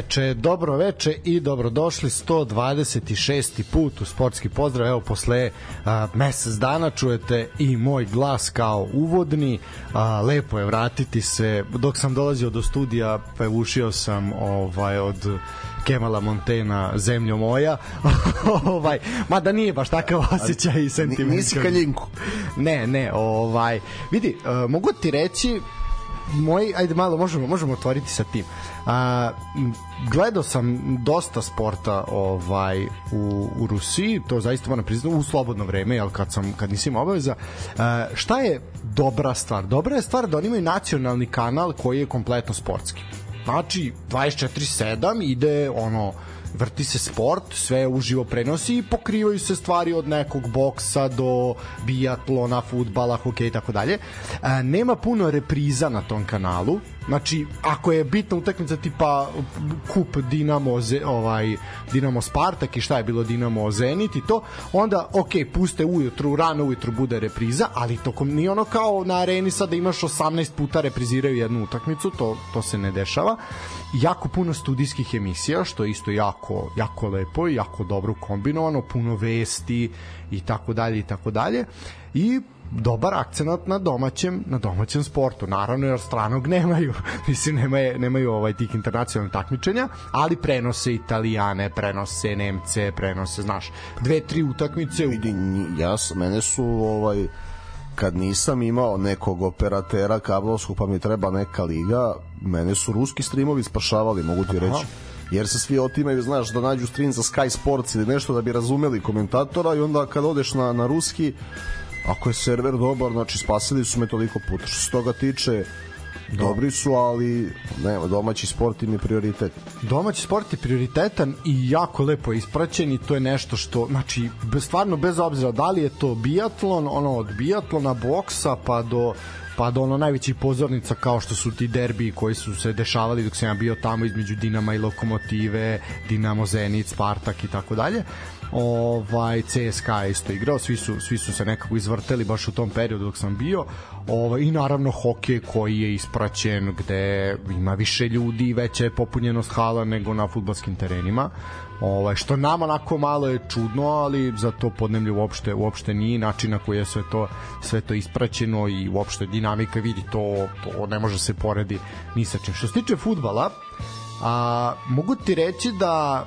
Veče, dobro veče i dobrodošli 126. put u sportski pozdrav. Evo posle a, mesec dana čujete i moj glas kao uvodni. A, lepo je vratiti se. Dok sam dolazio do studija, pevušio sam ovaj od Kemala Montena zemljo moja. ovaj, mada nije baš takav osjećaj i sentiment. Nisi kaljinku. Ne, ne, ovaj, vidi, uh, mogu ti reći moj, ajde malo, možemo, možemo otvoriti sa tim. A, gledao sam dosta sporta ovaj u, u Rusiji, to zaista moram priznati u slobodno vreme, jel kad sam kad nisam obaveza. A, šta je dobra stvar? Dobra je stvar da oni imaju nacionalni kanal koji je kompletno sportski. Znači 24/7 ide ono vrti se sport, sve uživo prenosi i pokrivaju se stvari od nekog boksa do biatlona, futbala, hokeja i tako dalje. Nema puno repriza na tom kanalu, Znači, ako je bitna utakmica tipa kup Dinamo Ze, ovaj Dinamo Spartak i šta je bilo Dinamo Zenit i to, onda ok, puste ujutru, rano ujutru bude repriza, ali tokom nije ono kao na areni sad da imaš 18 puta repriziraju jednu utakmicu, to, to se ne dešava. Jako puno studijskih emisija, što je isto jako, jako lepo i jako dobro kombinovano, puno vesti i tako dalje i tako dalje. I dobar akcenat na domaćem na domaćem sportu. Naravno jer stranog nemaju mislim nemaju nemaju ovaj tih internacionalnih takmičenja ali prenose Italijane prenose Nemce prenose znaš dve tri utakmice vidi ja mene su ovaj kad nisam imao nekog operatera kablovskog pa mi treba neka liga mene su ruski streamovi spašavali mogu ti reći. Jer se svi otimaju, znaš, da nađu stream za Sky Sports ili nešto da bi razumeli komentatora i onda kad odeš na, na ruski ako je server dobar, znači spasili su me toliko puta. Što se toga tiče, dobri su, ali ne, domaći sport im je prioritet. Domaći sport je prioritetan i jako lepo ispraćen i to je nešto što, znači, stvarno bez obzira da li je to biatlon, ono od biatlona, boksa pa do pa do ono najvećih pozornica kao što su ti derbi koji su se dešavali dok sam ja bio tamo između Dinama i Lokomotive, Dinamo Zenit, Spartak i tako dalje ovaj CSKA isto igrao, svi su svi su se nekako izvrteli baš u tom periodu dok sam bio. Ovaj i naravno hokej koji je ispraćen gde ima više ljudi i veća je popunjenost hala nego na fudbalskim terenima. Ovaj što nama onako malo je čudno, ali za to podnemlje uopšte uopšte nije način na koji je sve to sve to ispraćeno i uopšte dinamika vidi to to ne može se poredi ni sa čim. Što se tiče fudbala, a mogu ti reći da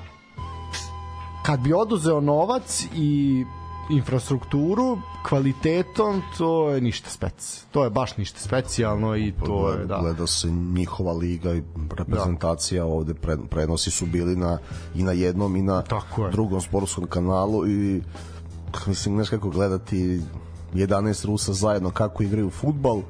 kad bi oduzeo novac i infrastrukturu kvalitetom to je ništa spec. To je baš ništa specijalno i to je da. Gleda se njihova liga i reprezentacija da. ovde prenosi su bili na i na jednom i na Tako je. drugom sportskom kanalu i mislim znaš kako gledati 11 Rusa zajedno kako igraju fudbal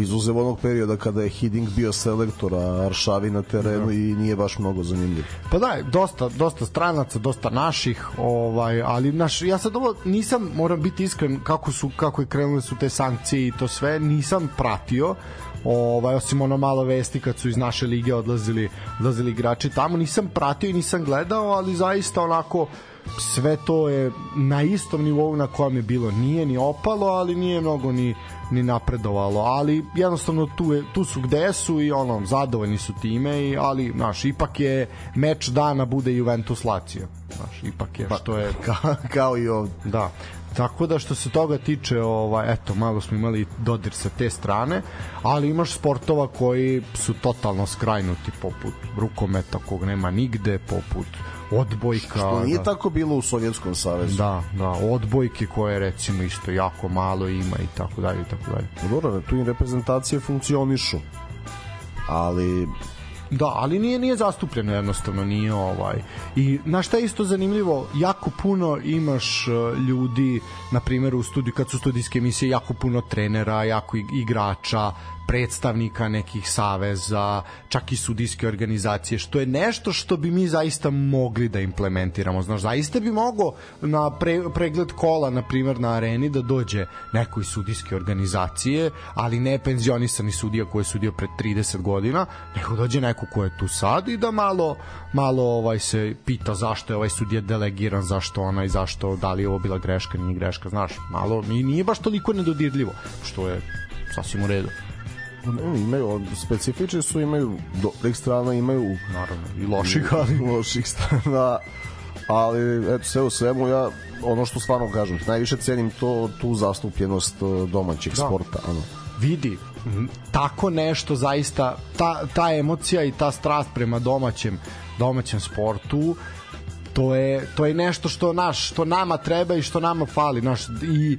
izuzev onog perioda kada je Hiding bio selektor, a Aršavi na terenu i nije baš mnogo zanimljiv. Pa da, dosta, dosta stranaca, dosta naših, ovaj, ali naš, ja sad ovo nisam, moram biti iskren, kako su kako je krenule su te sankcije i to sve, nisam pratio, ovaj osim ono malo vesti kad su iz naše lige odlazili odlazili igrači tamo nisam pratio i nisam gledao ali zaista onako sve to je na istom nivou na kojem je bilo nije ni opalo ali nije mnogo ni ni napredovalo, ali jednostavno tu, je, tu su gde su i ono, zadovoljni su time, i, ali znaš, ipak je meč dana bude Juventus Lazio. Znaš, ipak je pa, što je kao, kao i ovde. Da. Tako da što se toga tiče, ovaj eto, malo smo imali dodir sa te strane, ali imaš sportova koji su totalno skrajnuti poput rukometa kog nema nigde, poput odbojka. Što nije da. tako bilo u Sovjetskom savezu. Da, da, odbojke koje recimo isto jako malo ima i tako dalje i tako dalje. Dobro, tu i reprezentacije funkcionišu. Ali Da, ali nije nije zastupljeno jednostavno, nije ovaj. I na šta je isto zanimljivo, jako puno imaš uh, ljudi, na primjer u studiju kad su studijske emisije, jako puno trenera, jako igrača, predstavnika nekih saveza, čak i sudijske organizacije, što je nešto što bi mi zaista mogli da implementiramo. Znaš, zaista bi mogo na pre, pregled kola, na primjer na areni, da dođe neko iz sudijske organizacije, ali ne penzionisani sudija koji je sudio pred 30 godina, nego dođe neko ko je tu sad i da malo, malo ovaj se pita zašto je ovaj sudija delegiran, zašto ona i zašto, da li je ovo bila greška, nije greška, znaš, malo, nije baš toliko nedodirljivo, što je sasvim u redu. Ne, imaju, specifični su, imaju dobrih strana, imaju naravno i loših, ali loših strana, ali eto sve u svemu ja ono što stvarno kažem, najviše cenim to tu zastupljenost e, domaćeg da. sporta, ono. Vidi, tako nešto zaista ta, ta emocija i ta strast prema domaćem domaćem sportu to je to je nešto što naš što nama treba i što nama fali naš i e,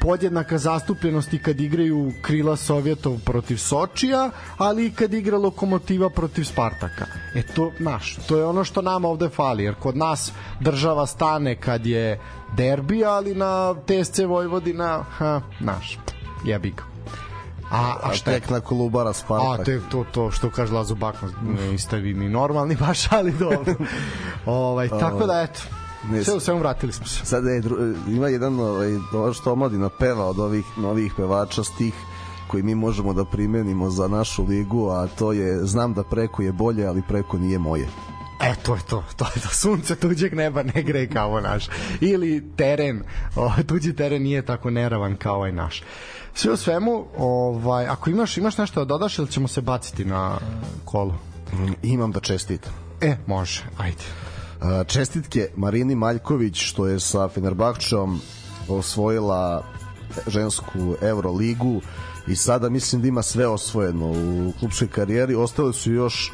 podjednaka zastupljenost i kad igraju krila Sovjetov protiv Sočija ali i kad igra Lokomotiva protiv Spartaka. E to naš to je ono što nama ovde fali jer kod nas država stane kad je derbi ali na TSC Vojvodina ha naš jebi ga A, a šta tek na Kolubara Spartak. A tek to, to što kaže Lazo Bakman, istavi mi normalni baš, ali dobro. ovaj, tako da, eto, ne, sve u svemu vratili smo se. Sad je, ima jedan ovaj, što omladina peva od ovih novih pevača stih koji mi možemo da primenimo za našu ligu, a to je znam da preko je bolje, ali preko nije moje. E, to je to. To je to. Sunce tuđeg neba ne gre kao naš. Ili teren. O, tuđi teren nije tako neravan kao ovaj naš. Sve u svemu, ovaj, ako imaš, imaš nešto da dodaš ili ćemo se baciti na kolo? Mm, imam da čestitam. E, može, ajde. Čestitke Marini Maljković što je sa Fenerbahčom osvojila žensku Euroligu i sada mislim da ima sve osvojeno u klubskoj karijeri. Ostale su još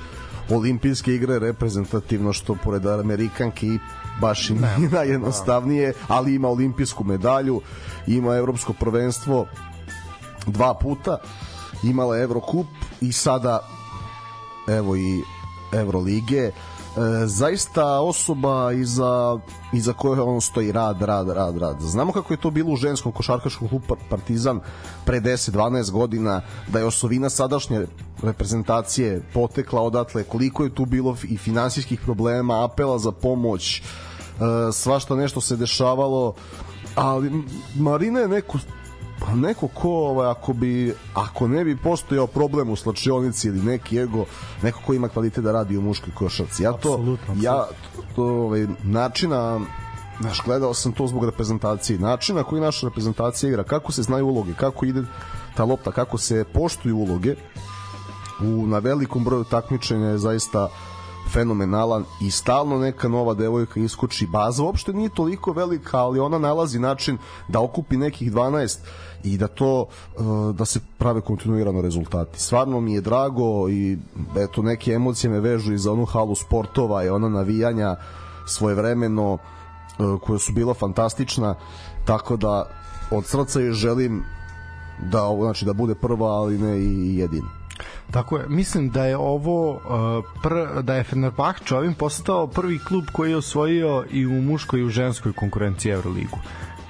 olimpijske igre reprezentativno što pored Amerikanke i baš i nije najjednostavnije, ali ima olimpijsku medalju, ima evropsko prvenstvo dva puta, imala Evrokup i sada evo i Evrolige. E, zaista osoba iza, iza koje on stoji rad, rad, rad, rad. Znamo kako je to bilo u ženskom košarkaškom klubu Partizan pre 10-12 godina, da je osovina sadašnje reprezentacije potekla odatle, koliko je tu bilo i finansijskih problema, apela za pomoć, e, svašta nešto se dešavalo, ali Marina je neku pa neko ko ovaj, ako bi ako ne bi postojao problem u slačionici ili neki ego neko ko ima kvalitet da radi u muškoj košarci ja to absolutno, ja to ovaj načina Znaš, gledao sam to zbog reprezentacije. Načina koji naša reprezentacija igra, kako se znaju uloge, kako ide ta lopta, kako se poštuju uloge u, na velikom broju takmičenja je zaista fenomenalan i stalno neka nova devojka iskoči. Baza uopšte nije toliko velika, ali ona nalazi način da okupi nekih 12 i da to uh, da se prave kontinuirano rezultati. Stvarno mi je drago i eto neke emocije me vežu i za onu halu sportova i ona navijanja svojevremeno uh, koja su bila fantastična tako da od srca je želim da znači da bude prva ali ne i jedina. Tako je, mislim da je ovo uh, pr, da je Fenerbahče ovim postao prvi klub koji je osvojio i u muškoj i u ženskoj konkurenciji Euroligu.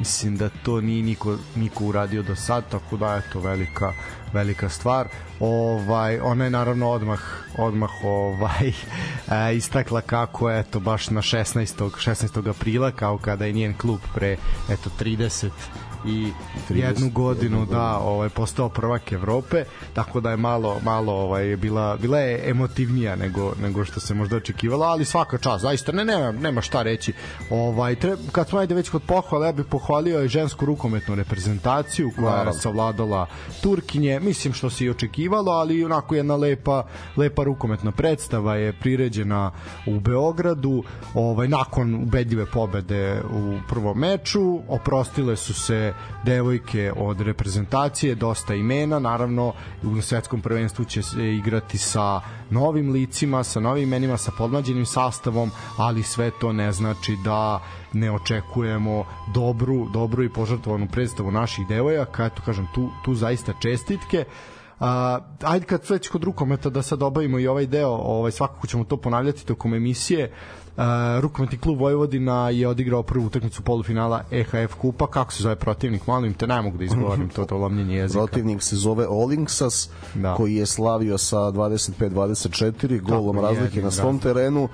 Mislim da to nije niko, niko uradio do sad, tako da je to velika velika stvar. Ovaj ona je naravno odmah odmah ovaj e, istakla kako je to baš na 16. 16. aprila kao kada je njen klub pre eto 30 i 30, jednu godinu, da ovaj postao prvak Evrope tako da je malo malo ovaj bila bila je emotivnija nego nego što se možda očekivalo ali svaka čast zaista ne nema nema šta reći. Ovaj tre, kad smo ajde već kod pohvale ja bih pohvalio i žensku rukometnu reprezentaciju koja Naravno. je savladala Turkinje. Mislim što se i očekivalo ali onako jedna lepa lepa rukometna predstava je priređena u Beogradu ovaj nakon ubedljive pobede u prvom meču oprostile su se devojke od reprezentacije, dosta imena, naravno u svetskom prvenstvu će se igrati sa novim licima, sa novim imenima, sa podmlađenim sastavom, ali sve to ne znači da ne očekujemo dobru, dobru i požrtvovanu predstavu naših devojaka, eto kažem, tu, tu zaista čestitke. Uh, ajde kad već kod rukometa da sad obavimo i ovaj deo, ovaj, svakako ćemo to ponavljati tokom emisije. Uh, rukometni klub Vojvodina je odigrao prvu utakmicu polufinala EHF kupa. Kako se zove protivnik? Molim te, ne mogu da izgovorim to, to lomljenje jezika. Protivnik se zove Olinksas, da. koji je slavio sa 25-24 golom Tako, razlike na svom razlike. terenu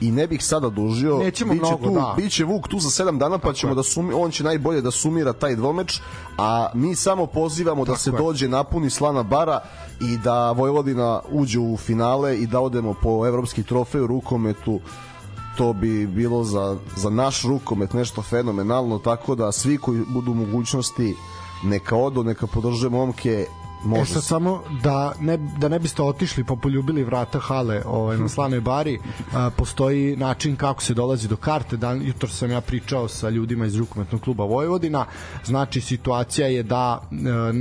i ne bih sada dužio. Nećemo biće mnogo, tu, da. Biće Vuk tu za 7 dana pa Tako ćemo je. da sumi, on će najbolje da sumira taj dvomeč, a mi samo pozivamo da Tako da se je. dođe napuni slana bara i da Vojvodina uđe u finale i da odemo po evropski trofej u rukometu to bi bilo za, za naš rukomet nešto fenomenalno, tako da svi koji budu mogućnosti neka odu, neka podrže momke Može e sad samo da ne, da ne biste otišli pa poljubili vrata hale ovaj, na Slanoj bari, a, postoji način kako se dolazi do karte. Dan, jutro sam ja pričao sa ljudima iz rukometnog kluba Vojvodina. Znači, situacija je da a,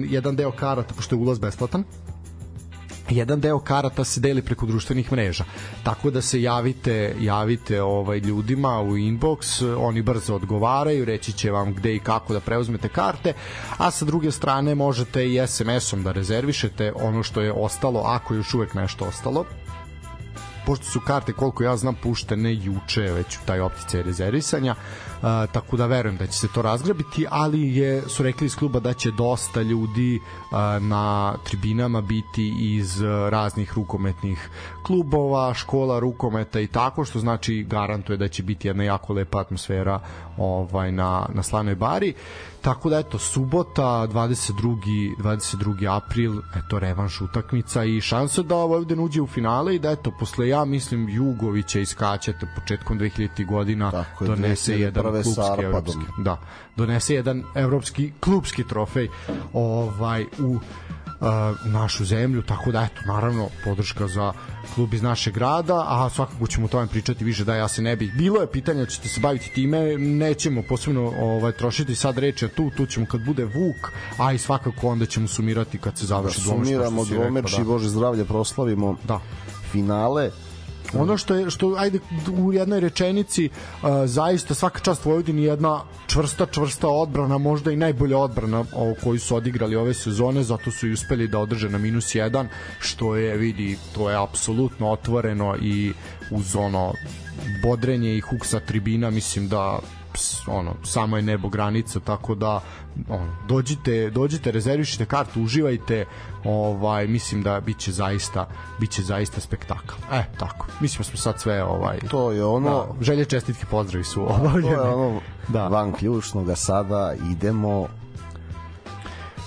jedan deo karata, pošto je ulaz besplatan, jedan deo karata se deli preko društvenih mreža. Tako da se javite, javite ovaj ljudima u inbox, oni brzo odgovaraju, reći će vam gde i kako da preuzmete karte, a sa druge strane možete i SMS-om da rezervišete ono što je ostalo, ako je još uvek nešto ostalo pošto su karte koliko ja znam puštene juče već u taj optice rezervisanja uh, tako da verujem da će se to razgrabiti ali je su rekli iz kluba da će dosta ljudi uh, na tribinama biti iz raznih rukometnih klubova, škola rukometa i tako što znači garantuje da će biti jedna jako lepa atmosfera ovaj na na Slanoj bari. Tako da eto subota 22. 22. april eto revanš utakmica i šansa da Vojvodina uđe u finale i da eto posle ja mislim Jugovića iskačete početkom 2000 godina Tako donese jedan klubski evropski, da, donese jedan evropski klubski trofej ovaj u našu zemlju, tako da eto, naravno, podrška za klub iz našeg grada, a svakako ćemo o tome pričati više da ja se ne bih. Bilo je pitanje da ćete se baviti time, nećemo posebno ovaj, trošiti sad reči tu, tu ćemo kad bude Vuk, a i svakako onda ćemo sumirati kad se završi da, sumiramo dvomeč da. i Bože zdravlje proslavimo da. finale Ono što je što ajde u jednoj rečenici uh, zaista svaka čast Vojvodini jedna čvrsta čvrsta odbrana, možda i najbolja odbrana o koju su odigrali ove sezone, zato su i uspeli da održe na minus 1, što je vidi to je apsolutno otvoreno i uz ono bodrenje i huk sa tribina mislim da ono samo je nebo granica tako da on, dođite dođite rezervišite kartu uživajte ovaj mislim da biće zaista biće zaista spektakl e tako mislim da smo sad sve ovaj to je ono da, želje čestitke pozdravi su obavljene to je ono da. van ključnog sada idemo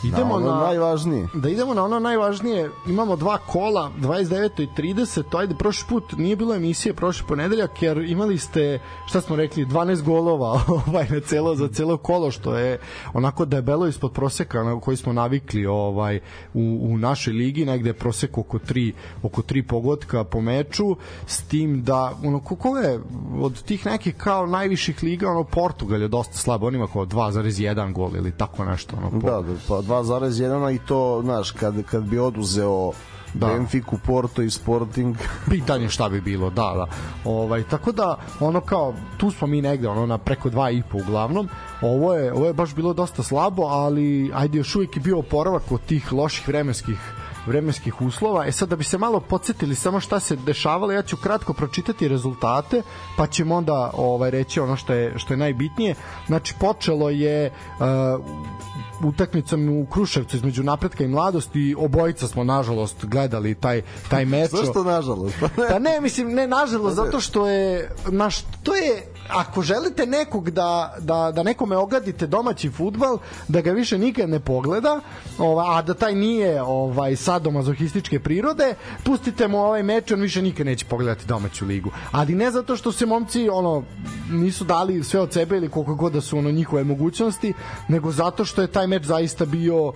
idemo na, na najvažnije. Da idemo na ono najvažnije. Imamo dva kola, 29. i 30. To ajde prošli put nije bilo emisije prošli ponedeljak jer imali ste šta smo rekli 12 golova ovaj na celo za celo kolo što je onako debelo ispod proseka na koji smo navikli ovaj u, u našoj ligi negde prosek oko 3 oko 3 pogotka po meču s tim da ono kako je od tih nekih kao najviših liga ono Portugal je dosta slab on ima kao 2,1 gol ili tako nešto ono po... da, da pa 2,1 i to, znaš, kad, kad bi oduzeo da. Benfica, Porto i Sporting. Pitanje šta bi bilo, da, da. Ovaj, tako da, ono kao, tu smo mi negde, ono, na preko 2,5 uglavnom. Ovo je, ovo je baš bilo dosta slabo, ali ajde, još uvijek je bio oporavak od tih loših vremenskih vremenskih uslova. E sad da bi se malo podsjetili samo šta se dešavalo, ja ću kratko pročitati rezultate, pa ćemo onda ovaj reći ono što je što je najbitnije. Znači počelo je uh, utakmicom u Kruševcu između napretka i mladosti obojica smo nažalost gledali taj taj meč. Zašto nažalost? pa ne, mislim ne nažalost zato što je naš to je ako želite nekog da, da, da nekome ogadite domaći futbal, da ga više nikad ne pogleda, ova, a da taj nije ovaj sadomazohističke prirode, pustite mu ovaj meč, on više nikad neće pogledati domaću ligu. Ali ne zato što se momci ono nisu dali sve od sebe ili koliko god da su ono njihove mogućnosti, nego zato što je taj meč zaista bio uh,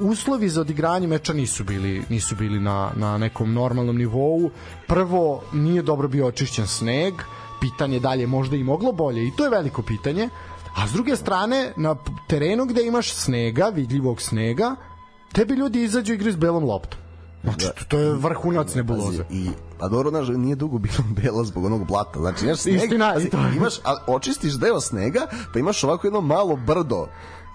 uslovi za odigranje meča nisu bili nisu bili na, na nekom normalnom nivou. Prvo nije dobro bio očišćen sneg, pitanje dalje možda i moglo bolje i to je veliko pitanje a s druge strane na terenu gde imaš snega, vidljivog snega tebi ljudi izađu i igraju s belom loptom Znači, da. to je vrhunac nebuloze. I, a dobro, znaš, nije dugo bilo bela zbog onog blata. Znači, imaš sneg, Istina, imaš, a, očistiš deo snega, pa imaš ovako jedno malo brdo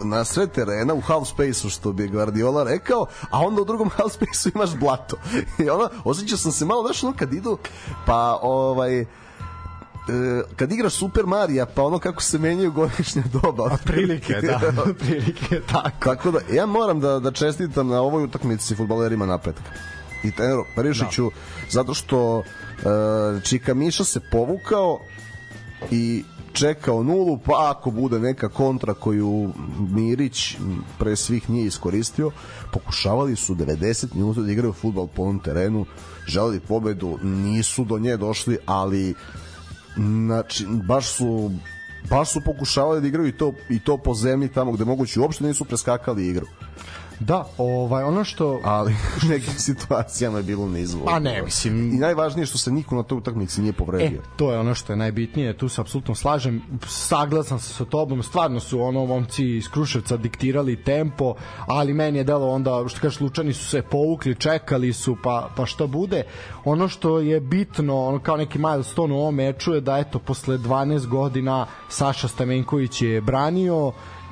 na sred terena u half space-u što bi Guardiola rekao, a onda u drugom half space-u imaš blato. I ono, osjećao sam se malo, znaš, ono kad idu, pa ovaj e, kad igraš Super Marija, pa ono kako se menjaju godišnje doba. A prilike, da, prilike, tako. Tako da, ja moram da, da čestitam na ovoj utakmici futbalerima napretka. I treneru Perišiću, da. zato što e, Čika Miša se povukao i čekao nulu, pa ako bude neka kontra koju Mirić pre svih nije iskoristio, pokušavali su 90 minuta da igraju futbal po ovom terenu, želeli pobedu, nisu do nje došli, ali Znači, baš su baš su pokušavali da igraju i to, i to po zemlji tamo gde moguće uopšte nisu preskakali igru. Da, ovaj, ono što... Ali u nekim situacijama je bilo neizvodno. A ne, mislim... I najvažnije je što se niko na toj utakmici nije povredio. E, to je ono što je najbitnije, tu se apsolutno slažem, saglasan sam sa tobom, stvarno su ono momci iz Kruševca diktirali tempo, ali meni je delo onda, što kažeš, Lučani su se povukli, čekali su, pa, pa šta bude. Ono što je bitno, ono kao neki milestone u ovom meču je da eto, posle 12 godina Saša Stamenković je branio,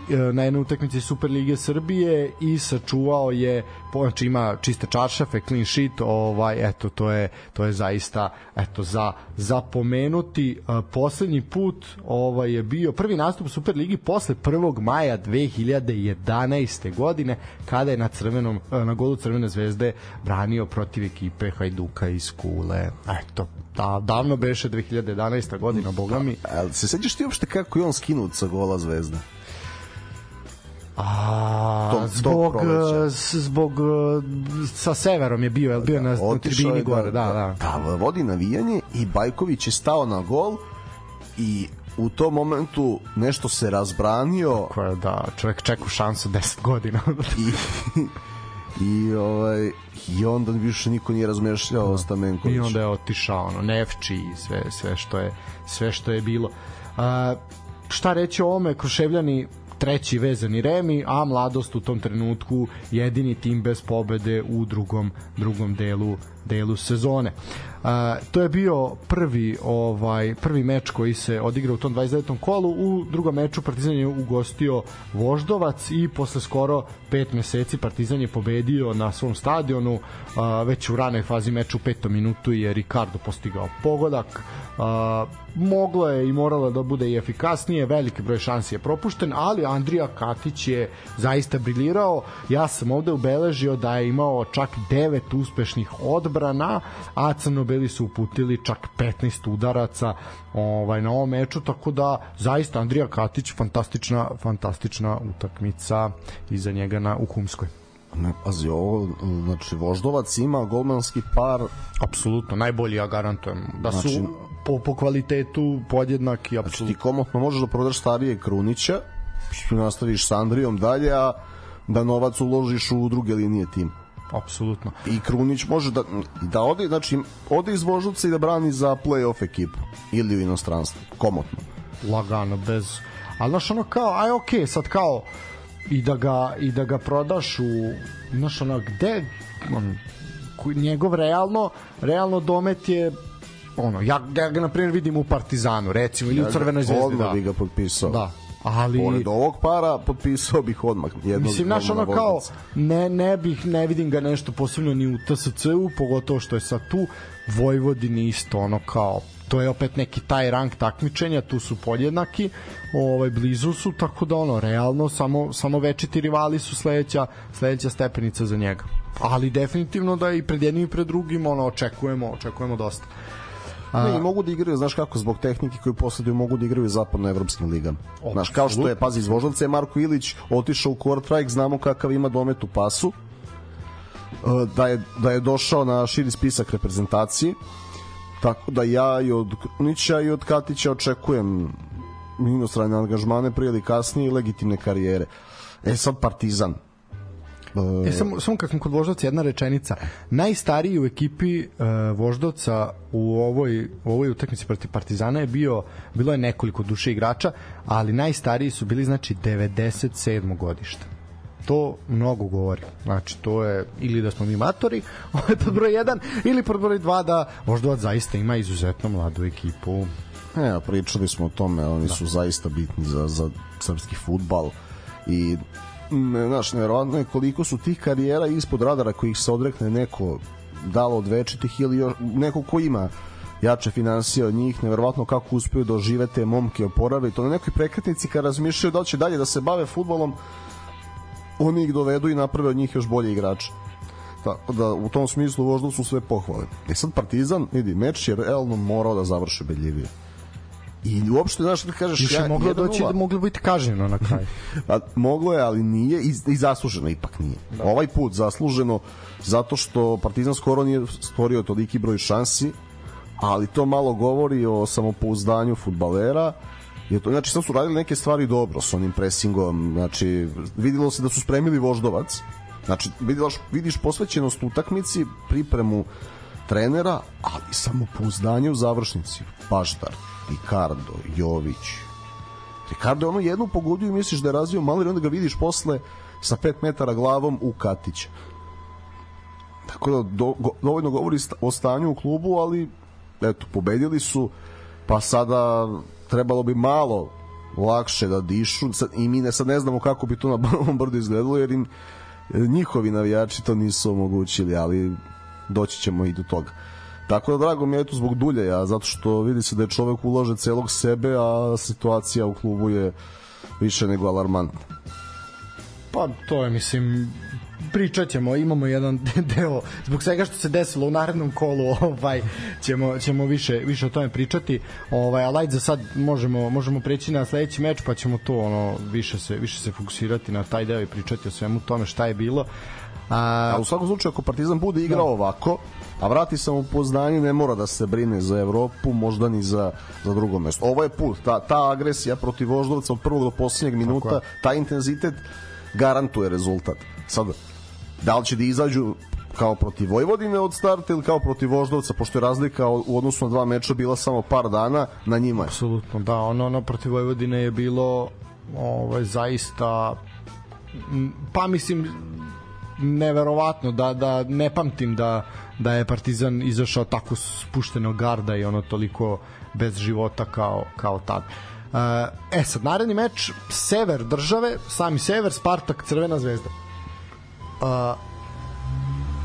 na jednoj utakmici Superlige Srbije i sačuvao je znači ima čiste čaršafe, clean sheet, ovaj eto to je to je zaista eto za za pomenuti e, poslednji put ovaj je bio prvi nastup u Superligi posle 1. maja 2011. godine kada je na crvenom e, na golu Crvene zvezde branio protiv ekipe Hajduka iz Kule. Eto, da, davno beše 2011. godina, boga mi. A, se sećaš ti uopšte kako je on skinut sa gola Zvezda? A, tom, zbog, tom zbog sa severom je bio, je bio da, na, na tribini gore, da, da. Da, da vodi navijanje i Bajković je stao na gol i u tom momentu nešto se razbranio. Tako je, da, čovjek čeka šansu 10 godina. I, i ovaj i onda više niko nije razmešljao da. Stamenković. I onda je otišao ono Nefči i sve sve što je sve što je bilo. A, šta reći o ovome Kruševljani treći vezani remi, a mladost u tom trenutku jedini tim bez pobede u drugom drugom delu delu sezone. Uh, to je bio prvi ovaj prvi meč koji se odigrao u tom 29. kolu. U drugom meču Partizan je ugostio Voždovac i posle skoro 5 meseci Partizan je pobedio na svom stadionu. Uh, već u ranoj fazi meča u petom minutu je Ricardo postigao pogodak. Uh, moglo je i moralo da bude i efikasnije, veliki broj šansi je propušten, ali Andrija Katić je zaista briljirao. Ja sam ovde ubeležio da je imao čak 9 uspešnih odbrana, a Crnobeli su uputili čak 15 udaraca ovaj na ovom meču, tako da zaista Andrija Katić fantastična fantastična utakmica iza njega na u Humskoj. Ne, pazi, ovo, znači, Voždovac ima golmanski par... Apsolutno, najbolji, ja garantujem. Da su znači, po, po kvalitetu podjednaki, apsolutno. Znači, ti komotno možeš da prodaš starije Krunića, nastaviš sa Andrijom dalje, a da novac uložiš u druge linije tima apsolutno. I Krunić može da da ode, znači ode iz Voždovca i da brani za play-off ekipu ili u inostranstvu, komotno. Lagano bez ali znaš ono kao, aj okej, okay, sad kao i da ga i da ga prodaš u znaš ono gde on, njegov realno realno domet je ono ja, ja ga na primjer vidim u Partizanu recimo ili u Crvenoj zvezdi da. bi ga potpisao da ali pored ovog para potpisao bih odmah jednog mislim naš ono kao ne ne bih ne vidim ga nešto posebno ni u TSC-u pogotovo što je sad tu Vojvodini isto ono kao to je opet neki taj rang takmičenja, tu su podjednaki, ovaj blizu su, tako da ono realno samo samo večiti rivali su sledeća sledeća stepenica za njega. Ali definitivno da i pred jednim i pred drugim ono očekujemo, očekujemo dosta. A... Ne, i mogu da igraju, znaš kako, zbog tehnike koju poseduju, mogu da igraju u zapadnoevropskim ligama. Znaš, kao što je, pazi, iz Voždovca je Marko Ilić otišao u Kortrajk, znamo kakav ima domet u pasu, e, da je, da je došao na širi spisak reprezentacije, tako da ja i od Krunića i od Katića očekujem inostrane angažmane prije ili kasnije i legitimne karijere. E sad Partizan, E, samo, samo kad smo kod Voždovca, jedna rečenica. Najstariji u ekipi uh, Voždovca u ovoj, u ovoj utakmici protiv Partizana je bio, bilo je nekoliko duše igrača, ali najstariji su bili znači 97. godišta to mnogo govori. Znači, to je ili da smo mi matori, ovo je pod broj 1, ili pod broj 2 da Voždovac zaista ima izuzetno mladu ekipu. E, pričali smo o tome, oni da. su zaista bitni za, za srpski futbal i znaš, nevjerovatno je koliko su tih karijera ispod radara kojih se odrekne neko dalo od večitih ili još, neko ko ima jače financije od njih, neverovatno kako uspeju da ožive te momke oporave i to na nekoj prekretnici kad razmišljaju da će dalje da se bave futbolom oni ih dovedu i naprave od njih još bolje igrače. Tako da u tom smislu voždu su sve pohvale. E sad Partizan, vidi, meč je realno morao da završi bedljivije I uopšte, znaš, da kažeš... Još je moglo doći da moglo biti kažnjeno na kraju. pa, moglo je, ali nije i, i zasluženo ipak nije. Da. Ovaj put zasluženo zato što Partizan skoro nije stvorio toliki broj šansi, ali to malo govori o samopouzdanju futbalera je to znači sad su radili neke stvari dobro s onim presingom znači videlo se da su spremili voždovac Znači, vidiš, vidiš posvećenost utakmici, pripremu trenera, ali samopouzdanje u završnici. Paštar, Ricardo, Jović. Ricardo je ono jednu pogodio i misliš da je razvio malo i onda ga vidiš posle sa 5 metara glavom u Katića. Tako da do, go, dovoljno govori o stanju u klubu, ali eto, pobedili su, pa sada trebalo bi malo lakše da dišu sad, i mi ne, sad ne znamo kako bi to na Banovom brdu izgledalo jer im njihovi navijači to nisu omogućili ali doći ćemo i do toga tako da drago mi je to zbog Duljeja zato što vidi se da je čovek ulože celog sebe a situacija u klubu je više nego alarmantna pa to je mislim pričat ćemo, imamo jedan deo zbog svega što se desilo u narednom kolu, ovaj ćemo ćemo više više o tome pričati. Ovaj ali za sad možemo možemo preći na sledeći meč pa ćemo to ono više se više se fokusirati na taj deo i pričati o svemu tome šta je bilo. A, a u svakom slučaju ako Partizan bude igrao da. ovako, a vrati se u poznanje, ne mora da se brine za Evropu, možda ni za, za drugo mesto. Ovo je put, ta, ta agresija protiv Voždovca od prvog do posljednjeg minuta, taj intenzitet garantuje rezultat. Sad, da li će da izađu kao protiv Vojvodine od starta ili kao protiv Voždovca, pošto je razlika u odnosu na dva meča bila samo par dana, na njima je. Apsolutno, da, ono, ono protiv Vojvodine je bilo ovaj, zaista pa mislim neverovatno da da ne pamtim da da je Partizan izašao tako spuštenog garda i ono toliko bez života kao kao tad. E sad naredni meč sever države, sami sever Spartak Crvena zvezda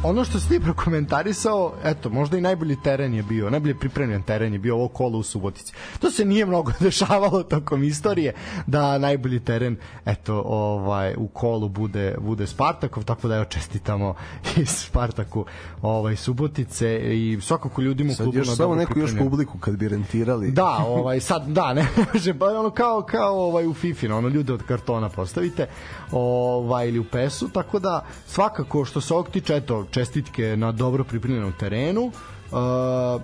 ono što si ti prokomentarisao, eto, možda i najbolji teren je bio, najbolje pripremljen teren je bio ovo kolo u Subotici. To se nije mnogo dešavalo tokom istorije, da najbolji teren, eto, ovaj, u kolu bude, bude Spartakov, tako da evo čestitamo i Spartaku ovaj, Subotice i svakako ljudima u klubu. Sad još samo neku još publiku kad bi rentirali. Da, ovaj, sad, da, ne može, ono kao, kao ovaj, u FIFA, ono, ljude od kartona postavite, ovaj, ili u PES-u, tako da svakako što se ovog tiče, eto, čestitke na dobro pripremljenom terenu. Uh,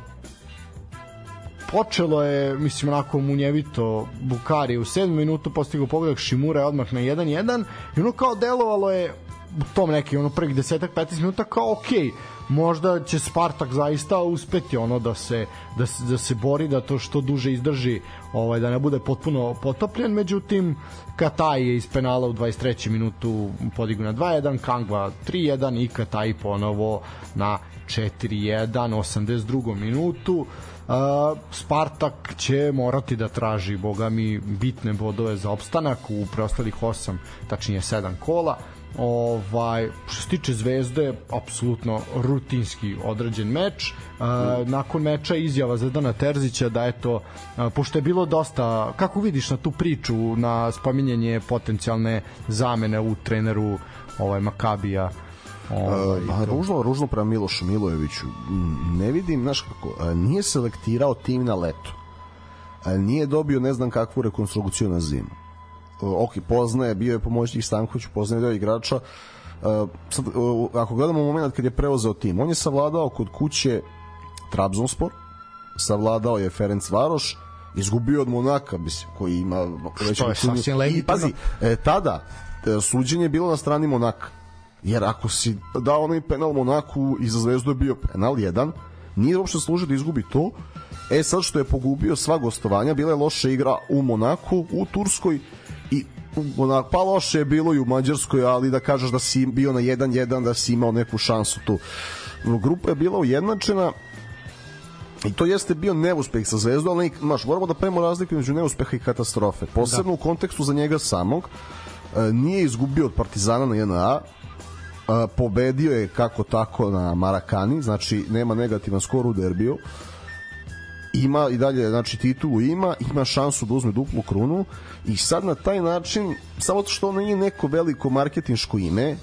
počelo je, mislim, onako munjevito Bukari u 7 minutu postigao pogodak Šimura je odmah na 1-1 i ono kao delovalo je u tom neki ono prvih 10-15 minuta kao okej, okay, možda će Spartak zaista uspeti ono da se da se, da se bori da to što duže izdrži ovaj da ne bude potpuno potopljen međutim Kataj je iz penala u 23. minutu podigao na 2-1 Kangva 3-1 i Kataj ponovo na 4-1 82. minutu Uh, Spartak će morati da traži boga mi bitne bodove za opstanak u preostalih 8 tačnije 7 kola ovaj što se tiče Zvezde apsolutno rutinski odrađen meč uh, nakon meča izjava Zedana Terzića da eto uh, pošto je bilo dosta kako vidiš na tu priču na spominjanje potencijalne zamene u treneru ovaj Makabija Ovaj, uh, ružno, ružno prema Milošu Milojeviću. Ne vidim, znaš kako, nije selektirao tim na leto. Nije dobio ne znam kakvu rekonstrukciju na zimu ok, poznaje, bio je pomoćnik Stanković, poznaje deo igrača. Uh, sad, uh, ako gledamo moment kad je preuzeo tim, on je savladao kod kuće Trabzonspor, savladao je Ferenc Varoš, izgubio od Monaka, mislim, koji ima što je sasvim legitimno. Pazi, e, tada e, suđenje je bilo na strani Monaka. Jer ako si dao onaj penal Monaku i za zvezdu je bio penal jedan, nije uopšte služio da izgubi to. E sad što je pogubio sva gostovanja, bila je loša igra u Monaku, u Turskoj onak, pa loše je bilo i u Mađarskoj, ali da kažeš da si bio na 1-1, da si imao neku šansu tu. Grupa je bila ujednačena i to jeste bio neuspeh sa Zvezdom, ali maš, moramo da premo razliku među neuspeha i katastrofe. Posebno da. u kontekstu za njega samog. E, nije izgubio od Partizana na 1A, e, pobedio je kako tako na Marakani, znači nema negativan skor u derbiju ima i dalje znači titulu ima, ima šansu da uzme duplu krunu i sad na taj način samo što ono nije neko veliko marketinško ime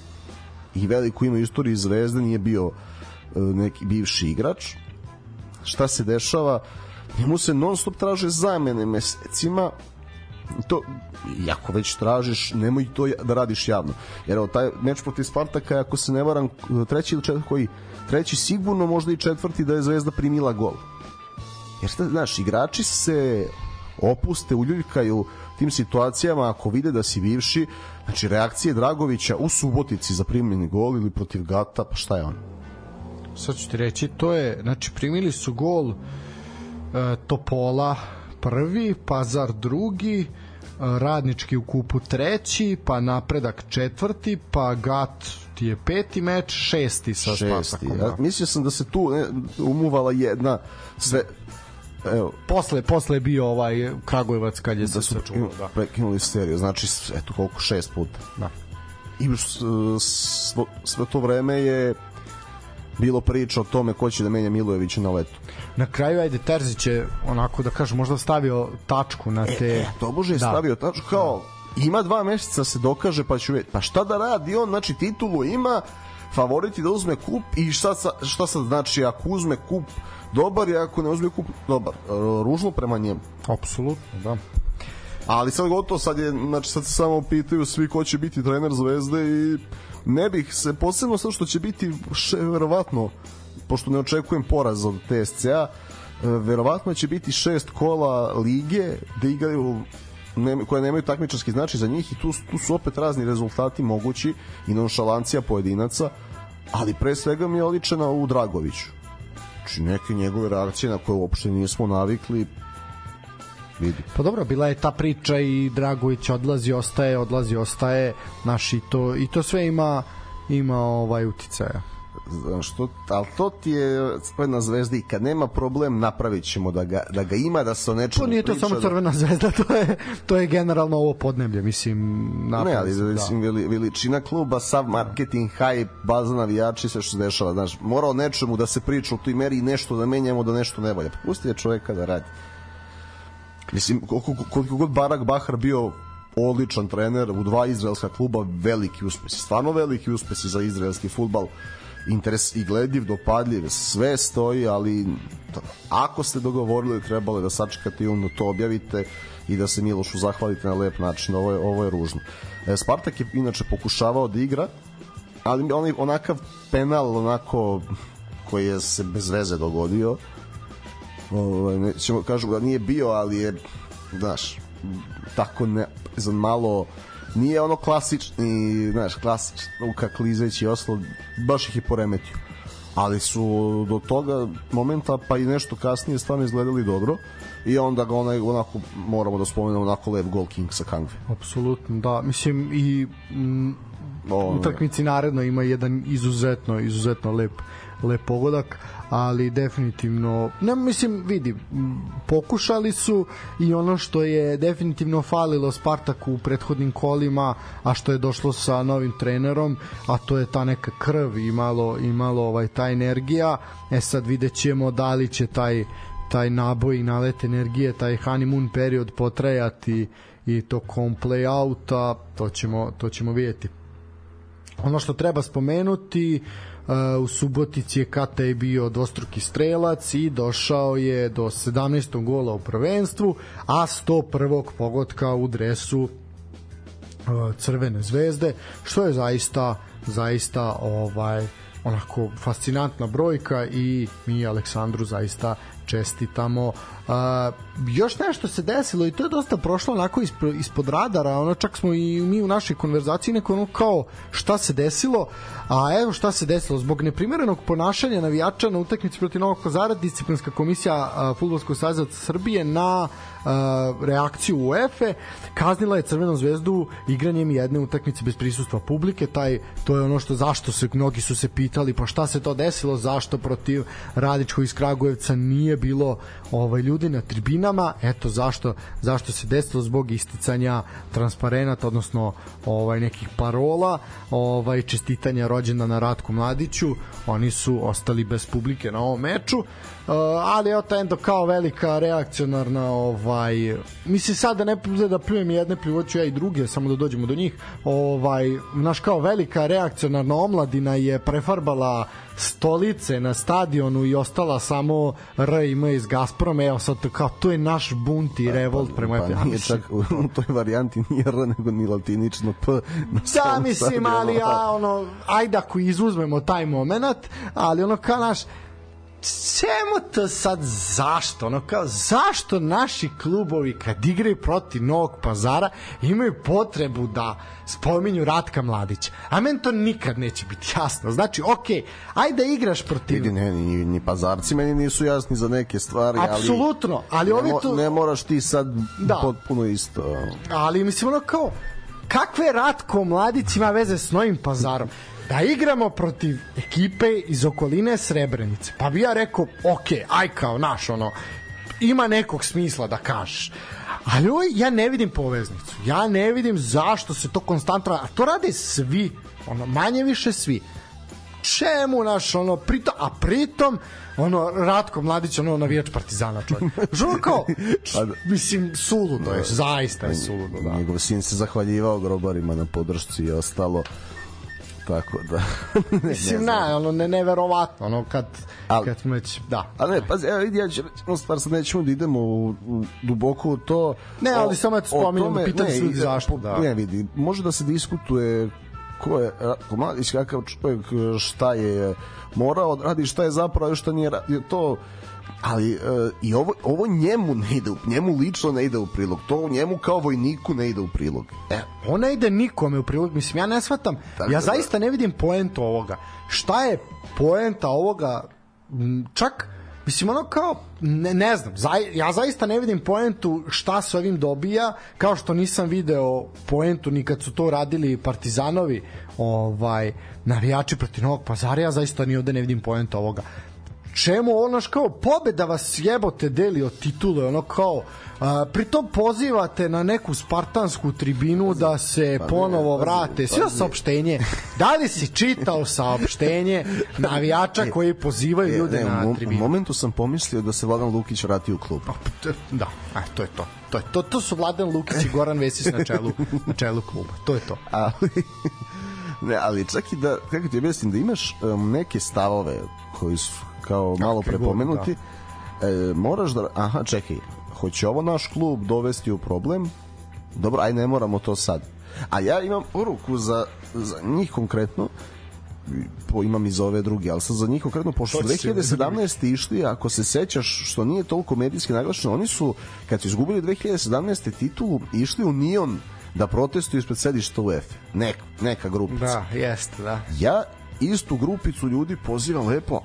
i veliko ime u istoriji Zvezde nije bio e, neki bivši igrač šta se dešava? Njemu se non stop traže zamene mesecima to ako već tražiš nemoj to da radiš javno. Jer evo taj meč protiv Spartaka ako se ne varam treći ili četvrti koji treći sigurno možda i četvrti da je Zvezda primila gol Jer šta, znaš, igrači se opuste, uljuljkaju tim situacijama ako vide da si bivši, znači reakcije Dragovića u Subotici za primljeni gol ili protiv Gata, pa šta je on? Sad ću ti reći, to je, znači primili su gol e, Topola prvi, Pazar drugi, e, Radnički u kupu treći, pa Napredak četvrti, pa Gat ti je peti meč, šesti sa Šesti. Spartakom. Ja, Da. mislio sam da se tu ne, umuvala jedna sve evo Posle, posle je bio ovaj Kragujevac kad je da se su sačuvao. Da. prekinuli seriju znači eto koliko šest puta Da. i svo, sve to vreme je bilo priča o tome ko će da menja Milojevića na letu. Na kraju, ajde, Terzić je onako da kažem, možda stavio tačku na te... E, to bože je Da. stavio tačno kao ima dva meseca da se dokaže pa vidjeti. Pa šta da radi on, znači titulu ima, favoriti da uzme kup i šta, šta sad znači ako uzme kup dobar i ako ne uzme kup dobar. E, Ružno prema njemu. Apsolutno, da. Ali sad gotovo, sad je, znači sad se samo pitaju svi ko će biti trener Zvezde i ne bih se, posebno sad što će biti še, verovatno, pošto ne očekujem poraz od TSC-a, e, verovatno će biti šest kola lige da igraju ne, koje nemaju takmičarski značaj za njih i tu, tu su opet razni rezultati mogući i nonšalancija pojedinaca, ali pre svega mi je oličena u Dragoviću. Znači neke njegove reakcije na koje uopšte nismo navikli vidi. Pa dobro, bila je ta priča i Dragović odlazi, ostaje, odlazi, ostaje, naš i to, i to sve ima ima ovaj uticaja. Znaš, to, ali to ti je crvena zvezda i kad nema problem napravit ćemo da ga, da ga ima, da se o nečemu To nije to priča, samo crvena zvezda, to je to je generalno ovo podneblje, mislim, Da, ne, ali napad, mislim, veli, veličina kluba, sav marketing, hype, baza navijači, sve što se dešava, znaš, mora o nečemu da se priča u toj meri i nešto da menjamo, da nešto ne valja. Pa Pusti je čoveka da radi. Mislim, koliko, koliko god Barak Bahar bio odličan trener u dva izraelska kluba, veliki uspesi, stvarno veliki uspesi za izraelski futbal interes i gledljiv, dopadljiv, sve stoji, ali to, ako ste dogovorili, trebalo da sačekate i onda to objavite i da se Milošu zahvalite na lep način. Ovo je, ovo je ružno. E, Spartak je inače pokušavao da igra, ali onaj, onakav penal onako koji je se bez veze dogodio ovaj, nećemo kažu da nije bio, ali je znaš, tako ne, za malo nije ono klasični, znaš, klasični Luka Klizeć i ostalo, baš ih je poremetio. Ali su do toga momenta, pa i nešto kasnije, stvarno izgledali dobro i onda ga onaj, onako, moramo da spomenemo onako lep gol Kingsa Kangve. Apsolutno, da. Mislim, i mm, Ovo, utakmici naredno ima jedan izuzetno, izuzetno lep, lep pogodak, ali definitivno, ne mislim, vidi, pokušali su i ono što je definitivno falilo Spartaku u prethodnim kolima, a što je došlo sa novim trenerom, a to je ta neka krv i malo, i malo ovaj, ta energija. E sad vidjet ćemo da li će taj taj naboj i nalet energije, taj honeymoon period potrajati i tokom play-outa, to ćemo, to ćemo vidjeti. Ono što treba spomenuti, uh, u Subotici je Kata je bio dvostruki strelac i došao je do 17. gola u prvenstvu, a 101. pogotka u dresu uh, Crvene zvezde, što je zaista zaista ovaj onako fascinantna brojka i mi Aleksandru zaista čestitamo. Uh, još nešto se desilo i to je dosta prošlo onako ispod, ispod radara, ono čak smo i mi u našoj konverzaciji neko ono kao šta se desilo, a evo šta se desilo. Zbog neprimerenog ponašanja navijača na utakmici protiv Novog Pazara disciplinska komisija Fudbalskog saveza Srbije na uh, reakciju UEFA kaznila je Crvenu zvezdu igranjem jedne utakmice bez prisustva publike. Taj to je ono što zašto se mnogi su se pitali pa šta se to desilo zašto protiv Radičkog iz Kragujevca nije bilo ovaj ljudi na tribinama. Eto zašto zašto se desilo? Zbog isticanja transparenata odnosno ovaj nekih parola. Ovaj čestitanja rođendana Ratku Mladiću. Oni su ostali bez publike na ovom meču. Uh, ali ta endo kao velika reakcionarna ovaj mislim sad da ne da pljujem jedne pljuvaću ja i druge samo da dođemo do njih. Ovaj naš kao velika reakcionarna omladina je prefarbala stolice na stadionu i ostala samo R ima iz Gazproma evo sad to kao to je naš bunt i revolt prema pa nije čak u, u toj varijanti nije R nego ni latinično P na Da, mislim, stadionu. ali ja, ono, ajde ako izuzmemo taj moment, ali ono kao naš, čemu to sad zašto? Ono kao zašto naši klubovi kad igraju protiv Novog Pazara imaju potrebu da spominju Ratka Mladića? A meni to nikad neće biti jasno. Znači ok, ajde igraš protiv Vidi, ne, ni, ni pazarci meni nisu jasni za neke stvari apsolutno, ali, ali ovi ne, tu ne moraš ti sad da. potpuno isto. Ali mislim ono kao kakve Ratko Mladić ima veze s Novim Pazarom da igramo protiv ekipe iz okoline Srebrenice. Pa bi ja rekao, ok, aj kao naš, ono, ima nekog smisla da kažeš. Ali ovo, ja ne vidim poveznicu. Ja ne vidim zašto se to konstantno... A to rade svi. Ono, manje više svi. Čemu naš, ono, pritom, a pritom, ono, Ratko Mladić, ono, navijač Partizana, čovjek. Žuro kao, pa da. mislim, suludo je, zaista je suludo, da. Njegov sin se zahvaljivao grobarima na podršci i ostalo tako da. Ne, mislim ne na ono ne neverovatno. Ono kad al, kad smo već da. A ne pa evo vidi ja ću reći stvar sad nećemo da idemo u, u duboko u to. Ne ali o, samo eto spominjem pitanje se zašto da. ne vidi može da se diskutuje ko je Mladić kakav čovjek šta je morao da radi šta je zapravo šta nije radio to ali uh, i ovo, ovo njemu ne ide, njemu lično ne ide u prilog. To njemu kao vojniku ne ide u prilog. E, on ne ide nikome u prilog. Mislim, ja ne shvatam. Tako ja da, zaista ne vidim poentu ovoga. Šta je poenta ovoga? Čak, mislim, ono kao, ne, ne znam, za, ja zaista ne vidim poentu šta se ovim dobija, kao što nisam video poentu ni kad su to radili Partizanovi, ovaj, navijači protiv Novog Pazara, ja zaista ni ovde ne vidim poentu ovoga čemu ono kao pobeda vas jebote deli od titule ono kao a, pritom pozivate na neku spartansku tribinu da se pa ponovo vrate. Sve saopštenje. Da li si čitao saopštenje navijača e, koji pozivaju e, ljude na tribinu u momentu sam pomislio da se Vladan Lukić vrati u klub. Da, a, to je to to, je, to, to su Vladan Lukić i Goran Vesić na čelu, na čelu kluba to je to. Ali, ne, ali čak i da, kako ti objasnim, da imaš um, neke stavove koji su kao malo prepomenuti. Da. E, moraš da... Aha, čekaj. Hoće ovo naš klub dovesti u problem? Dobro, aj ne moramo to sad. A ja imam poruku za, za njih konkretno po, imam iz ove druge, ali sad za njih konkretno, pošto 2017. išli, ako se sećaš, što nije toliko medijski naglašeno, oni su, kad su izgubili 2017. titulu, išli u Nion da protestuju ispred sedišta UEFA. Nek, neka grupica. Da, jeste, da. Ja istu grupicu ljudi pozivam lepo,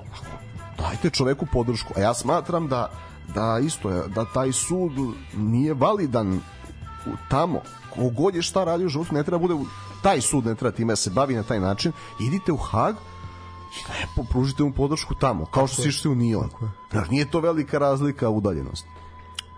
dajte čoveku podršku. A ja smatram da da isto je, da taj sud nije validan tamo. Kogod je šta radi u životu, ne treba bude taj sud ne treba time da se bavi na taj način. Idite u Hag i lepo pružite mu podršku tamo, kao što si išli u. Jer nije to velika razlika udaljenost.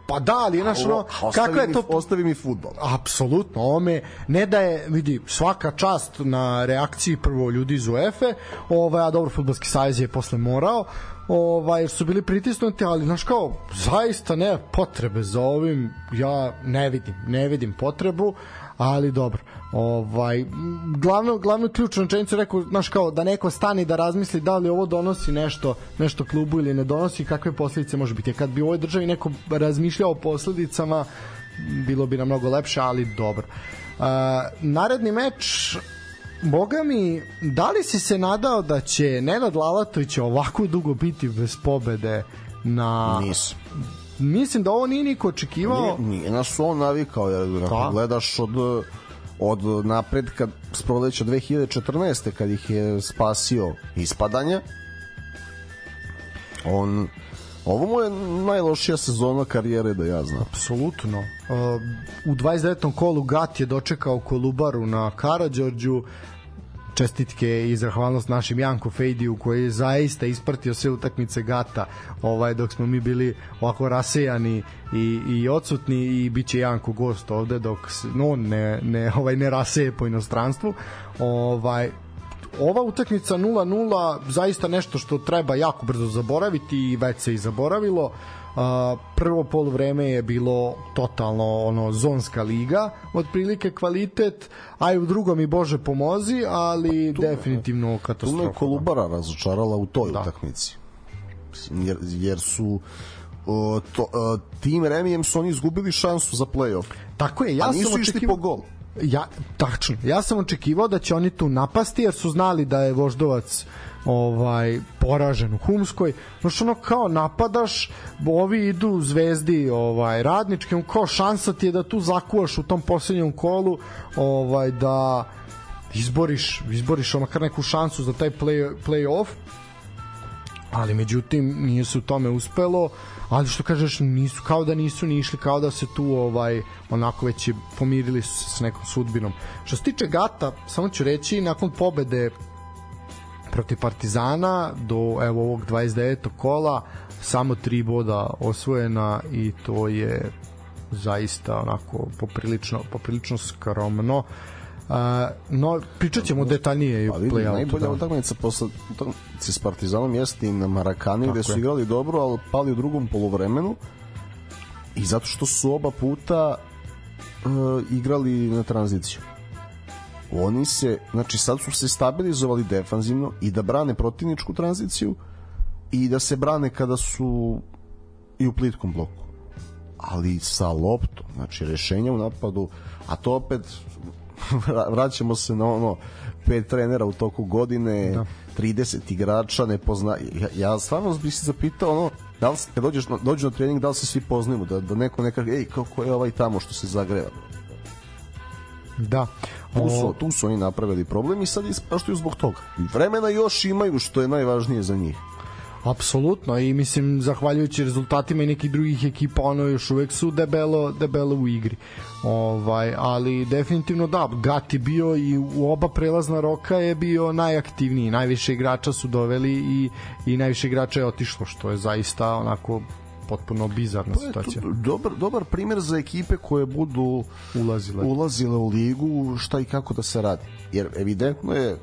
Pa da, ali znaš ono, kako je to ostavi mi fudbal. Apsolutno, ome ne da je vidi svaka čast na reakciji prvo ljudi iz UEFA, ovaj a dobro fudbalski savez je posle morao, ovaj su bili pritisnuti, ali znaš kao zaista ne potrebe za ovim, ja ne vidim, ne vidim potrebu, ali dobro. Ovaj glavno glavno ključno rečenicu rekao, znaš kao da neko stani da razmisli da li ovo donosi nešto, nešto klubu ili ne donosi, kakve posledice može biti. Kad bi u ovoj državi neko razmišljao o posledicama, bilo bi nam mnogo lepše, ali dobro. Uh, naredni meč Boga mi, da li si se nadao da će Nenad Lalatović ovako dugo biti bez pobede na... Nisam mislim da ovo nije niko očekivao. Nije, nije nas on navikao, jer da. gledaš od od napred kad s proleća 2014. kad ih je spasio ispadanja on ovo mu je najlošija sezona karijere da ja znam. Apsolutno. Uh, u 29. kolu Gat je dočekao Kolubaru na Karadžorđu čestitke i zahvalnost našim Janku Fejdiju koji je zaista ispratio sve utakmice Gata ovaj dok smo mi bili ovako rasejani i, i odsutni i biće Janko gost ovde dok no, ne, ne, ovaj, ne raseje po inostranstvu. Ovaj ova utakmica 0-0 zaista nešto što treba jako brzo zaboraviti i već se i zaboravilo prvo poluvreme je bilo totalno ono zonska liga, otprilike kvalitet, a i u drugom i Bože pomozi, ali pa tu, definitivno katastrofa. Tu me Kolubara razočarala u toj da. utakmici. Jer, jer su uh, to, uh, tim remijem su oni izgubili šansu za play-off. Tako je, ja a nisu sam išli po gol. ja, tačno, ja sam očekivao da će oni tu napasti jer su znali da je Voždovac ovaj poražen u Humskoj. Znaš, ono kao napadaš, ovi idu zvezdi ovaj, radničkim, kao šansa ti je da tu zakuvaš u tom poslednjem kolu ovaj, da izboriš, izboriš makar neku šansu za taj play, play-off. Ali međutim nije se u tome uspelo. Ali što kažeš nisu kao da nisu ni išli kao da se tu ovaj onako već pomirili s, s nekom sudbinom. Što se tiče Gata samo ću reći nakon pobede protiv Partizana do evo ovog 29. kola samo tri boda osvojena i to je zaista onako poprilično poprilično skromno. Uh, no, pričat ćemo detaljnije i pa, vidi, Najbolja da. utakmica posle utakmice s Partizanom jeste i na Marakani gde su je. igrali dobro, ali pali u drugom poluvremenu i zato što su oba puta uh, igrali na tranziciju oni se, znači sad su se stabilizovali defanzivno i da brane protivničku tranziciju i da se brane kada su i u plitkom bloku. Ali sa loptom znači rešenja u napadu a to opet vraćamo se na ono pet trenera u toku godine da. 30 igrača ne pozna ja, ja stvarno bih se zapitao ono da li, kad dođeš na, dođu na trening da li se svi poznajemo da, da neko neka ej kako je ovaj tamo što se zagreva? Da tu su, tu su oni napravili problem i sad ispaštuju zbog toga. Vremena još imaju što je najvažnije za njih. Apsolutno i mislim zahvaljujući rezultatima i nekih drugih ekipa ono još uvek su debelo debelo u igri. Ovaj ali definitivno da Gati bio i u oba prelazna roka je bio najaktivniji, najviše igrača su doveli i i najviše igrača je otišlo što je zaista onako potpuno bizarna pa situacija. Dobar, dobar primer za ekipe koje budu ulazile. ulazile u ligu šta i kako da se radi. Jer evidentno je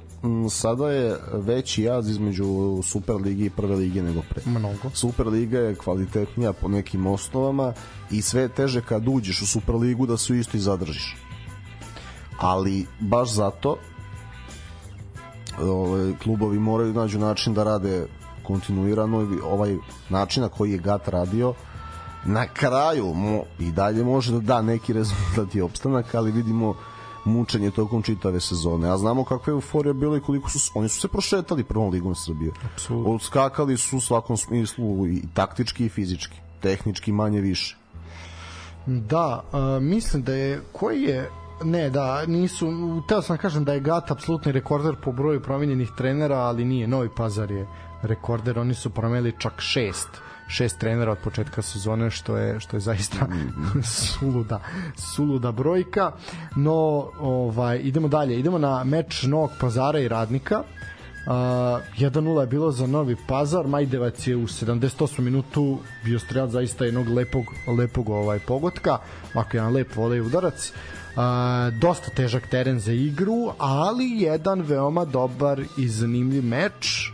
sada je veći jaz između Super ligi i Prve lige nego pre. Mnogo. Super liga je kvalitetnija po nekim osnovama i sve teže kad uđeš u Super ligu da se isto i zadržiš. Ali baš zato ove, klubovi moraju nađu način da rade kontinuirano ovaj način na koji je GAT radio na kraju mo, i dalje može da da neki rezultat i opstanak, ali vidimo mučenje tokom čitave sezone. A znamo kakva je euforija bila i koliko su oni su se prošetali prvom ligom Srbije. Apsolutno. Odskakali su u svakom smislu i taktički i fizički, tehnički manje više. Da, uh, mislim da je koji je Ne, da, nisu, teo sam da kažem da je GAT apsolutni rekorder po broju promenjenih trenera, ali nije, Novi Pazar je rekorder, oni su promenili čak šest šest trenera od početka sezone što je što je zaista suluda suluda brojka. No ovaj idemo dalje. Idemo na meč Novog Pazara i Radnika. Uh, 1-0 je bilo za Novi Pazar. Majdevac je u 78 minutu bio strelac zaista jednog lepog, lepog ovaj pogotka. Ovako jedan lep volej udarac. Uh, dosta težak teren za igru ali jedan veoma dobar i zanimljiv meč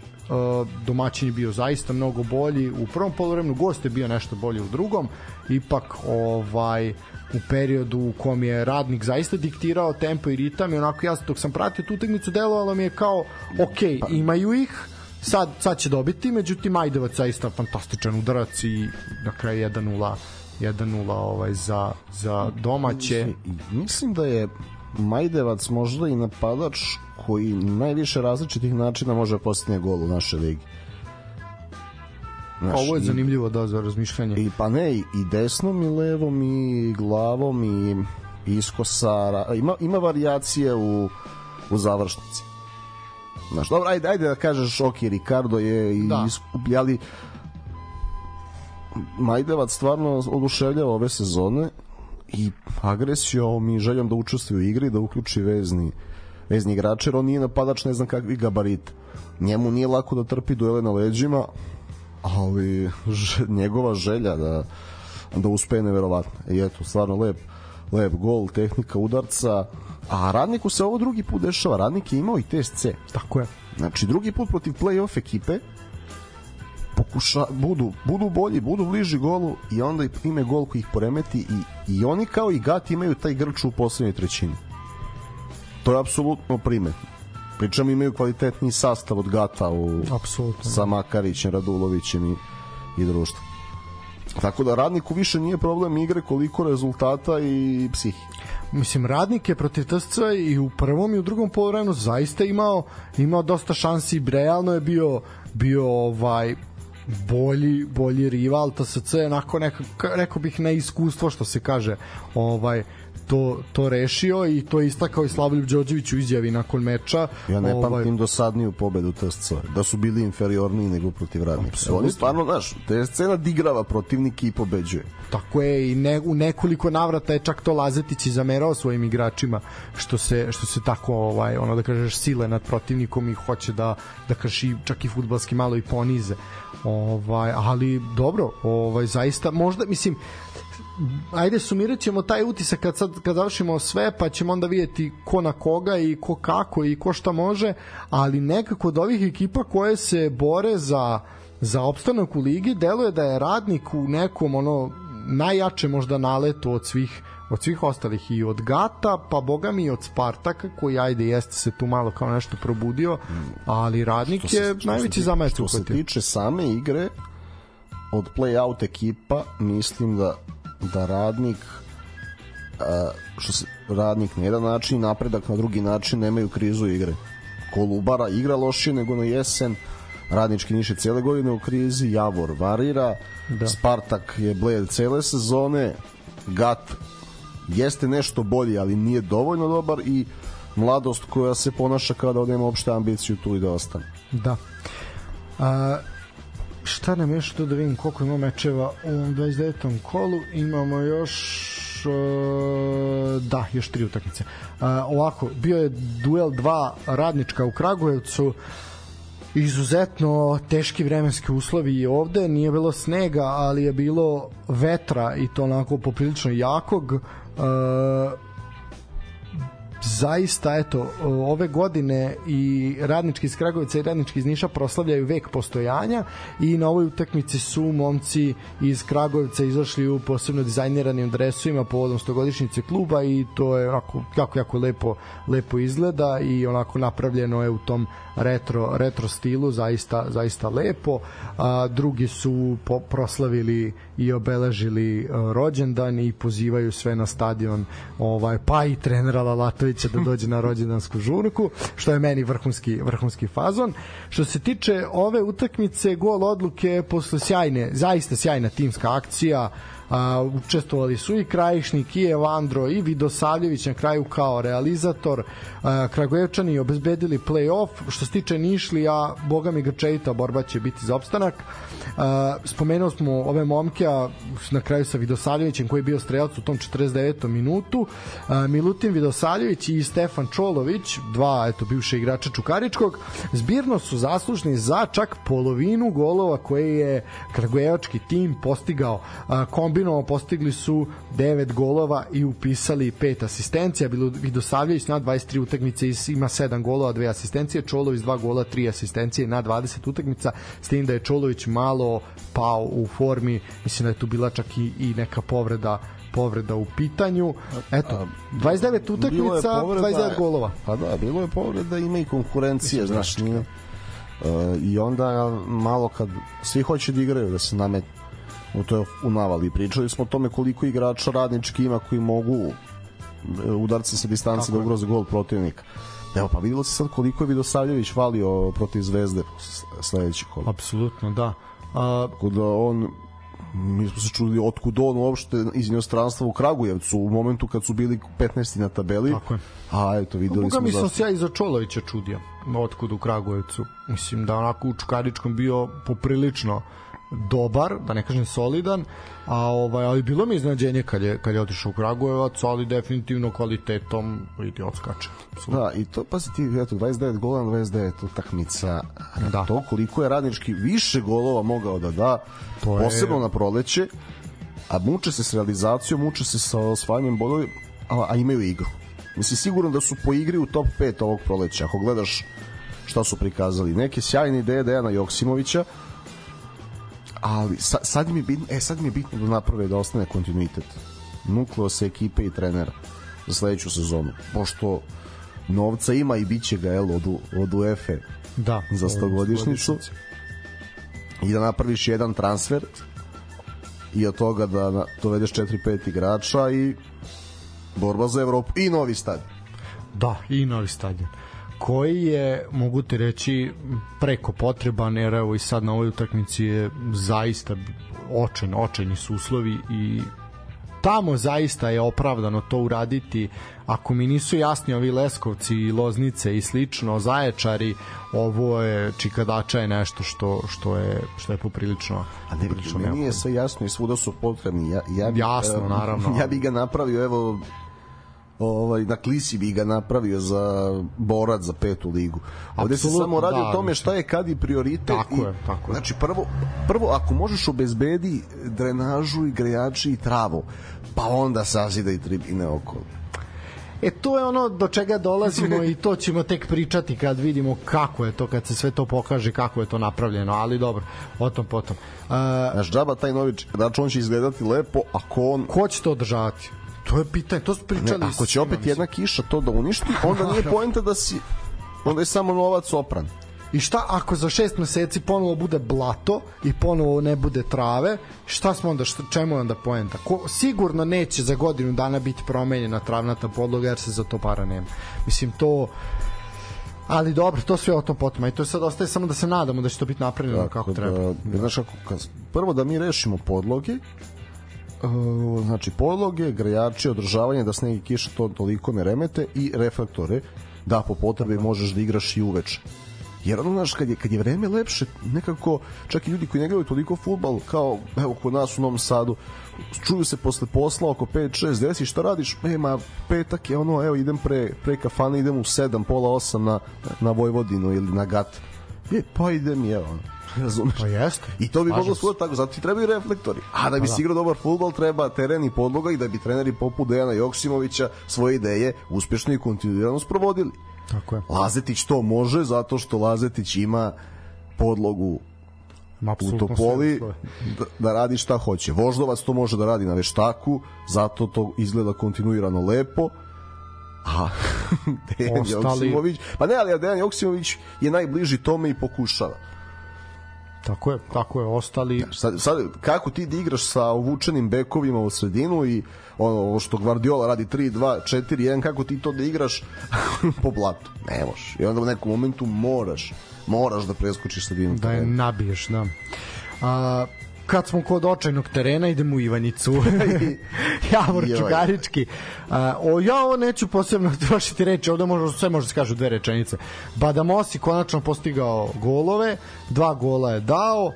domaćin je bio zaista mnogo bolji u prvom poluvremenu, gost je bio nešto bolji u drugom, ipak ovaj u periodu u kom je radnik zaista diktirao tempo i ritam i onako ja dok sam pratio tu utakmicu delovalo mi je kao ok, imaju ih sad, sad će dobiti, međutim Ajdevac zaista fantastičan udarac i na kraju 1-0 1-0 ovaj za, za domaće. Mislim da je Majdevac možda i napadač koji najviše različitih načina može postigne gol u našoj ligi. Znaš, Ovo je zanimljivo da za razmišljanje. I pa ne i desnom i levom i glavom i iskosara. Ima ima varijacije u u završnici. Znaš, dobro, ajde, ajde da kažeš, ok, Ricardo je i da. ali Majdevac stvarno oduševljava ove sezone i agresijom i željom da učestvuje u igri, da uključi vezni vezni igrač, jer on nije napadač ne znam kakvi gabarita. Njemu nije lako da trpi duele na leđima, ali njegova želja da da uspe je neverovatna. I eto, stvarno lep, lep gol, tehnika udarca, a Radniku se ovo drugi put dešava. Radnik je imao i TSC. Tako je. Znači, drugi put protiv play-off ekipe pokuša, budu, budu bolji, budu bliži golu i onda ime gol koji ih poremeti i, i oni kao i Gat imaju taj grč u poslednjoj trećini to je apsolutno primetno. Pričam imaju kvalitetni sastav od Gata u, Apsolutno. sa Makarićem, Radulovićem i, i društvom. Tako da radniku više nije problem igre koliko rezultata i psihike. mislim radnik je protiv TSC i u prvom i u drugom poluvremenu zaista imao imao dosta šansi realno je bio bio ovaj bolji bolji rival TSC onako neka, rekao bih na iskustvo što se kaže ovaj to, to rešio i to je istakao i Slavljub Đorđević u izjavi nakon meča. Ja ne ovaj... pamtim dosadniju pobedu TSC, da su bili inferiorniji nego protiv radnika. Absolutno. Oni stvarno, znaš, TSC nadigrava protivnik i pobeđuje. Tako je i ne, u nekoliko navrata je čak to Lazetić i zamerao svojim igračima što se, što se tako ovaj, ono da kažeš sile nad protivnikom i hoće da, da krši čak i futbalski malo i ponize. Ovaj, ali dobro, ovaj zaista možda mislim ajde sumirat ćemo taj utisak kad, sad, kad završimo sve pa ćemo onda vidjeti ko na koga i ko kako i ko šta može ali nekako od ovih ekipa koje se bore za za opstanak u ligi deluje da je radnik u nekom ono najjače možda naletu od svih od svih ostalih i od Gata, pa boga mi i od Spartaka, koji ajde jeste se tu malo kao nešto probudio, ali radnik se, je najveći zamajac Što se tiče same igre, od play-out ekipa, mislim da da radnik što se radnik na jedan način napredak na drugi način nemaju krizu igre. Kolubara igra lošije nego na jesen radnički niše cele godine u krizi Javor varira da. Spartak je bled cele sezone Gat jeste nešto bolji ali nije dovoljno dobar i mladost koja se ponaša kada nema opšte ambiciju tu i da ostane. Da. A, šta nam još tu da vidim koliko ima mečeva u 29. kolu imamo još uh, da, još tri utakmice uh, ovako, bio je duel 2 radnička u Kragujevcu izuzetno teški vremenski uslovi i ovde, nije bilo snega, ali je bilo vetra i to onako poprilično jakog. Uh, zaista eto ove godine i radnički iz Kragovica i radnički iz Niša proslavljaju vek postojanja i na ovoj utakmici su momci iz Kragujevca izašli u posebno dizajniranim dresovima povodom 100 kluba i to je onako jako jako lepo lepo izgleda i onako napravljeno je u tom retro retro stilu zaista zaista lepo. A drugi su po, proslavili i obeležili uh, rođendan i pozivaju sve na stadion ovaj pa i trenera Lalatovića da dođe na rođendansku žurku što je meni vrhunski vrhunski fazon. Što se tiče ove utakmice gol odluke posle sjajne zaista sjajna timska akcija a, učestvovali su i Krajišnik i Evandro i Vidosavljević na kraju kao realizator. A, Kragujevčani obezbedili play-off. Što se tiče Nišlija boga mi grčevita borba će biti za opstanak. Spomenuo smo ove momke a na kraju sa Vidosavljevićem koji je bio strelac u tom 49. minutu. A, Milutin Vidosavljević i Stefan Čolović dva eto bivše igrača Čukaričkog zbirno su zaslužni za čak polovinu golova koje je Kragujevački tim postigao. A, kombi kombinovano postigli su 9 golova i upisali pet asistencija. Bilo Vidosavljević na 23 utakmice ima 7 golova, dve asistencije, Čolović 2 gola, 3 asistencije na 20 utakmica, s tim da je Čolović malo pao u formi, mislim da je tu bila čak i, i neka povreda povreda u pitanju. Eto, 29 utakmica, povreda, 29 golova. Pa da, bilo je povreda, ima i konkurencije, znaš, nije. Uh, I onda malo kad svi hoće da igraju, da se namet, u to u navali. Pričali smo o tome koliko igrača radnički ima koji mogu e, udarci sa distance da ugroze gol protivnika. Evo, pa videlo se sad koliko je Vidosavljević valio protiv Zvezde sledeći kol. Apsolutno, da. A... Tako da on mi smo se čuli otkud on uopšte iz inostranstva u Kragujevcu u momentu kad su bili 15. na tabeli. Tako je. A eto, videli Boga smo mi sam se ja iza Čolovića čudio otkud u Kragujevcu. Mislim da onako u Čukaričkom bio poprilično dobar, da ne kažem solidan, a ovaj ali bilo mi iznenađenje kad je kad je otišao u Kragujevac, ali definitivno kvalitetom vidi odskače. Da, i to pa se ti eto 29 golova na 29 utakmica. Da. To koliko je radnički više golova mogao da da, to posebno je... na proleće, a muče se s realizacijom, muče se sa osvajanjem bodova, a, a imaju igru. Mislim sigurno da su po igri u top 5 ovog proleća. Ako gledaš šta su prikazali, neke sjajne ideje Dejana Joksimovića, ali sa, sad mi je bitno, e, sad mi je bitno da naprave da ostane kontinuitet. Nukleosa ekipe i trenera za sledeću sezonu, pošto novca ima i bit će ga jel, od, od UEFA da, za 100 godišnicu i da napraviš jedan transfer i od toga da dovedeš 4-5 igrača i borba za Evropu i novi stadion. Da, i novi stadion koji je, mogu ti reći, preko potreban, jer evo i sad na ovoj utakmici je zaista očen, očeni su uslovi i tamo zaista je opravdano to uraditi. Ako mi nisu jasni ovi Leskovci i Loznice i slično Zaječari ovo je Čikadača je nešto što što je što je poprilično a ne poprilično meni je sve jasno i svuda su potrebni ja ja bi, jasno naravno ja bih ga napravio evo ovaj na klisi bi ga napravio za borac za petu ligu. Ovde se samo radi da, o tome šta je kad i prioritet tako i, je, tako je. Znači prvo prvo ako možeš obezbedi drenažu i grejači i travu, pa onda sazida i tribine okolo. E to je ono do čega dolazimo i to ćemo tek pričati kad vidimo kako je to, kad se sve to pokaže, kako je to napravljeno, ali dobro, o tom potom. Uh, Znaš, džaba taj novi račun će izgledati lepo, ako on... Ko će to održavati? To je pitanje, to su pričali. Ne, ako će opet jedna kiša to da uništi, onda nije poenta da si onda je samo novac opran. I šta ako za šest meseci ponovo bude blato i ponovo ne bude trave, šta smo onda, šta, čemu je onda poenta? Ko, sigurno neće za godinu dana biti promenjena travnata podloga jer se za to para nema. Mislim, to ali dobro, to sve o tom potom. I to sad ostaje samo da se nadamo da će to biti napravljeno kako, kako treba. Da, znaš, kako, prvo da mi rešimo podloge, Uh, znači podloge, grejači, održavanje da sneg i kiša to toliko ne remete i reflektore da po potrebi možeš da igraš i uveče jer ono znaš kad je, kad je vreme lepše nekako čak i ljudi koji ne gledaju toliko futbal kao evo kod nas u Novom Sadu čuju se posle posla oko 5, 6, 10 šta radiš? E, ma petak je ono, evo idem pre, pre kafane, idem u 7, pola 8 na, na Vojvodinu ili na Gat. E, pa idem evo, razumeš? Pa jeste. I to bi moglo svuda tako, zato ti trebaju reflektori. A da bi pa si da. igrao dobar fudbal treba teren i podloga i da bi treneri poput Dejana Joksimovića svoje ideje uspešno i kontinuirano sprovodili. Tako je. Lazetić to može zato što Lazetić ima podlogu u Topoli da, da radi šta hoće. Voždovac to može da radi na veštaku, zato to izgleda kontinuirano lepo. A Dejan Ostali... Joksimović, pa ne, ali Dejan Joksimović je najbliži tome i pokušava. Tako je, tako je, ostali... Sad, sad kako ti da igraš sa uvučenim bekovima u sredinu i ono, ovo što Guardiola radi 3, 2, 4, 1, kako ti to da igraš po blatu? Ne možeš. I onda u nekom momentu moraš, moraš da preskočiš sredinu. Da je nabiješ, da. A, kad smo kod očajnog terena idemo u Ivanjicu. Javor Čugarički. Uh, o, ja ovo neću posebno trošiti reći ovde može, sve može da se kažu dve rečenice. Badamosi konačno postigao golove dva gola je dao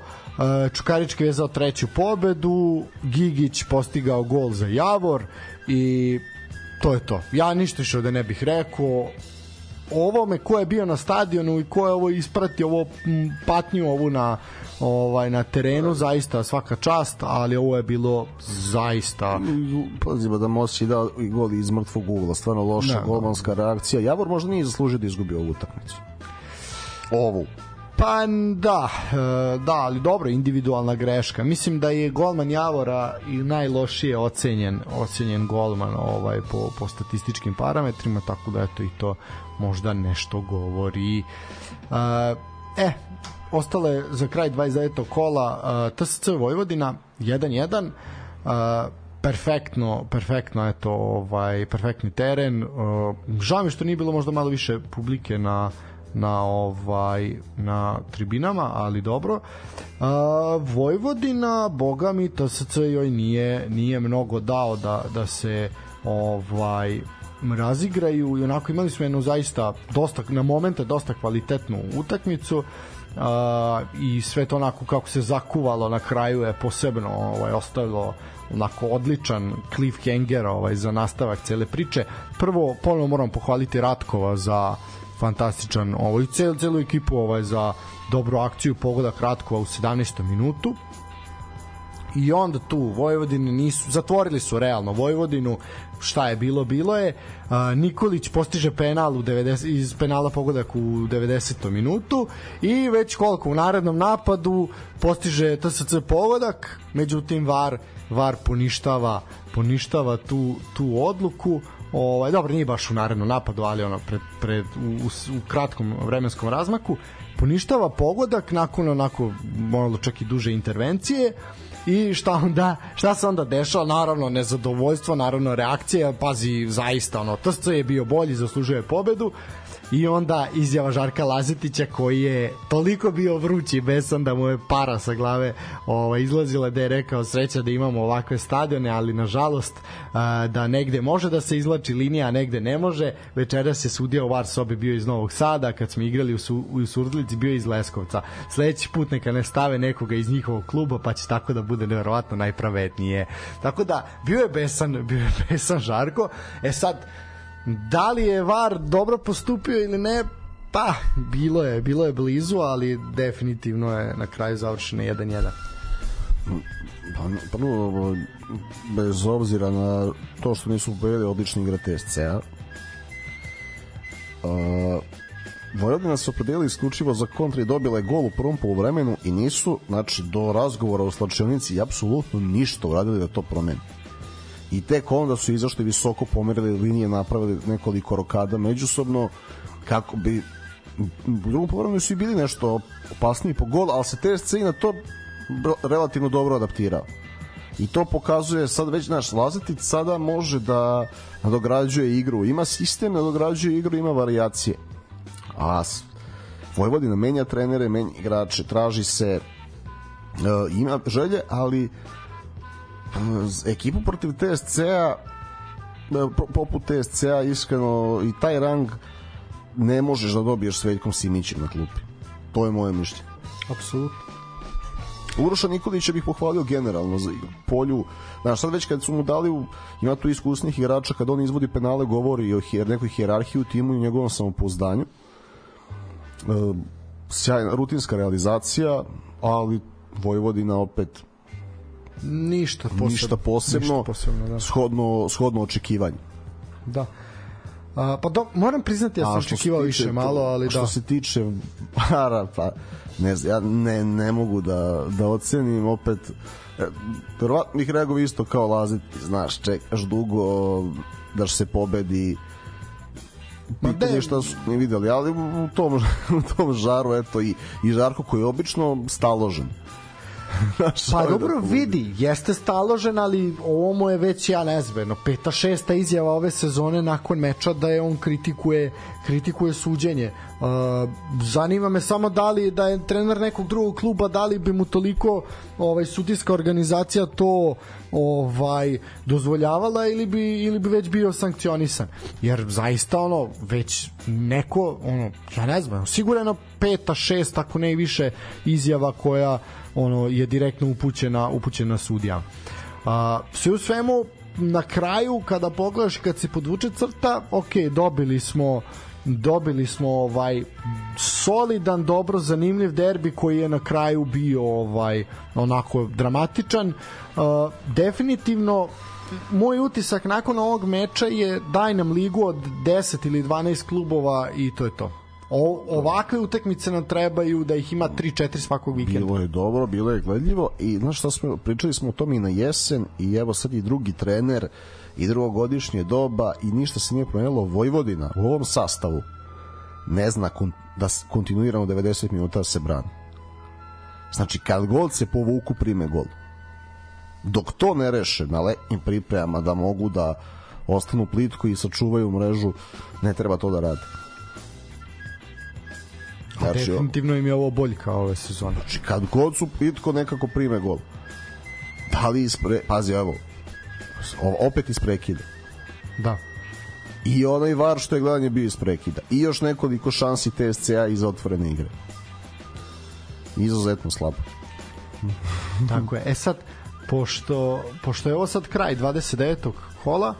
Čukarički vezao treću pobedu Gigić postigao gol za Javor i to je to. Ja ništa više ovde ne bih rekao. Ovome ko je bio na stadionu i ko je ovo ispratio ovo patnju ovu na ovaj na terenu zaista svaka čast, ali ovo je bilo zaista pazimo da Mosi da i gol iz mrtvog ugla, stvarno loša ne, golmanska reakcija. Javor možda nije zaslužio da izgubi ovu utakmicu. Ovu. Pa da, e, da, ali dobro, individualna greška. Mislim da je golman Javora i najlošije ocenjen, ocenjen golman ovaj po, po statističkim parametrima, tako da eto i to možda nešto govori. E, e ostale za kraj 29. kola uh, TSC Vojvodina 1-1 uh, perfektno, perfektno eto, ovaj perfektni teren. Uh, žao mi što nije bilo možda malo više publike na na ovaj na tribinama, ali dobro. Uh, Vojvodina, boga mi TSC joj nije nije mnogo dao da da se ovaj razigraju i onako imali smo jednu zaista dosta na momente dosta kvalitetnu utakmicu a, i sve to onako kako se zakuvalo na kraju je posebno ovaj ostavilo onako odličan cliffhanger ovaj za nastavak cele priče. Prvo ponovo moram pohvaliti Ratkova za fantastičan ovaj celu celu ekipu ovaj za dobru akciju pogodak Ratkova u 17. minutu i onda tu Vojvodini nisu zatvorili su realno Vojvodinu šta je bilo bilo je. Nikolić postiže penal u 90 iz penala pogodak u 90. minutu i već koliko u narednom napadu postiže TSC pogodak međutim VAR VAR poništava poništava tu tu odluku. Ovaj dobro nije baš u narednom napadu, ali ono pred, pred u, u, u kratkom vremenskom razmaku. Poništava pogodak nakon onako malo čak i duže intervencije i šta onda šta se onda dešava? Naravno nezadovoljstvo naravno reakcija. Pazi zaista ono TSC je bio bolji zaslužuje pobedu i onda izjava Žarka Lazetića koji je toliko bio vrući besan da mu je para sa glave ovaj, izlazila da je rekao sreća da imamo ovakve stadione ali nažalost da negde može da se izlači linija a negde ne može. Večeras se sudija u VAR sobi bio iz Novog Sada kad smo igrali u, su, u Surdlici bio iz Leskovca. Sledeći put neka ne stave nekoga iz njihovog kluba pa će tako da bude neverovatno najpravednije. Tako da bio je besan bio je besan Žarko. E sad Da li je VAR dobro postupio ili ne? Pa, bilo je, bilo je blizu, ali definitivno je na kraju završeno 1-1. Pa, pa no, bez obzira na to što nisu pobedili odlični igra TSC-a, uh, Vojvodina se opredelila isključivo za kontra i dobila je gol u prvom poluvremenu i nisu, znači, do razgovora u slačionici apsolutno ništa uradili da to promeni i tek onda su izašli visoko pomerili linije, napravili nekoliko rokada međusobno kako bi u drugom povremenu su i bili nešto opasniji po gol, ali se TSC i na to relativno dobro adaptirao. I to pokazuje sad već naš Lazetic sada može da nadograđuje igru. Ima sistem, nadograđuje igru, ima varijacije. A Vojvodina menja trenere, menja igrače, traži se uh, ima želje, ali ekipu protiv TSC-a e, poput TSC-a iskreno i taj rang ne možeš da dobiješ s Veljkom Simićem na klupi. To je moje mišljenje. Apsolutno. Uroša Nikolića bih pohvalio generalno za polju. Znaš, sad već kad su mu dali, ima tu iskusnih igrača, kad on izvodi penale, govori o hier, nekoj hijerarhiji u timu i njegovom samopouzdanju. E, sjajna rutinska realizacija, ali Vojvodina opet ništa posebno, ništa posebno, ništa posebno da. shodno, shodno očekivanje. Da. A, pa do, moram priznati ja sam očekivao više malo, ali što da. Što se tiče para, pa ne znam, ja ne, ne mogu da, da ocenim opet e, verovatno bih reagovao isto kao laziti, znaš, čekaš dugo da se pobedi pitanje šta su ne videli, ali u tom, u tom žaru eto i, i Žarko koji je obično staložen pa dobro vidi, jeste staložen, ali ovo mu je već, ja ne znam, peta, šesta izjava ove sezone nakon meča da je on kritikuje, kritikuje suđenje. Uh, zanima me samo da li da je trener nekog drugog kluba da li bi mu toliko ovaj sudijska organizacija to ovaj dozvoljavala ili bi ili bi već bio sankcionisan jer zaista ono već neko ono ja ne znam sigurno peta šesta ako ne i više izjava koja ono je direktno upućena upućena sudija. A, sve u svemu na kraju kada pogledaš kad se podvuče crta, ok, dobili smo dobili smo ovaj solidan, dobro zanimljiv derbi koji je na kraju bio ovaj onako dramatičan. Uh, definitivno moj utisak nakon ovog meča je daj nam ligu od 10 ili 12 klubova i to je to. O, ovakve utakmice nam trebaju da ih ima 3-4 svakog vikenda. Bilo je dobro, bilo je gledljivo i znaš šta smo, pričali smo o tom i na jesen i evo sad i drugi trener i drugogodišnje doba i ništa se nije promenilo Vojvodina u ovom sastavu ne zna kon, da kontinuirano 90 minuta se brani. Znači, kad gol se povuku, prime gol. Dok to ne reše na letnjim pripremama da mogu da ostanu plitko i sačuvaju mrežu, ne treba to da rade. Znači, definitivno im je ovo boljka ove sezone. Znači, kad god su plitko, nekako prime gol. Da li ispre... Pazi, evo, opet isprekida. Da i onaj var što je gledanje bio iz prekida i još nekoliko šansi TSCA iz otvorene igre izuzetno slabo tako je e sad pošto, pošto je ovo sad kraj 29. kola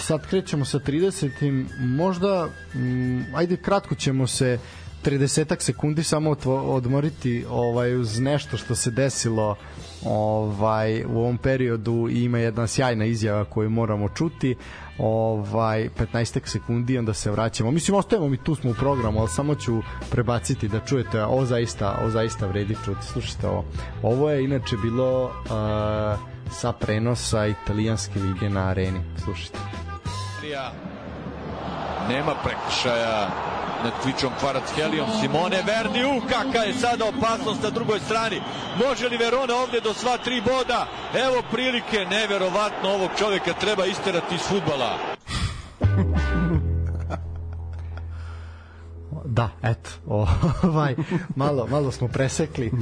sad krećemo sa 30. možda m, ajde kratko ćemo se 30 sekundi samo odmoriti ovaj uz nešto što se desilo ovaj u ovom periodu i ima jedna sjajna izjava koju moramo čuti ovaj 15 sekundi onda se vraćamo. Mislim ostajemo mi tu smo u programu, al samo ću prebaciti da čujete ovo zaista, ovo zaista vredi čuti. Slušajte ovo. Ovo je inače bilo uh, sa prenosa italijanske lige na areni. Slušajte. Nema prekršaja nad Kvičom Kvarac Helijom. Simone Verdi u kakva je sada opasnost na drugoj strani. Može li Verona ovde do sva tri boda? Evo prilike neverovatno ovog čoveka treba isterati iz futbala Da, eto, ovaj, malo, malo smo presekli.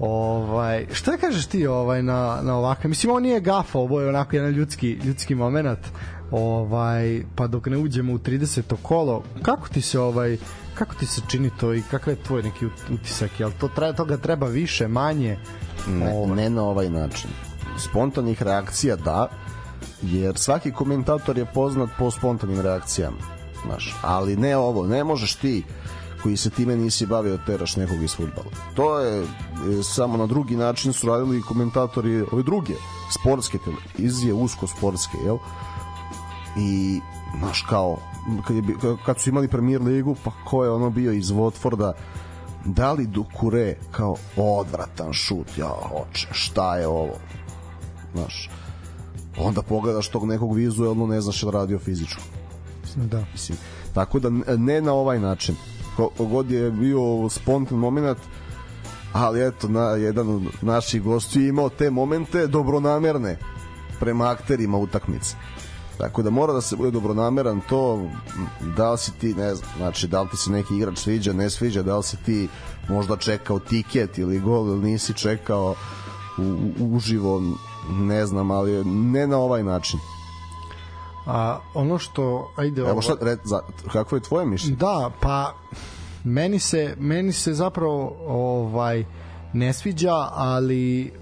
Ovaj, šta kažeš ti ovaj na na ovakav? Mislim on nije gafa, ovo je onako jedan ljudski ljudski momenat. Ovaj, pa dok ne uđemo u 30. kolo, kako ti se ovaj kako ti se čini to i kakav je tvoj neki utisak? Jel to treba toga treba više, manje? Ne, ovaj. ne na ovaj način. Spontanih reakcija da, jer svaki komentator je poznat po spontanim reakcijama. Znaš, ali ne ovo, ne možeš ti koji se time nisi bavio teraš nekog iz futbala. To je, je samo na drugi način su radili komentatori ove druge sportske televizije, usko sportske, jel? I znaš kao kad, je, kad su imali premier ligu pa ko je ono bio iz Watforda? Da li Dukure kao odvratan šut ja hoće šta je ovo? Znaš onda pogledaš tog nekog vizuelno ne znaš da radio fizičko. Da. Mislim tako da ne na ovaj način kogod je bio spontan moment ali eto na jedan od naših gostiju imao te momente dobronamerne prema akterima utakmice Tako da mora da se bude dobronameran to da li si ti, ne znam, znači da li ti se neki igrač sviđa, ne sviđa, da li si ti možda čekao tiket ili gol ili nisi čekao u, uživo, ne znam, ali ne na ovaj način. A ono što ajde Evo šta red, za, kako je tvoje mišljenje? Da, pa meni se meni se zapravo ovaj ne sviđa, ali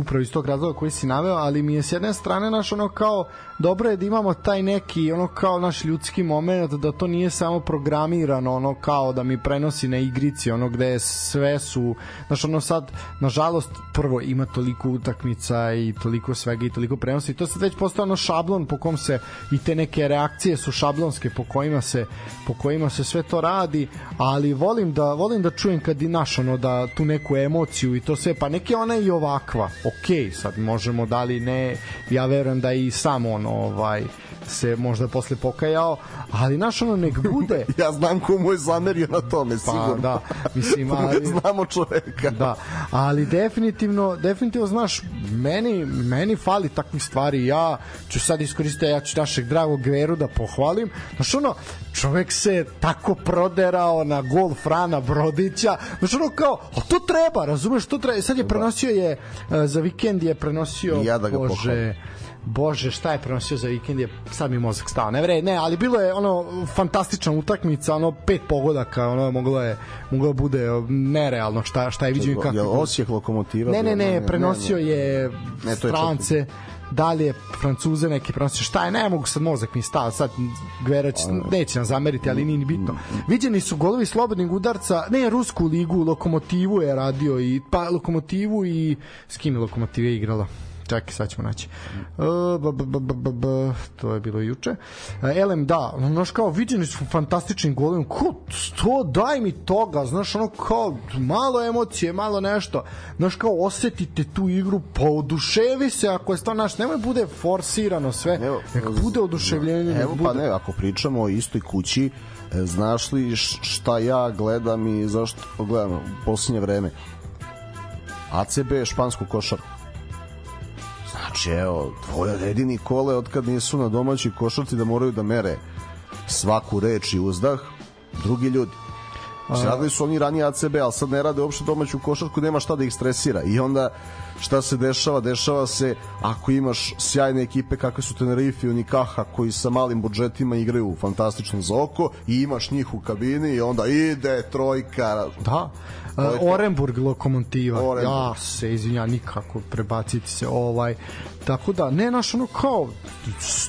upravo iz tog razloga koji si naveo, ali mi je s jedne strane naš ono kao dobro je da imamo taj neki ono kao naš ljudski moment da to nije samo programirano ono kao da mi prenosi na igrici ono gde sve su znaš ono sad nažalost prvo ima toliko utakmica i toliko svega i toliko prenosa i to se već postao ono šablon po kom se i te neke reakcije su šablonske po kojima se po kojima se sve to radi ali volim da volim da čujem kad i naš ono da tu neku emociju i to sve pa neke ona i ovakva. Ok sad možemo da li ne ja verujem da i samo ono ovaj se možda posle pokajao, ali naš ono nek bude ja znam ko mu je zamerio na tome pa, sigurno. da, mislim, ali znamo čoveka. Da, ali definitivno definitivno znaš, meni meni fali takvih stvari. Ja ću sad iskoristiti ja ću našeg dragog Veru da pohvalim. Znaš ono, čovek se tako proderao na gol Frana Brodića. Znaš ono kao, a to treba, razumeš, to treba. Sad je da. prenosio je e, za vikend je prenosio ja da ga Bože, pohvalim Bože, šta je prenosio za vikend je sad mi mozak stao. Ne vre, ne, ali bilo je ono fantastična utakmica, ono pet pogodaka, ono moglo je moglo bude nerealno šta šta je viđeno kako. Je Osijek lokomotiva? Ne, ne, ne, prenosio ne, ne. je ne, to je France dalje Francuze neki prenosio šta je ne mogu sad mozak mi stao sad Gverać neće nam zameriti ali nije ni bitno viđeni su golovi slobodnih udarca ne Rusku ligu Lokomotivu je radio i pa Lokomotivu i s kim je Lokomotiva igrala čekaj, sad ćemo naći. Uh, b, b, b, b, b, to je bilo juče. Uh, Elem, da, znaš kao, viđeni su fantastičnim golem, ko, to, daj mi toga, znaš, ono kao, malo emocije, malo nešto, znaš kao, osetite tu igru, pa oduševi se, ako je stvarno, znaš, nemoj bude forsirano sve, evo, neka bude oduševljenje. Evo, pa pa ne, ako pričamo o istoj kući, e, znaš li šta ja gledam i zašto gledam u posljednje vreme? ACB špansku košarku Znači, evo, dvoje jedini kole od kad nisu na domaćoj košarci da moraju da mere svaku reč i uzdah, drugi ljudi. Radili su oni ranije ACB, ali sad ne rade uopšte domaću košarku, nema šta da ih stresira. I onda šta se dešava? Dešava se ako imaš sjajne ekipe kakve su Tenerife i Unikaha koji sa malim budžetima igraju fantastično za oko i imaš njih u kabini i onda ide trojka. Da, Orenburg lokomotiva. Orenburg. Ja se izvinja nikako prebaciti se ovaj tako da ne naš ono kao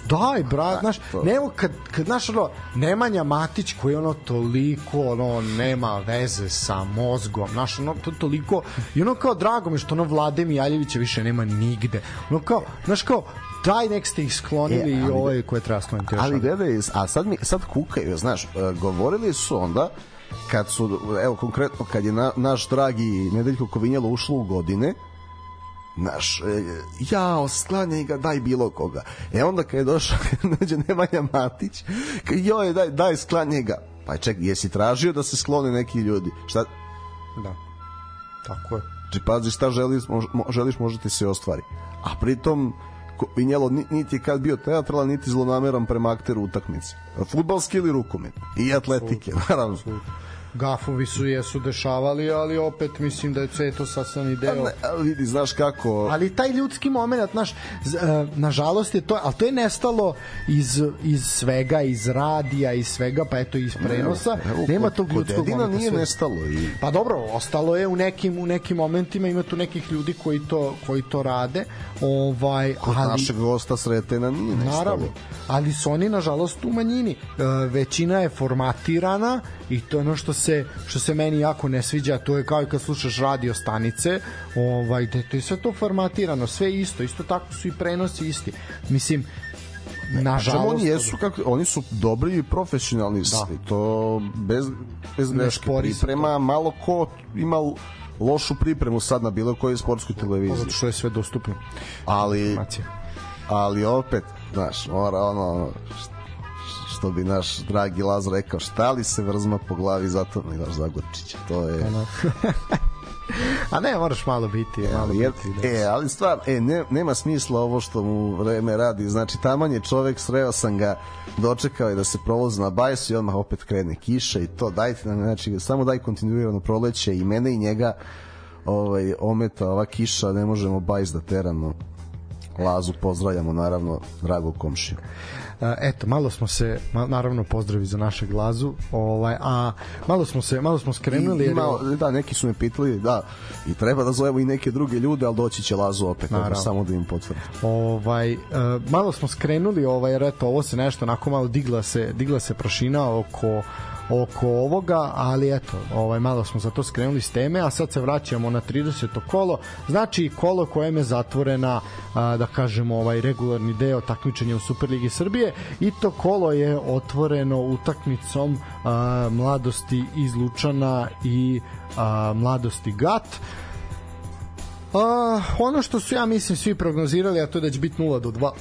daj brat da, znaš ne kad kad naš ono Nemanja Matić koji ono toliko ono nema veze sa mozgom naš ono to toliko i ono kao drago mi što ono Vlade Mijaljevića više nema nigde. Ono kao znaš kao daj nek ste ih sklonili e, i ovaj koje treba skloniti ali gledaj a sad mi sad kukaju znaš e, govorili su onda kad su, evo konkretno kad je na, naš dragi Nedeljko Kovinjalo ušlo u godine naš, e, jao, sklanjaj ga, daj bilo koga. E onda kad je došao, nađe Nemanja Matić, kad joj, daj, daj, sklanjaj ga. Pa ček, jesi tražio da se sklone neki ljudi? Šta, Da. Tako je. Znači, pazi šta želiš, mož, mo, želiš može ti se ostvari. A pritom, Vinjelo ni- niti je kad bio teatralan, niti zlonameran prema akteru utakmice. Futbalski ili rukomet. I atletike, naravno. Gafovi su jesu dešavali, ali opet mislim da je sve to sastavni Pa deo. ne, ali vidi, znaš kako... ali taj ljudski moment, znaš, e, nažalost je to, ali to je nestalo iz, iz svega, iz radija, iz svega, pa eto iz prenosa, Evo, nema kod- tog ljudskog momenta. nije sve. nestalo i Pa dobro, ostalo je u nekim u nekim momentima ima tu nekih ljudi koji to koji to rade. Ovaj kod ali našeg gosta Sretena nije nestalo. naravno, ali su oni nažalost u manjini. E, većina je formatirana i to je ono što se što se meni jako ne sviđa, to je kao i kad slušaš radio stanice, ovaj da to je sve to formatirano, sve isto, isto tako su i prenosi isti. Mislim nažalost oni jesu kako oni su dobri i profesionalni da. to bez bez greške priprema malo ko ima lošu pripremu sad na bilo kojoj sportskoj televiziji zato što je sve dostupno. ali ali opet znaš mora ono što bi naš dragi Laz rekao šta li se vrzma po glavi zato mi daš Zagorčića to je. A ne, moraš malo biti, malo Jer, biti. Da. e, ali stvar, e, ne, nema smisla ovo što mu vreme radi. Znači, taman je čovek, sreo sam ga, dočekao je da se provozi na bajsu i odmah opet krene kiša i to, dajte nam, znači, samo daj kontinuirano proleće i mene i njega ovaj, ometa ova kiša, ne možemo bajs da teramo. Lazu pozdravljamo, naravno, drago komšiju. Eto malo smo se naravno pozdravi za naše glazu ovaj a malo smo se malo smo skrenuli I, jer ima, da, neki su me pitali, da, i treba da zovemo i neke druge ljude, ali doći će Lazu opet, Naravno. samo da im potvrdi. ovaj e, malo smo skrenuli ovaj eto ovo se nešto onako malo digla se digla se prašina oko oko ovoga, ali eto, ovaj malo smo za to skrenuli s teme, a sad se vraćamo na 30. kolo. Znači kolo kojem je zatvorena a, da kažemo ovaj regularni deo takmičenja u Superligi Srbije i to kolo je otvoreno utakmicom a, mladosti iz Lučana i a, mladosti Gat. A, ono što su ja mislim svi prognozirali, a to je da će biti 0 do 2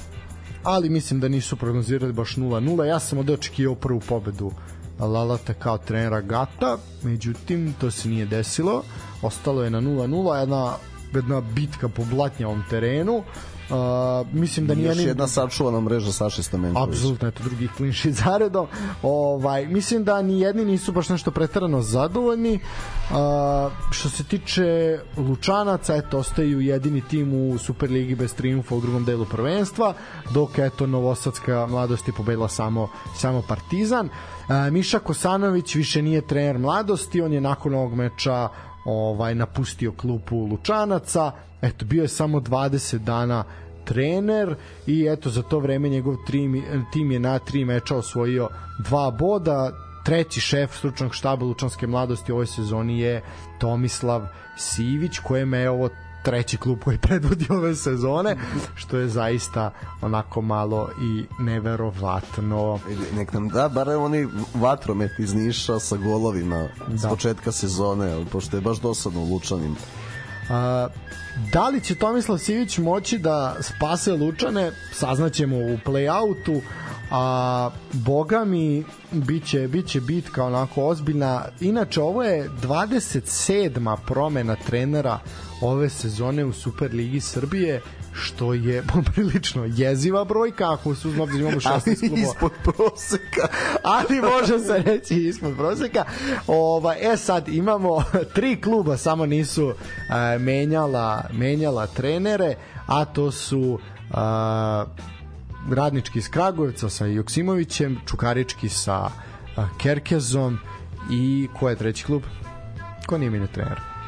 ali mislim da nisu prognozirali baš 0-0. Ja sam ovde očekivao prvu pobedu Lalata kao trenera Gata, međutim to se nije desilo. Ostalo je na 0-0, jedna, jedna bitka po blatnjavom terenu. Uh, mislim da nije još jedna sačuvana mreža Saše Stamenkovića. apsolutno eto drugi klinši zaredom. Ovaj mislim da ni jedni nisu baš nešto preterano zadovoljni. A, što se tiče Lučanaca, eto ostaju jedini tim u Superligi bez triumfa u drugom delu prvenstva, dok eto Novosadska mladost je pobedila samo samo Partizan. Miša Kosanović više nije trener mladosti, on je nakon ovog meča ovaj napustio klupu Lučanaca. Eto bio je samo 20 dana trener i eto za to vreme njegov tim, tim je na tri meča osvojio dva boda treći šef stručnog štaba Lučanske mladosti u ovoj sezoni je Tomislav Sivić kojem je ovo treći klub koji predvodi ove sezone što je zaista onako malo i neverovatno Nek nam da, bar oni vatromet iz Niša sa golovima da. s početka sezone, pošto je baš dosadno u Lučanima. A, da li će Tomislav Sivić moći da spase Lučane, saznaćemo u play-outu, a boga mi biće, biće bitka onako ozbiljna. Inače, ovo je 27. promena trenera ove sezone u Superligi Srbije, što je poprilično jeziva brojka, ako uzme obzir imamo 16 klubova ispod proseka. ali može se reći ispod proseka. Ova, e sad imamo tri kluba samo nisu e, menjala menjala trenere, a to su e, Radnički iz Kragujevca sa Joksimovićem, Čukarički sa e, Kerkezom i ko je treći klub? Ko nije menjao trenera?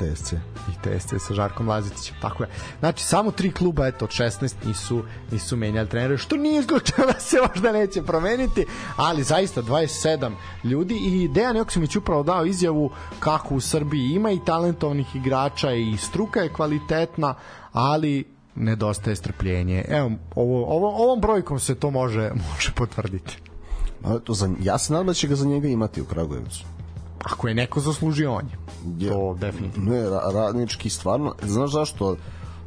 TSC. i TSC sa Žarkom Lazetićem. Tako je. Znači, samo tri kluba, eto, od 16 nisu, nisu menjali trenere, što nije isključeno da se možda neće promeniti, ali zaista 27 ljudi i Dejan Joksimić upravo dao izjavu kako u Srbiji ima i talentovnih igrača i struka je kvalitetna, ali nedostaje strpljenje. Evo, ovo, ovo, ovom brojkom se to može, može potvrditi. Ja se nadam da će ga za njega imati u Kragujevcu. Ako je neko zaslužio on je. To definitivno. Ne, ra, radnički stvarno, znaš zašto?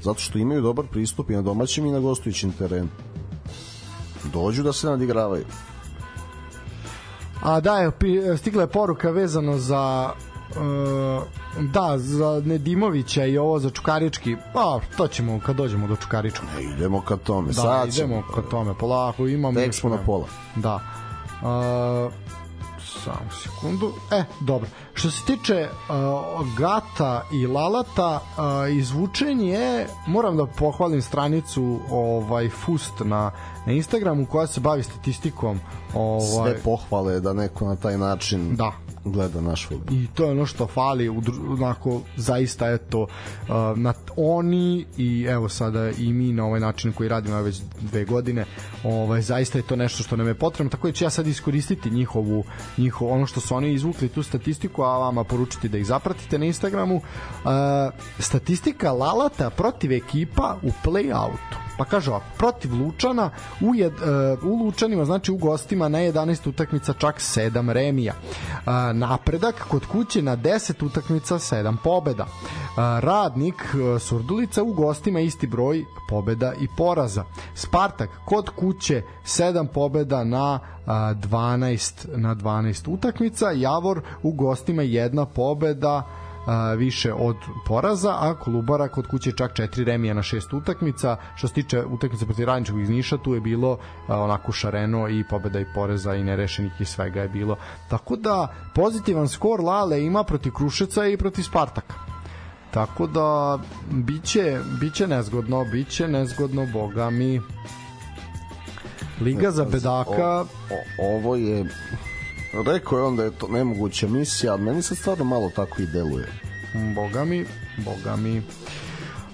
Zato što imaju dobar pristup i na domaćem i na gostujućem terenu. Dođu da se nadigravaju. A da, je, stigla je poruka vezano za uh, da, za Nedimovića i ovo za Čukarički. Pa, to ćemo kad dođemo do Čukaričkog. E, idemo ka tome. Da, Sad ćemo. idemo ka tome, polako, imamo... Tek smo na pola. Da. Uh, samo sekundu. E, dobro. Što se tiče uh, Gata i Lalata, uh, izvučenje, moram da pohvalim stranicu ovaj Fust na, na Instagramu koja se bavi statistikom ovaj, Sve pohvale da neko na taj način Da, gleda naš futbol. i to je ono što fali onako zaista eto uh, na oni i evo sada i mi na ovaj način koji radimo već dve godine ovaj zaista je to nešto što nam je potrebno. Tako da ću ja sad iskoristiti njihovu njihov ono što su oni izvukli tu statistiku a vama poručiti da ih zapratite na Instagramu. Uh, statistika Lalata protiv ekipa u play-outu pa kaže ovako, protiv Lučana u, jed, uh, u Lučanima, znači u gostima na 11 utakmica čak 7 remija. Uh, napredak kod kuće na 10 utakmica 7 pobeda. Uh, radnik Surdulica u gostima isti broj pobeda i poraza. Spartak kod kuće 7 pobeda na uh, 12 na 12 utakmica. Javor u gostima jedna pobeda a, više od poraza, a Kolubara kod kuće čak četiri remija na šest utakmica. Što se tiče utakmice protiv Radničkog iz Niša, tu je bilo a, onako šareno i pobeda i poreza i nerešenih i svega je bilo. Tako da pozitivan skor Lale ima protiv Krušeca i protiv Spartaka. Tako da biće, biće nezgodno, biće nezgodno, boga mi. Liga za bedaka, O, o, ovo je rekao je on da je to nemoguća misija, ali meni se stvarno malo tako i deluje. Boga mi, boga mi.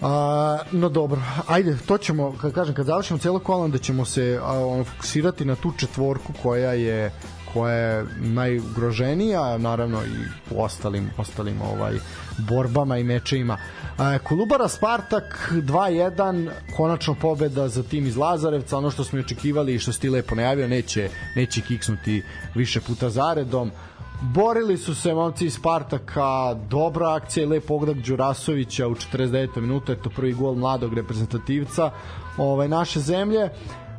A, no dobro, ajde, to ćemo, kad kažem, kad završimo cijelo kolo, onda ćemo se a, fokusirati na tu četvorku koja je koja je najugroženija, naravno i u ostalim, ostalim ovaj borbama i mečevima. Kolubara Spartak 2-1, konačno pobeda za tim iz Lazarevca, ono što smo i očekivali i što si ti lepo najavio, neće, neće kiksnuti više puta zaredom. Borili su se momci iz Spartaka, dobra akcija i lep pogodak Đurasovića u 49. minuta, eto prvi gol mladog reprezentativca ovaj, naše zemlje.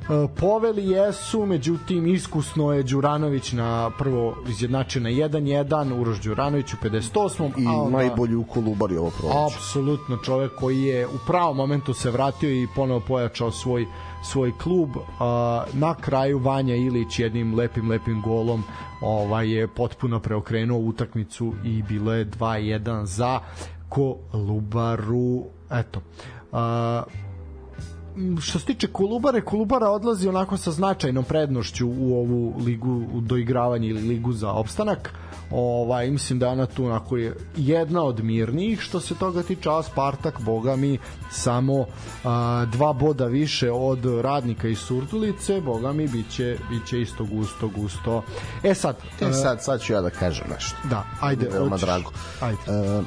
E, poveli jesu, međutim iskusno je Đuranović na prvo izjednačio na 1-1, Uroš Đuranović u 58. I a onda- najbolji u Kolubari ovo proleće. Apsolutno čovek koji je u pravom momentu se vratio i ponovo pojačao svoj svoj klub a, na kraju Vanja Ilić jednim lepim lepim golom ovaj je potpuno preokrenuo utakmicu i bilo je 2-1 za Kolubaru eto a, što se tiče Kolubare, Kolubara odlazi onako sa značajnom prednošću u ovu ligu u doigravanje ili ligu za opstanak. Ovaj mislim da ona tu onako je jedna od mirnijih što se toga tiče, a Spartak boga mi samo a, dva boda više od radnika iz Surdulice, boga mi biće biće isto gusto gusto. E sad, E sad, sad ću ja da kažem nešto. da, ajde, Veoma drago. Ajde. E,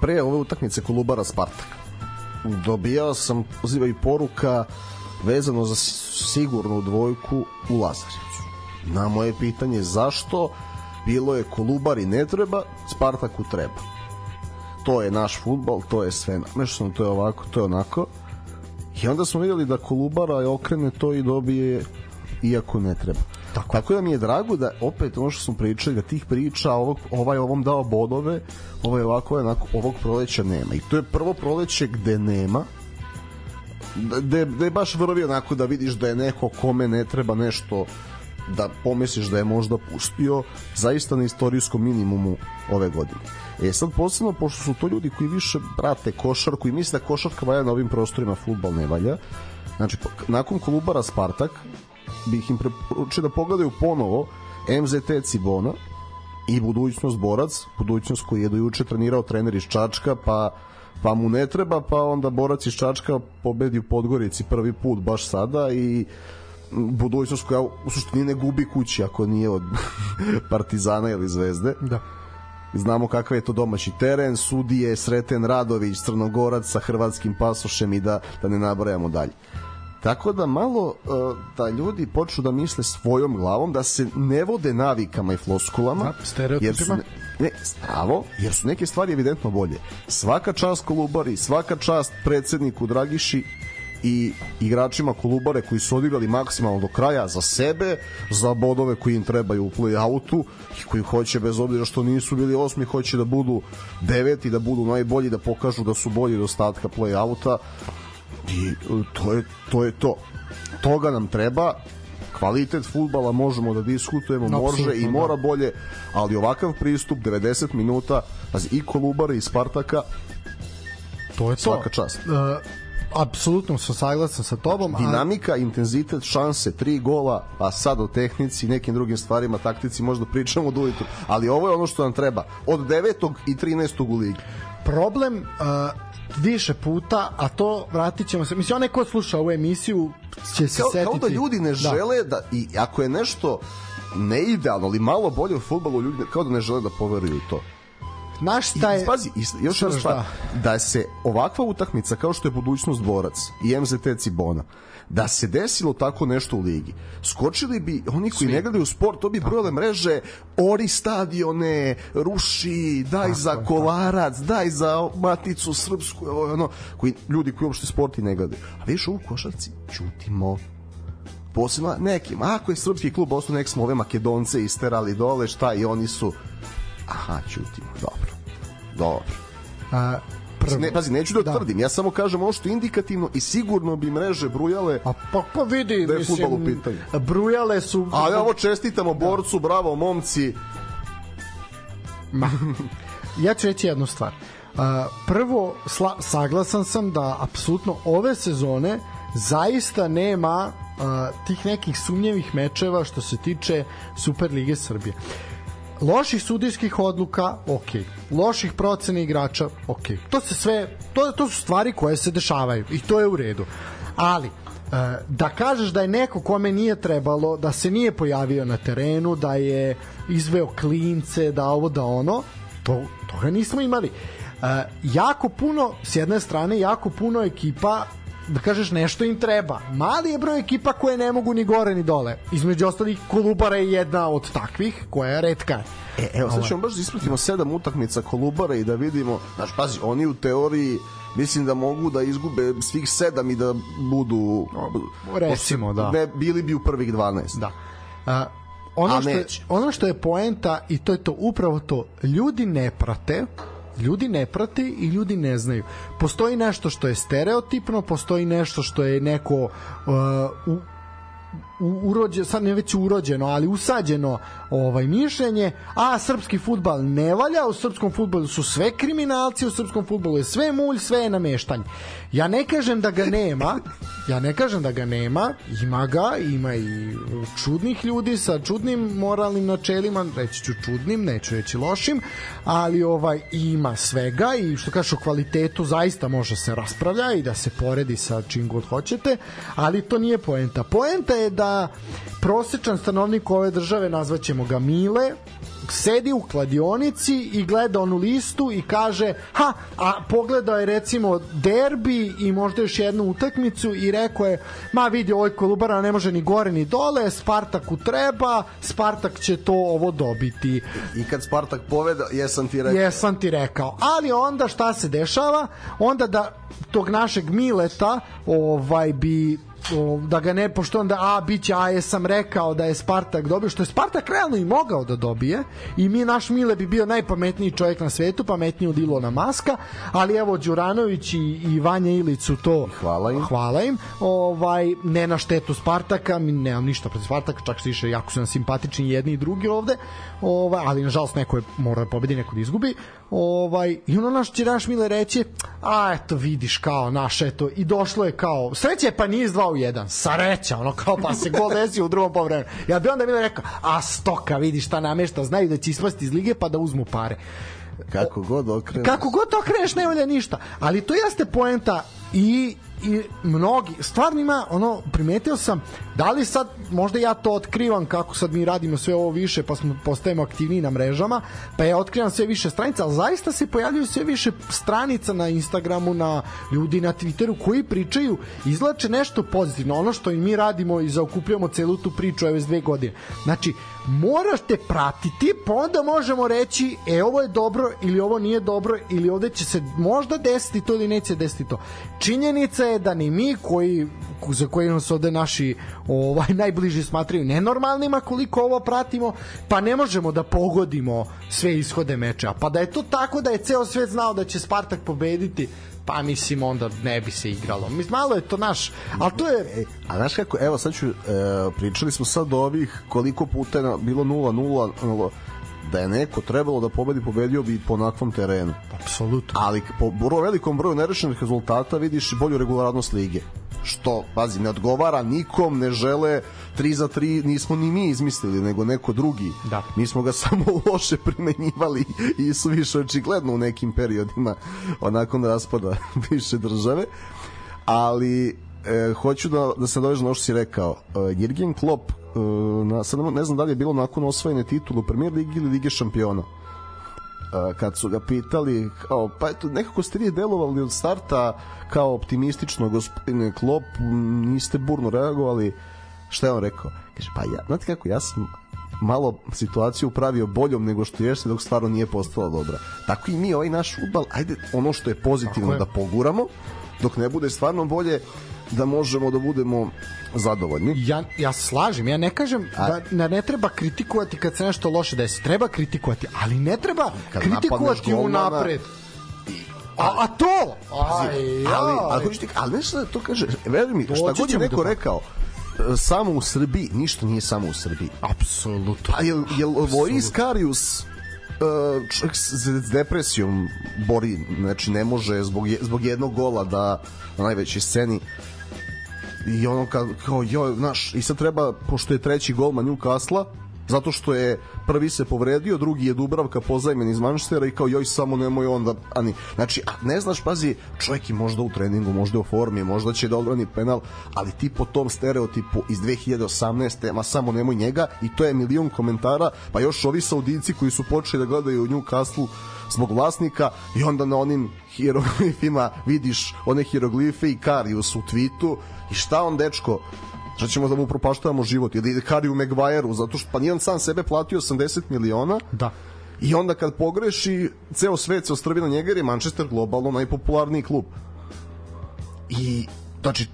pre ove utakmice Kolubara Spartak dobijao sam poziva i poruka vezano za sigurnu dvojku u Lazarevcu. Na moje pitanje zašto bilo je Kolubari ne treba, Spartaku treba. To je naš futbal, to je sve namešano, to je ovako, to je onako. I onda smo videli da Kolubara okrene to i dobije iako ne treba. Tako. Tako da mi je drago da opet ono što smo pričali da tih priča ovog, ovaj ovom dao bodove ovaj ovako onako ovog proleća nema i to je prvo proleće gde nema da, da je baš vrvi onako da vidiš da je neko kome ne treba nešto da pomisliš da je možda pustio zaista na istorijskom minimumu ove godine. E sad posebno, pošto su to ljudi koji više prate košarku i misle da košarka valja na ovim prostorima, futbal ne valja, znači nakon Kolubara Spartak bih im preporučio da pogledaju ponovo MZT Cibona i budućnost borac, budućnost koji je do juče trenirao trener iz Čačka, pa pa mu ne treba, pa onda borac iz Čačka pobedi u Podgorici prvi put baš sada i budućnost koja u suštini ne gubi kući ako nije od Partizana ili Zvezde. Da. Znamo kakav je to domaći teren, sudije, Sreten Radović, Crnogorac sa hrvatskim pasošem i da, da ne nabrajamo dalje. Tako da malo uh, da ljudi počnu da misle svojom glavom, da se ne vode navikama i floskulama, Da, stereotipima. jer su, Ne, stravo, jer su neke stvari evidentno bolje. Svaka čast Kolubari, svaka čast predsedniku Dragiši i igračima Kolubare koji su odigrali maksimalno do kraja za sebe, za bodove koji im trebaju u play-outu i koji hoće bez obzira što nisu bili osmi, hoće da budu deveti, da budu najbolji, da pokažu da su bolji do ostatka play-outa i e, to je to. Je to. Toga nam treba, kvalitet futbala možemo da diskutujemo, No, može i apsolutno, mora da. bolje, ali ovakav pristup 90 minuta, pazi, i Kolubara i Spartaka, To je to. Svaka čast. Uh, apsolutno sam saglasan sa tobom. a- dinamika, intenzitet, šanse, tri gola, a sad o tehnici i nekim drugim stvarima, taktici možda pričamo od ujutru, ali ovo je ono što nam treba. Od 9. i 13. u ligi. problem uh, više puta, a to vratit ćemo se, mislim, onaj ko sluša ovu emisiju će se Kao, setiti. kao da ljudi ne žele da, i ako je nešto ne idealno, ali malo bolje u futbolu, ljudi kao da ne žele da poveruju u to. Znaš I, šta je... pazi, i, još jedna stvar, da. se ovakva utakmica kao što je budućnost borac i MZT Cibona, da se desilo tako nešto u ligi, skočili bi oni koji ne gledaju sport, to bi brojale mreže, ori stadione, ruši, daj za kolarac, daj za maticu srpsku, ono, koji, ljudi koji uopšte sport i ne gledaju. A viš u košarci, čutimo posebno nekim, ako je srpski klub ostao nek smo ove makedonce isterali dole, šta i oni su. Aha, čutimo, dobro. Dobro. A, prvo, ne, pazi, neću da, tvrdim, ja samo kažem ovo što je indikativno i sigurno bi mreže brujale, A pa, pa vidi, Da je mislim, fudbal u pitanju. brujale su... ali ovo čestitamo borcu, bravo momci, Ma, ja ću reći jednu stvar. Uh, prvo, sla, saglasan sam da apsolutno ove sezone zaista nema uh, tih nekih sumnjevih mečeva što se tiče Superlige Srbije. Loših sudijskih odluka, ok. Loših procena igrača, ok. To se sve, to, to su stvari koje se dešavaju i to je u redu. Ali, e, da kažeš da je neko kome nije trebalo, da se nije pojavio na terenu, da je izveo klince, da ovo, da ono, to, toga nismo imali. E, jako puno, s jedne strane, jako puno ekipa da kažeš nešto im treba. Mali je broj ekipa koje ne mogu ni gore ni dole. Između ostalih Kolubara je jedna od takvih koja je redka. e, evo sad ćemo baš da ispratimo sedam utakmica Kolubara i da vidimo, znaš, pazi, oni u teoriji mislim da mogu da izgube svih sedam i da budu Recimo, da. ne, bili bi u prvih 12 Da. A, ono, A što je, ono što je poenta i to je to upravo to ljudi ne prate ljudi ne prate i ljudi ne znaju. Postoji nešto što je stereotipno postoji nešto što je neko uh, u, u, urođe, sad ne već urođeno, ali usađeno ovaj mišljenje, a srpski futbal ne valja, u srpskom futbalu su sve kriminalci, u srpskom futbalu je sve mulj, sve je nameštanje. Ja ne kažem da ga nema, ja ne kažem da ga nema, ima ga, ima i čudnih ljudi sa čudnim moralnim načelima, reći ću čudnim, neću reći lošim, ali ovaj ima svega i što kažeš o kvalitetu zaista može se raspravlja i da se poredi sa čim god hoćete, ali to nije poenta. Poenta je da prosečan stanovnik ove države, nazvaćemo ga Mile, sedi u kladionici i gleda onu listu i kaže ha, a pogledao je recimo derbi i možda još jednu utakmicu i rekao je ma vidi ovoj Kolubara ne može ni gore ni dole Spartaku treba, Spartak će to ovo dobiti i kad Spartak poveda, jesam ti rekao Jesam ti rekao. Ali onda šta se dešava? Onda da tog našeg Mileta ovaj bi o, da ga ne, pošto onda a biće, a jesam rekao da je Spartak dobio, što je Spartak realno i mogao da dobije i mi, naš Mile bi bio najpametniji čovjek na svetu, pametniji od Ilona Maska, ali evo Đuranović i, i Vanja Ilić su to. Hvala im. hvala im. Ovaj, ne na štetu Spartaka mi nemam ništa protiv Spartaka čak se više jako su nam simpatični jedni i drugi ovde. Ovaj, ali nažalost neko je mora da pobedi neko da izgubi. Ovaj, i ono naš će naš Mile reći a eto vidiš kao naš eto i došlo je kao sreće pa nije iz 2 u 1 sareća ono kao pa se gol desio u drugom povremenu ja bi onda Mile rekao a stoka vidi šta namešta znaju da će ispasti iz lige pa da uzmu pare. Kako god okrenu kako god to kreneš ne valja ništa. Ali to jeste poenta i i mnogi, stvarno ima, ono, primetio sam, da li sad, možda ja to otkrivam kako sad mi radimo sve ovo više, pa smo postajemo aktivniji na mrežama, pa ja otkrivam sve više stranica, ali zaista se pojavljuju sve više stranica na Instagramu, na ljudi na Twitteru koji pričaju, izlače nešto pozitivno, ono što i mi radimo i zaokupljamo celu tu priču ove dve godine. Znači, moraš te pratiti, pa onda možemo reći, e, ovo je dobro ili ovo nije dobro ili ovde će se možda desiti to ili neće desiti to. Činjenica je da ni mi koji za koji nas ovde naši ovaj najbliži smatraju nenormalnima koliko ovo pratimo, pa ne možemo da pogodimo sve ishode meča. Pa da je to tako da je ceo svet znao da će Spartak pobediti, pa mislim onda ne bi se igralo. Mislim, malo je to naš, ali to je... E, a znaš kako, evo sad ću, e, pričali smo sad o ovih koliko puta je bilo 0-0, da je neko trebalo da pobedi, pobedio bi po onakvom terenu. Apsolutno. Ali po vrlo velikom broju nerešenih rezultata vidiš bolju regularnost lige što, pazi, ne odgovara nikom, ne žele 3 za 3, nismo ni mi izmislili, nego neko drugi. Da. Mi smo ga samo loše primenjivali i su više očigledno u nekim periodima onakon raspada više države. Ali e, hoću da, da se dovežem na što si rekao. E, Jürgen Klopp, e, na, sad ne znam da li je bilo nakon osvojene titulu Premier Ligi ili Lige šampiona kad su ga pitali kao, pa eto, nekako ste vi delovali od starta kao optimistično gospodine Klop, niste burno reagovali šta je on rekao? Kaže, pa ja, znate kako, ja sam malo situaciju pravio boljom nego što jeste dok stvarno nije postala dobra. Tako i mi ovaj naš futbal, ajde ono što je pozitivno je. da poguramo, dok ne bude stvarno bolje, da možemo da budemo zadovoljni. Ja, ja slažem, ja ne kažem da, da ne treba kritikovati kad se nešto loše desi. Treba kritikovati, ali ne treba kad kritikovati u napred. A, a to? Aj, ali, ali, ali, ali nešto da to kaže, veruj mi, šta god je neko rekao, samo u Srbiji, ništa nije samo u Srbiji. Apsolutno. A jel, jel Voris Karius čovjek s depresijom bori, znači ne može zbog, zbog jednog gola da na najvećoj sceni i ono kao, kao joj, znaš, i sad treba, pošto je treći golman Newcastle, zato što je prvi se povredio, drugi je Dubravka pozajmen iz Manchestera i kao joj samo nemoj onda ani znači a ne znaš pazi čovjek je možda u treningu, možda u formi, možda će da odbrani penal, ali ti po tom stereotipu iz 2018. ma samo nemoj njega i to je milion komentara, pa još ovi Saudici koji su počeli da gledaju Newcastle zbog vlasnika i onda na onim hieroglifima vidiš one hieroglife i Karius u tweetu i šta on dečko Šta ćemo da mu propaštavamo život? Ili Kariju Maguire-u, zato što pa nije on sam sebe platio 80 miliona. Da. I onda kad pogreši, ceo svet se ostrvi na njega jer je Manchester globalno najpopularniji klub. I, znači,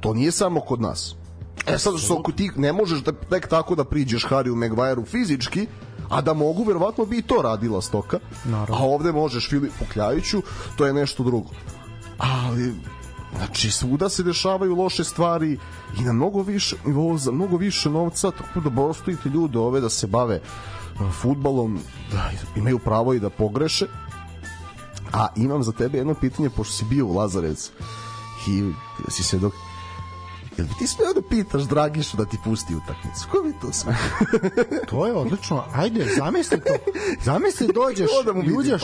to nije samo kod nas. E sad što ti ne možeš da tek tako da priđeš Hariju Maguire-u fizički, a da mogu, verovatno bi i to radila stoka. Naravno. A ovde možeš Filipu Kljajiću, to je nešto drugo. Ali, Znači, svuda se dešavaju loše stvari i na mnogo više nivou, za mnogo više novca, tako da postojite ljude ove da se bave uh, futbalom, da imaju pravo i da pogreše. A imam za tebe jedno pitanje, pošto si bio u Lazarec i si se dok Jel bi ti smeo da pitaš Dragišu da ti pusti utakmicu? Ko bi to sve? to je odlično. Ajde, zamisli to. Zamisli dođeš i uđeš.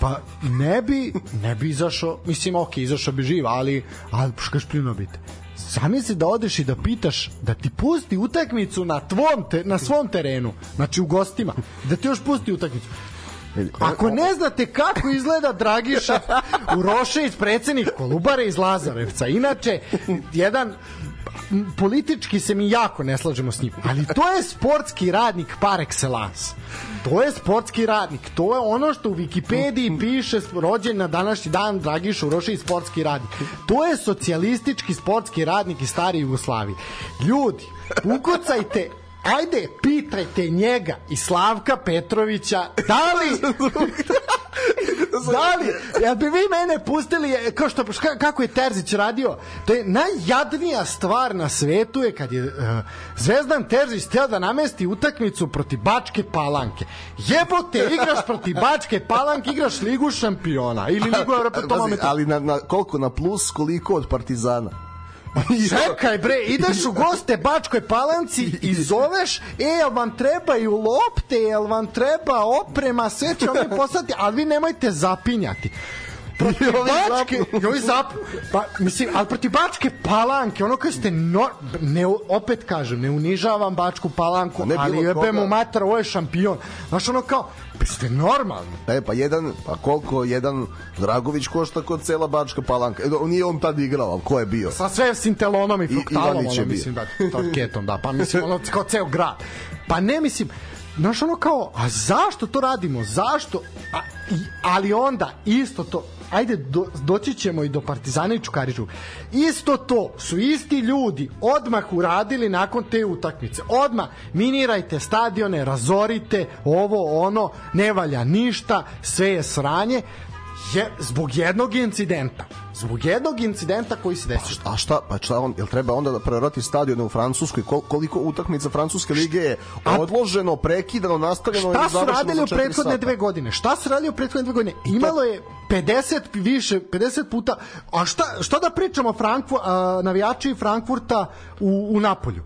Pa ne bi, ne bi izašao, mislim, ok, izašao bi živ, ali, ali škaš plino biti. Zamisli da odeš i da pitaš da ti pusti utakmicu na tvom te, na svom terenu, znači u gostima, da ti još pusti utakmicu. Ako ne znate kako izgleda Dragiša Urošević, predsednik Kolubare iz Lazarevca, inače, jedan politički se mi jako ne slažemo s njim, ali to je sportski radnik par excellence. To je sportski radnik. To je ono što u Wikipediji piše rođen na današnji dan Dragiš Urošević sportski radnik. To je socijalistički sportski radnik iz stare Jugoslavije. Ljudi, ukucajte ajde, pitajte njega i Slavka Petrovića, da li da li, ja bi vi mene pustili kao što, kako je Terzić radio? To je najjadnija stvar na svetu je kad je uh, Zvezdan Terzić teo da namesti utakmicu proti Bačke Palanke. Jebote, igraš proti Bačke Palanke igraš ligu šampiona ili ligu Evrope ali na, na, koliko na plus koliko od Partizana Čekaj bre, ideš u goste Bačkoj Palanci i zoveš, e, jel vam trebaju lopte, jel vam treba oprema, sve će oni poslati, ali vi nemojte zapinjati. protiv I ovi Bačke, ovi zapnu. Pa, mislim, ali protiv Bačke palanke, ono kad ste, no, ne, opet kažem, ne unižavam Bačku palanku, ne ali jebemo koga. mater, ovo je šampion. Znaš, ono kao, pa ste normalni. E, pa jedan, pa koliko jedan Dragović košta kod cela Bačka palanka. E, nije on tad igrao, ali ko je bio? Sa sve sintelonom i fruktalom, je ono, bio. mislim, da, torketom, da, pa mislim, ono, kao ceo grad. Pa ne, mislim, znaš, ono kao, a zašto to radimo? Zašto? A, i, ali onda, isto to, ajde, do, doći ćemo i do Partizana i Čukariču. Isto to su isti ljudi odmah uradili nakon te utakmice. Odmah minirajte stadione, razorite, ovo, ono, ne valja ništa, sve je sranje je zbog jednog incidenta. Zbog jednog incidenta koji se desio. A šta, pa šta on, jel treba onda da prerati stadione u Francuskoj? Kol, koliko utakmica Francuske lige je odloženo, prekidano, nastavljeno Šta su završeno radili za u četiri prethodne sata? dve godine? Šta su radili u prethodne dve godine? Imalo je 50 više, 50 puta. A šta, šta da pričamo Frankfur, a, navijači Frankfurta u, u Napolju?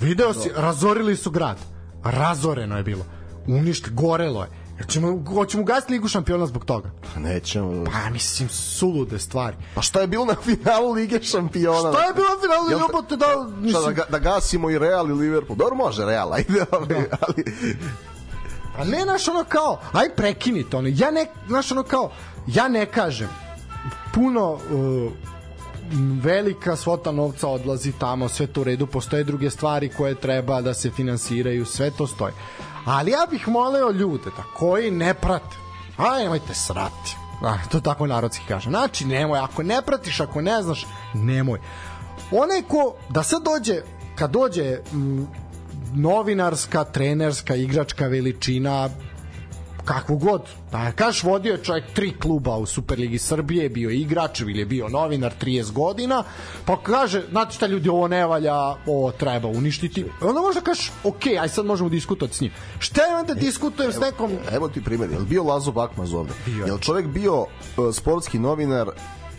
Video si, razorili su grad. Razoreno je bilo. Uništi, gorelo je. Hoćemo, hoćemo ugasiti ligu šampiona zbog toga. Pa Nećemo. Pa mislim, sulude stvari. Pa šta je bilo na finalu Lige šampiona? Šta je bilo na finalu Jel Lige te- Jebote, da, Šta, da, mislim- ga- da gasimo i Real i Liverpool? Dobro, može Real, ajde, ali, ali A ne, znaš, ono kao, aj prekinite, ono, ja ne, znaš, ono kao, ja ne kažem, puno uh, velika svota novca odlazi tamo, sve to u redu, postoje druge stvari koje treba da se finansiraju, sve to stoji. Ali ja bih moleo ljude da koji ne prate, aj nemojte srati. A, to tako narodski kaže. Znači, nemoj, ako ne pratiš, ako ne znaš, nemoj. Onaj ko, da sad dođe, kad dođe mm, novinarska, trenerska, igračka veličina, kakvu god. Da kažeš, vodio je čovjek tri kluba u Superligi Srbije, bio je igrač ili je bio novinar 30 godina, pa kaže, znate šta ljudi, ovo ne valja, ovo treba uništiti. Onda možda kažeš, ok, aj sad možemo diskutovati s njim. Šta je onda diskutujem s nekom... evo ti primjer, jel bio Lazo Bakmaz ovde? Bio je. Jel čovjek bio uh, sportski novinar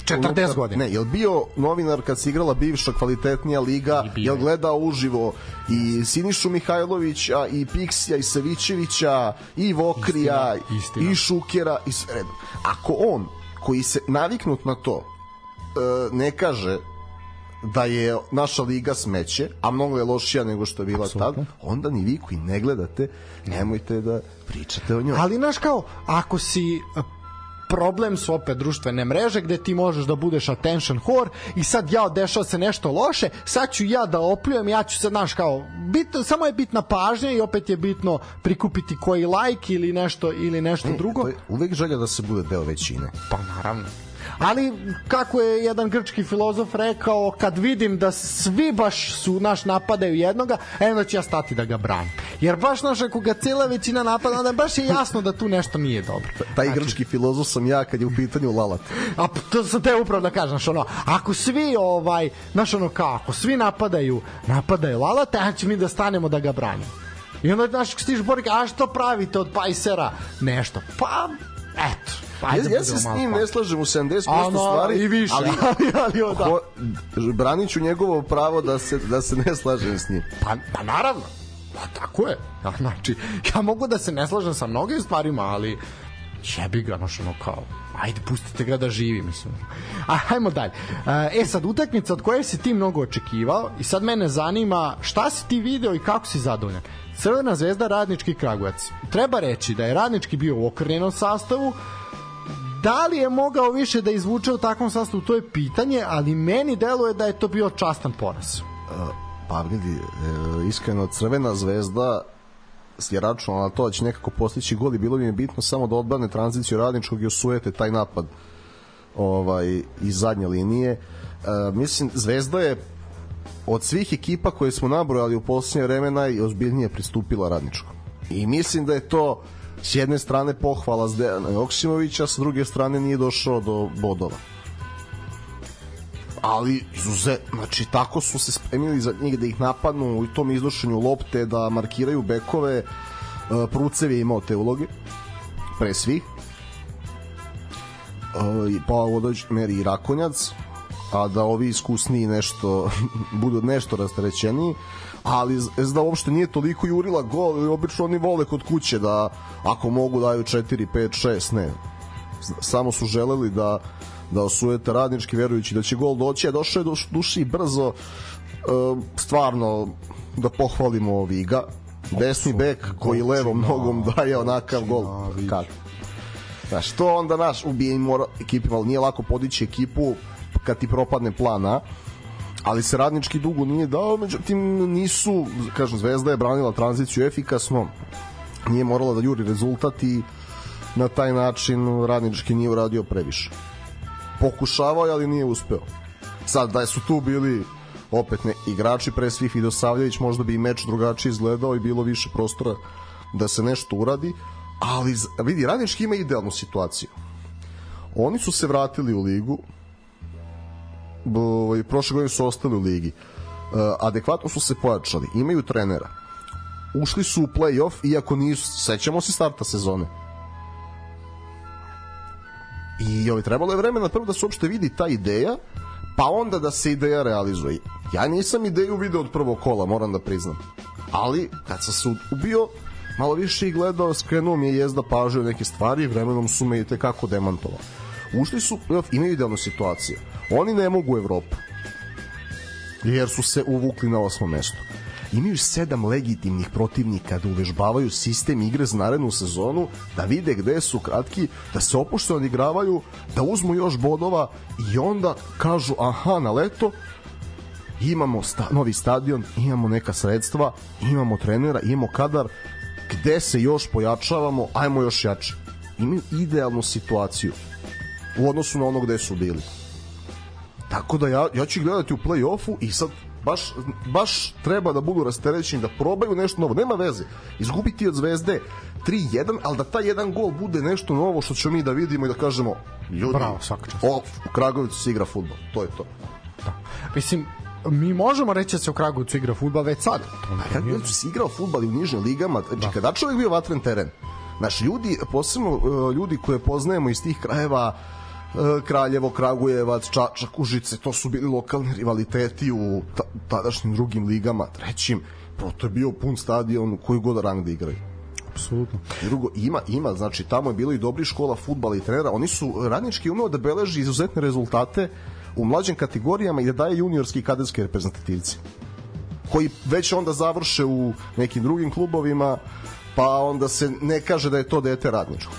40 godina. Ne, jel bio novinar kad se igrala bivša kvalitetnija liga, jel je. gledao uživo i Sinišu Mihajlovića, i Piksija, i Savićevića, i Vokrija, Istina, istina. i Šukera, i sve redom. Ako on, koji se naviknut na to, uh, ne kaže da je naša liga smeće, a mnogo je lošija nego što je bila tad, onda ni vi koji ne gledate, nemojte da pričate o njoj. Ali, znaš kao, ako si e, problem su opet društvene mreže gde ti možeš da budeš attention whore i sad ja dešava se nešto loše, sad ću ja da opljujem, ja ću sad, znaš, kao, bitno, samo je bitna pažnja i opet je bitno prikupiti koji like ili nešto ili nešto drugo. To je uvek želja da se bude deo većine. Pa naravno. Ali kako je jedan grčki filozof rekao, kad vidim da svi baš su naš napadaju jednoga, e, onda ću ja stati da ga branim. Jer baš naš ako ga cela većina napada, onda baš je jasno da tu nešto nije dobro. Taj grčki filozof sam ja kad je u pitanju Lalat. A to sam te upravo da kažem, znaš, ono, ako svi, ovaj, znaš, ono, kao, ako svi napadaju, napadaju Lalata, ja ću mi da stanemo da ga branimo. I onda, znaš, stiš Borik, a što pravite od Pajsera? Nešto. Pa, eto. Ajde, Ja, ja se s njim ne slažem u 70% A, no, stvari, i više, ali, ali, ali, o, da. ho, branit ću njegovo pravo da se, da se ne slažem s njim. Pa, pa naravno. Pa tako je. Ja, znači, ja mogu da se ne slažem sa mnogim stvarima, ali jebi ga, znaš, ono kao, ajde, pustite ga da živi, mislim. A, hajmo dalje. E sad, utakmica od koje si ti mnogo očekivao i sad mene zanima šta si ti video i kako si zadovoljan. Crvena zvezda, Radnički Kragujevac. Treba reći da je Radnički bio u okrnjenom sastavu, da li je mogao više da izvuče u takvom sastavu, to je pitanje, ali meni deluje da je to bio častan poraz. Pa vidi, e, iskreno Crvena zvezda je računala na to da će nekako postići gol i bilo mi je bitno samo da odbrane tranziciju radničkog i osujete taj napad ovaj iz zadnje linije. E, mislim, Zvezda je od svih ekipa koje smo nabrojali u posljednje vreme najozbiljnije pristupila radničkom. I mislim da je to s jedne strane pohvala Zdejana Joksimovića, s druge strane nije došao do bodova. Ali izuze, znači tako su se spremili za njih da ih napadnu u tom iznošenju lopte, da markiraju bekove e, Prucev je imao te uloge pre svih. E, pa u meri i Rakonjac a da ovi iskusniji nešto budu nešto rasterećeniji ali Zvezda uopšte nije toliko jurila gol i obično oni vole kod kuće da ako mogu daju 4, 5, 6 ne. Samo su želeli da da osujete radnički verujući da će gol doći, a došao je do duši brzo e, stvarno da pohvalimo Viga. Desni bek koji levom nogom daje onakav gol. Kako Znaš, to onda naš ubije mora ekipima, ali nije lako podići ekipu kad ti propadne plana ali se radnički dugo nije dao, međutim nisu, kažem, Zvezda je branila tranziciju efikasno, nije morala da juri rezultat i na taj način radnički nije uradio previše. Pokušavao je, ali nije uspeo. Sad, da su tu bili opet ne, igrači pre svih Vidosavljević, možda bi i meč drugačije izgledao i bilo više prostora da se nešto uradi, ali vidi, Radnički ima idealnu situaciju. Oni su se vratili u ligu, ovaj, prošle godine su ostali u ligi. E, adekvatno su se pojačali, imaju trenera. Ušli su u play-off, iako nisu, sećamo se starta sezone. I ovaj, trebalo je vremena prvo da se uopšte vidi ta ideja, pa onda da se ideja realizuje. Ja nisam ideju video od prvog kola, moram da priznam. Ali, kad sam se ubio, malo više i gledao, skrenuo mi je jezda pažnje neke stvari, vremenom su me i tekako demantovali. Ušli su, imaju idealnu situaciju. Oni ne mogu u Evropu. Jer su se uvukli na osmo mesto. Imaju sedam legitimnih protivnika da uvežbavaju sistem igre za narednu sezonu, da vide gde su kratki, da se opušte odigravaju, da uzmu još bodova i onda kažu aha na leto imamo sta, novi stadion, imamo neka sredstva, imamo trenera, imamo kadar, gde se još pojačavamo, ajmo još jače. Imaju idealnu situaciju u odnosu na ono gde su bili. Tako da ja, ja ću gledati u play-offu i sad baš, baš treba da budu rasterećeni, da probaju nešto novo. Nema veze. Izgubiti od Zvezde 3-1, ali da taj jedan gol bude nešto novo što ćemo mi da vidimo i da kažemo ljudi, Bravo, svaka čast. O, u Kragovicu se igra futbol. To je to. Da. Mislim, mi možemo reći da se u Kragujevcu igra fudbal već sad. A kako se igrao fudbal i u nižim ligama, znači da. kada čovjek bio vatren teren, Naši ljudi, posebno uh, ljudi koje poznajemo iz tih krajeva, uh, Kraljevo, Kragujevac, Čačak, Užice, to su bili lokalni rivaliteti u tadašnjim drugim ligama, trećim, proto je bio pun stadion koji god rang da igraju. Apsolutno. Drugo, ima, ima, znači tamo je bilo i dobri škola futbala i trenera, oni su radnički umeo da beleži izuzetne rezultate u mlađim kategorijama i da daje juniorski i kadetski reprezentativci koji već onda završe u nekim drugim klubovima pa onda se ne kaže da je to dete radničko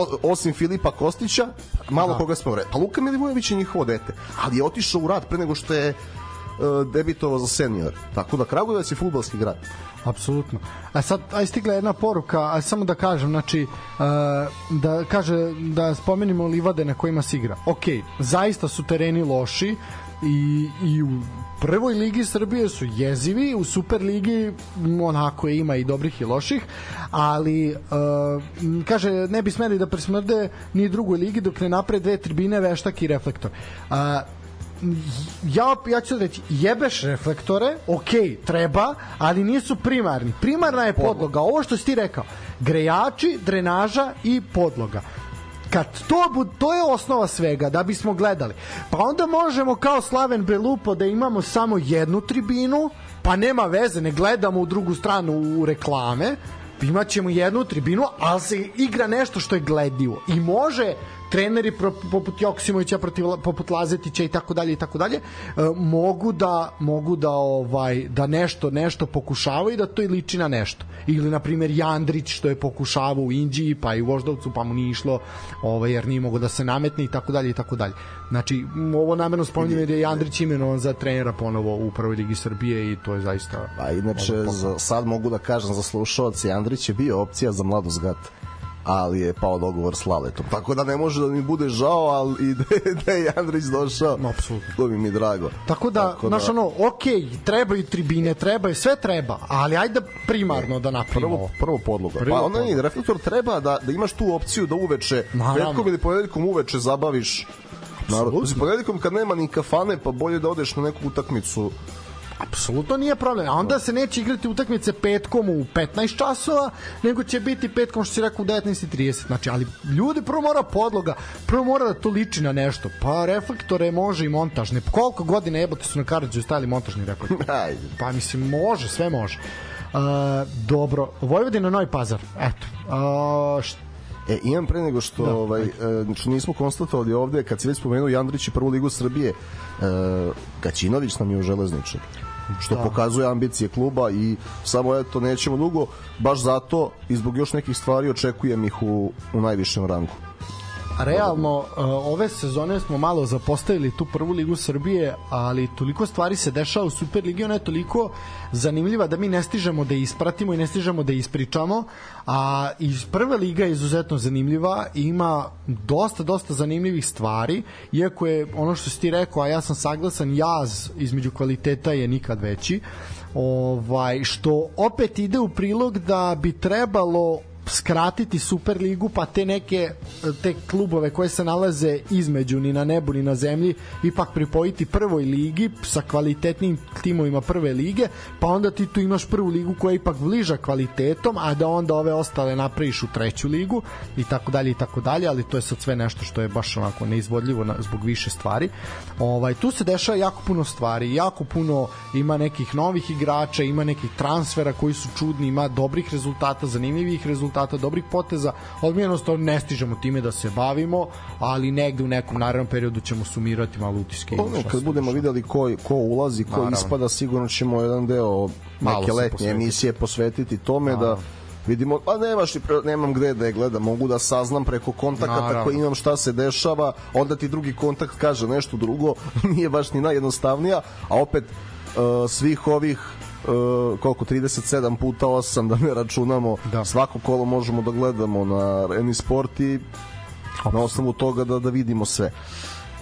o, osim Filipa Kostića, malo da. koga smo rekli. Pa Luka Milivojević je njihovo dete, ali je otišao u rad pre nego što je uh, debitovao za senior. Tako da Kragujevac je futbalski grad. Apsolutno. A sad, aj stigla jedna poruka, a samo da kažem, znači, uh, da kaže, da spomenimo livade na kojima se igra. Ok, zaista su tereni loši, i, i u prvoj ligi Srbije su jezivi, u Super ligi onako ima i dobrih i loših, ali uh, kaže ne bi smeli da presmrde ni drugoj ligi dok ne napred dve tribine, veštak i reflektor. Uh, ja, ja ću reći, jebeš reflektore, ok, treba, ali nisu primarni. Primarna je podloga, ovo što si ti rekao, grejači, drenaža i podloga kad to, to je osnova svega da bismo gledali. Pa onda možemo kao Slaven Belupo da imamo samo jednu tribinu pa nema veze, ne gledamo u drugu stranu u reklame. Imaćemo jednu tribinu, ali se igra nešto što je gledivo i može treneri poput Joksimovića protiv poput Lazetića i tako dalje i tako dalje e, mogu da mogu da ovaj da nešto nešto pokušavaju da to i liči na nešto. Ili na primer Jandrić što je pokušavao u Indiji pa i u Voždovcu pa mu nije išlo ovaj jer nije mogao da se nametne i tako dalje i tako dalje. Znači ovo namerno spominjem jer je Jandrić imenovan za trenera ponovo u prvoj ligi Srbije i to je zaista a inače za, sad mogu da kažem za slušaoci Jandrić je bio opcija za mladost gata ali je pao dogovor s Laletom. Tako da ne može da mi bude žao, ali i da, da je Andrić došao. No, apsolutno. To bi mi drago. Tako da, Tako da... ono, ok, trebaju tribine, trebaju, sve treba, ali ajde primarno da napravimo. Prvo, prvo podloga. Prvo pa onda je, reflektor treba da, da imaš tu opciju da uveče, petkom ili ponedeljkom uveče zabaviš narod. Ponedeljkom kad nema ni kafane, pa bolje da odeš na neku utakmicu Apsolutno nije problem. A onda se neće igrati utakmice petkom u 15 časova, nego će biti petkom što si rekao u 19.30. Znači, ali ljudi prvo mora podloga, prvo mora da to liči na nešto. Pa reflektore može i montažne. Koliko godina jebote su na Karadžu stavili montažni reflektor? Pa mislim, može, sve može. Uh, dobro, Vojvodina Novi Pazar. Eto. Uh, E, imam pre nego što da, ovaj, znači nismo konstatovali ovde, kad si već spomenuo Jandrić i prvu ligu Srbije, e, Gaćinović nam je u železničar što da. pokazuje ambicije kluba i samo eto nećemo dugo baš zato i zbog još nekih stvari očekujem ih u, u najvišem rangu realno uh, ove sezone smo malo zapostavili tu prvu ligu Srbije, ali toliko stvari se dešava u Superligi, ona je toliko zanimljiva da mi ne stižemo da ispratimo i ne stižemo da ispričamo, a iz prve liga je izuzetno zanimljiva ima dosta, dosta zanimljivih stvari, iako je ono što si ti rekao, a ja sam saglasan, jaz između kvaliteta je nikad veći, ovaj, što opet ide u prilog da bi trebalo skratiti Superligu pa te neke te klubove koje se nalaze između ni na nebu ni na zemlji ipak pripojiti prvoj ligi sa kvalitetnim timovima prve lige pa onda ti tu imaš prvu ligu koja je ipak bliža kvalitetom a da onda ove ostale napraviš u treću ligu i tako dalje i tako dalje ali to je sad sve nešto što je baš onako neizvodljivo na, zbog više stvari. Ovaj, tu se dešava jako puno stvari jako puno ima nekih novih igrača ima nekih transfera koji su čudni ima dobrih rezultata zanimljivih rezultata rezultata, dobrih poteza, ali mi jednostavno ne stižemo time da se bavimo, ali negde u nekom narednom periodu ćemo sumirati malo utiske. Pa, kad budemo videli ko, ko ulazi, ko Naravno. ispada, sigurno ćemo jedan deo neke letnje emisije posvetiti tome da Naravno. da vidimo, pa nemaš nemam gde da je gledam, mogu da saznam preko kontakata Naravno. koji imam šta se dešava, onda ti drugi kontakt kaže nešto drugo, nije baš ni najjednostavnija, a opet uh, svih ovih uh, koliko 37 puta 8 da ne računamo da. svako kolo možemo da gledamo na Reni Sport i na osnovu toga da da vidimo sve.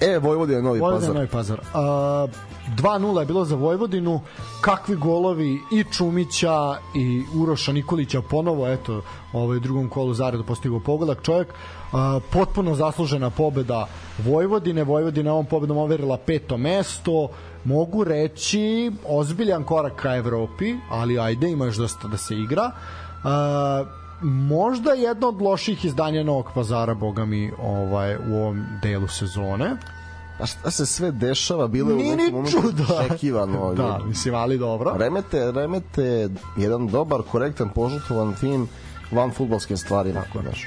E, Vojvodina je Novi Vojvodina Pazar. Novi Pazar. Uh, 2-0 je bilo za Vojvodinu. Kakvi golovi i Čumića i Uroša Nikolića ponovo, eto, ovaj drugom kolu zaredu postigao pogodak čovjek. Uh, potpuno zaslužena pobeda Vojvodine. Vojvodina ovom pobedom overila peto mesto mogu reći ozbiljan korak ka Evropi, ali ajde, ima još dosta da se igra. Uh, možda jedno od loših izdanja Novog pazara, boga mi, ovaj, u ovom delu sezone. A šta se sve dešava, bilo je u nekom momentu očekivano. da, mislim, ali dobro. Remete, remete jedan dobar, korektan, požutovan tim van futbolskim stvarima. Tako, znaš.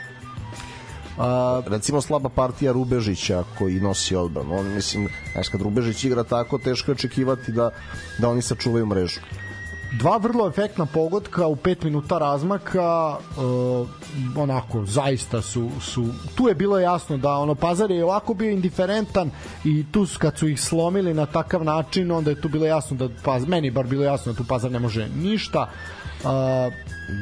A, recimo slaba partija Rubežića koji nosi odbranu. On mislim, znaš, kad Rubežić igra tako, teško je očekivati da da oni sačuvaju mrežu dva vrlo efektna pogotka u 5 minuta razmaka uh, onako zaista su, su tu je bilo jasno da ono Pazar je ovako bio indiferentan i tu kad su ih slomili na takav način onda je tu bilo jasno da pa meni bar bilo jasno da tu Pazar ne može ništa uh,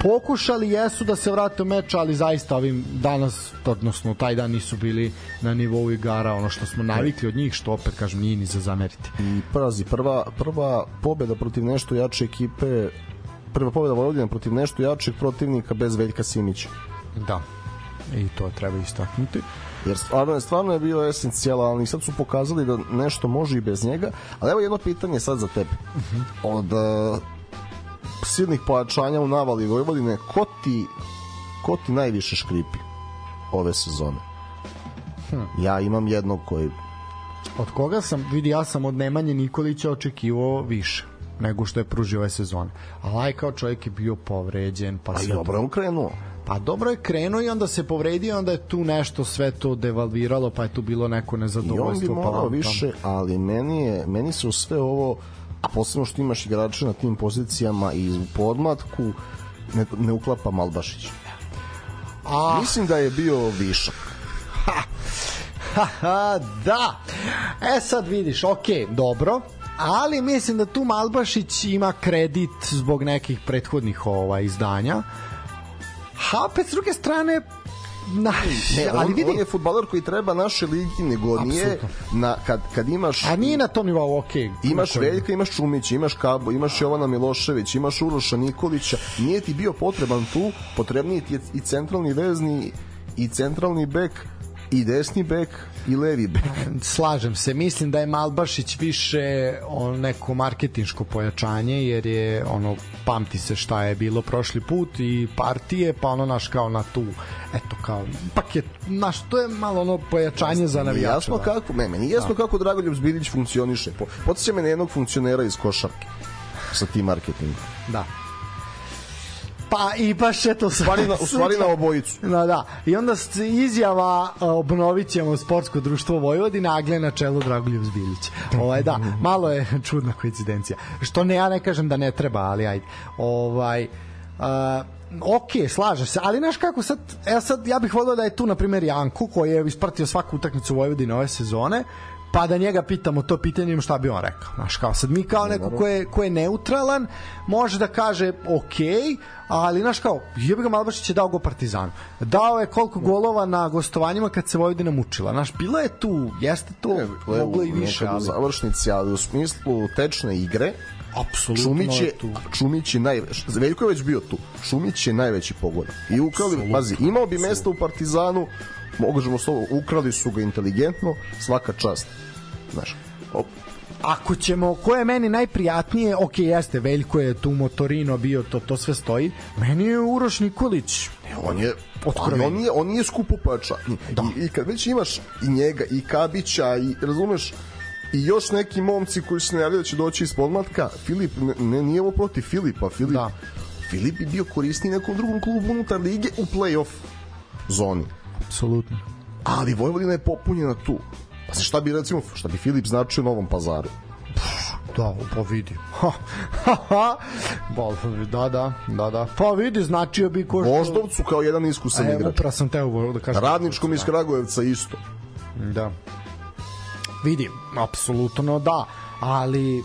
pokušali jesu da se vrate u meč, ali zaista ovim danas, odnosno taj dan nisu bili na nivou igara, ono što smo navikli od njih, što opet kažem nije ni za zameriti. I prazi, prva, prva pobeda protiv nešto jače ekipe prva pobeda Vojvodina protiv nešto jačeg protivnika bez Veljka Simića. Da. I to treba istaknuti. Jer stvarno je, stvarno je bio esencijalan i sad su pokazali da nešto može i bez njega. Ali evo jedno pitanje sad za tebe. Uh mhm. -huh. Od silnih pojačanja u navali Vojvodine, ko ti, ko ti najviše škripi ove sezone? Hm. Ja imam jednog koji... Od koga sam, vidi, ja sam od Nemanje Nikolića očekivao više nego što je pružio ove sezone. A Laj kao čovjek je bio povređen. Pa, pa i dobro je krenuo. Pa dobro je krenuo i onda se povredio, onda je tu nešto sve to devalviralo, pa je tu bilo neko nezadovoljstvo. I on bi pa morao pa više, ali meni, je, meni su sve ovo a posebno što imaš igrače na tim pozicijama i u podmatku ne, ne uklapa Malbašić. A... Mislim da je bio višak. Ha, ha, ha, da. E sad vidiš, ok, dobro, ali mislim da tu Malbašić ima kredit zbog nekih prethodnih ova izdanja. A opet s druge strane Na, ne, on, ali vidi, on je fudbaler koji treba naše ligi, nego Absolutno. nije na, kad, kad imaš... A nije na tom nivou, ok. Imaš Veljka, imaš Čumić, imaš Kabo, imaš Jovana Milošević, imaš Uroša Nikolića, nije ti bio potreban tu, potrebniji ti je i centralni vezni i centralni bek i desni bek i levi bek. Slažem se, mislim da je Malbašić više on neko marketinško pojačanje jer je ono pamti se šta je bilo prošli put i partije, pa ono naš kao na tu eto kao paket naš to je malo ono pojačanje za navijača. Jasno da. kako, ne, meni jasno da. kako Dragoljub Zbilić funkcioniše. Po, me na jednog funkcionera iz košarke sa tim marketingom. Da. Pa i baš eto stvari na, u stvari na obojicu. Da, da. I onda s- izjava a, obnovit ćemo sportsko društvo Vojvodina, a gle na čelu Dragoljub Zbiljić. Ovaj, da, malo je čudna koincidencija. Što ne, ja ne kažem da ne treba, ali ajde. Ovaj, a, ok, slažeš se, ali znaš kako sad, ja sad, ja bih volio da je tu, na primjer, Janku, koji je ispratio svaku utakmicu Vojvodine ove sezone, pa da njega pitamo to pitanje šta bi on rekao. Znaš, kao sad mi kao neko ko je, ko je neutralan, može da kaže ok, ali znaš kao, jebi ga Malbašić je dao go Partizanu. Dao je koliko golova na gostovanjima kad se Vojvodina mučila. Znaš, bilo je tu, jeste to, moglo i više, nekad u ali završnici, ali u smislu tečne igre, apsolutno Čumić je, tu. Čumić je naj, Veljko je već bio tu. Šumić je najveći pogodak. I ukrali, pazi, imao bi mesto u Partizanu, možemo slovo, ukrali su ga inteligentno, svaka čast. Znaš, op, Ako ćemo, ko je meni najprijatnije, ok, jeste, Veljko je tu Motorino bio, to, to sve stoji. Meni je Uroš Nikolić. on je Otkroven. on, on nije on nije skupopača. I, da. i, I kad već imaš i njega i Kabića i razumeš i još neki momci koji se najavljaju da će doći iz podmlatka, Filip ne, ne nije ovo protiv Filipa, Filip Da. Filip bi bio korisniji nekom drugom klubu unutar lige u play-off zoni. Apsolutno. Ali Vojvodina je popunjena tu. Pa se šta bi recimo, šta bi Filip značio Novom pazaru? Da, pa vidi. Ha, ha, ha. Da, da, da, da. Pa vidi, značio bi ko što... Voždovcu kao jedan iskusan Evo, igrač. upravo sam teo da kažem. Radničkom iz Kragujevca isto. Da. Vidi, apsolutno da ali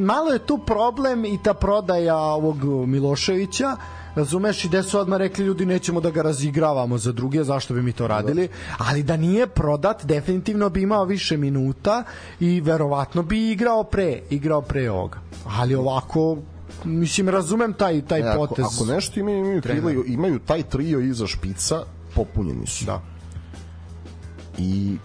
malo je tu problem i ta prodaja ovog Miloševića razumeš? I gde su odmah rekli ljudi nećemo da ga razigravamo za druge, zašto bi mi to radili? Ali da nije prodat definitivno bi imao više minuta i verovatno bi igrao pre igrao pre ovoga. Ali ovako mislim razumem taj taj E, ako, potez ako nešto imaju, imaju, trio, imaju taj trio iza špica, popunjeni su. da. I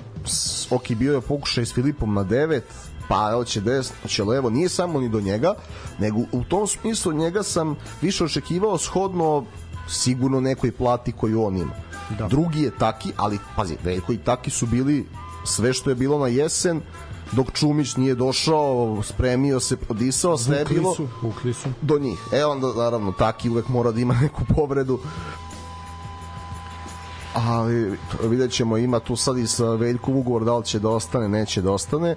ok, bio je pokušaj s Filipom na 9, pa hoće desno, hoće levo, nije samo ni do njega, nego u tom smislu njega sam više očekivao shodno sigurno nekoj plati koju on ima. Da. Drugi je Taki, ali pazi, Veljko i Taki su bili sve što je bilo na jesen, dok Čumić nije došao, spremio se, podisao, sve je bilo su, vukli su. do njih. E onda naravno Taki uvek mora da ima neku povredu. Ali vidjet ćemo ima tu sad i sa Veljkom ugovor da li će da ostane, neće da ostane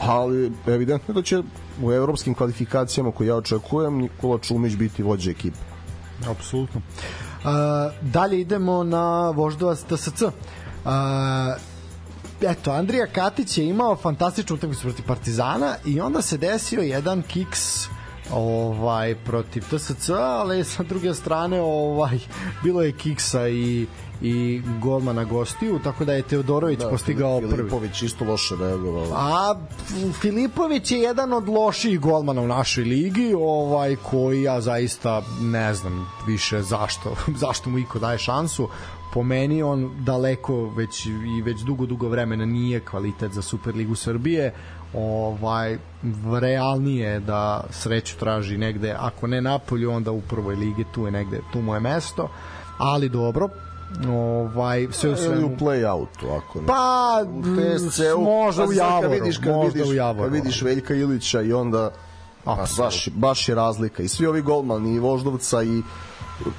ali evidentno da će u evropskim kvalifikacijama koje ja očekujem Nikola Čumić biti vođa ekipe. Apsolutno. Uh, dalje idemo na Voždovac TSC. Uh, eto, Andrija Katić je imao fantastičnu utakmicu protiv Partizana i onda se desio jedan kiks ovaj protiv TSC, ali sa druge strane ovaj bilo je kiksa i i golmana gostiju, tako da je Teodorović da, postigao prvi. Filipović isto loše reagovao. A Filipović je jedan od loših golmana u našoj ligi, ovaj koji ja zaista ne znam više zašto, zašto mu iko daje šansu. Po meni on daleko već i već dugo dugo vremena nije kvalitet za Superligu Srbije. Ovaj realnije je da sreću traži negde, ako ne Napolju, onda u prvoj ligi, tu je negde, tu mu je mesto. Ali dobro, ovaj sve u svemu u play-outu, ako ne. Pa, u TSC-u, možda u pa sad kad Javoru, vidiš, kad možda vidiš, u Javoru. Kad vidiš Veljka Ilića i onda a, baš, baš je razlika. I svi ovi golmani, i Voždovca i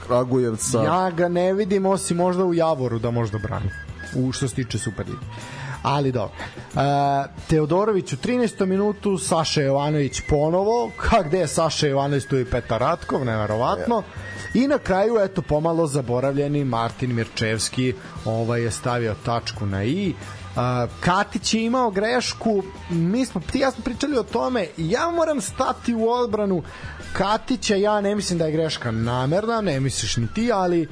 Kragujevca. Ja ga ne vidim osim možda u Javoru da možda brani. U što se tiče Superlige. Ali dobro. E, Teodorović u 13. minutu, Saša Jovanović ponovo. Ka gde je Saša Jovanović, tu je Petar Ratkov, neverovatno. I na kraju, eto, pomalo zaboravljeni Martin Mirčevski ovaj je stavio tačku na i. Uh, Katić je imao grešku mi smo, ti i ja smo pričali o tome ja moram stati u odbranu Katića, ja ne mislim da je greška namerna, ne misliš ni ti ali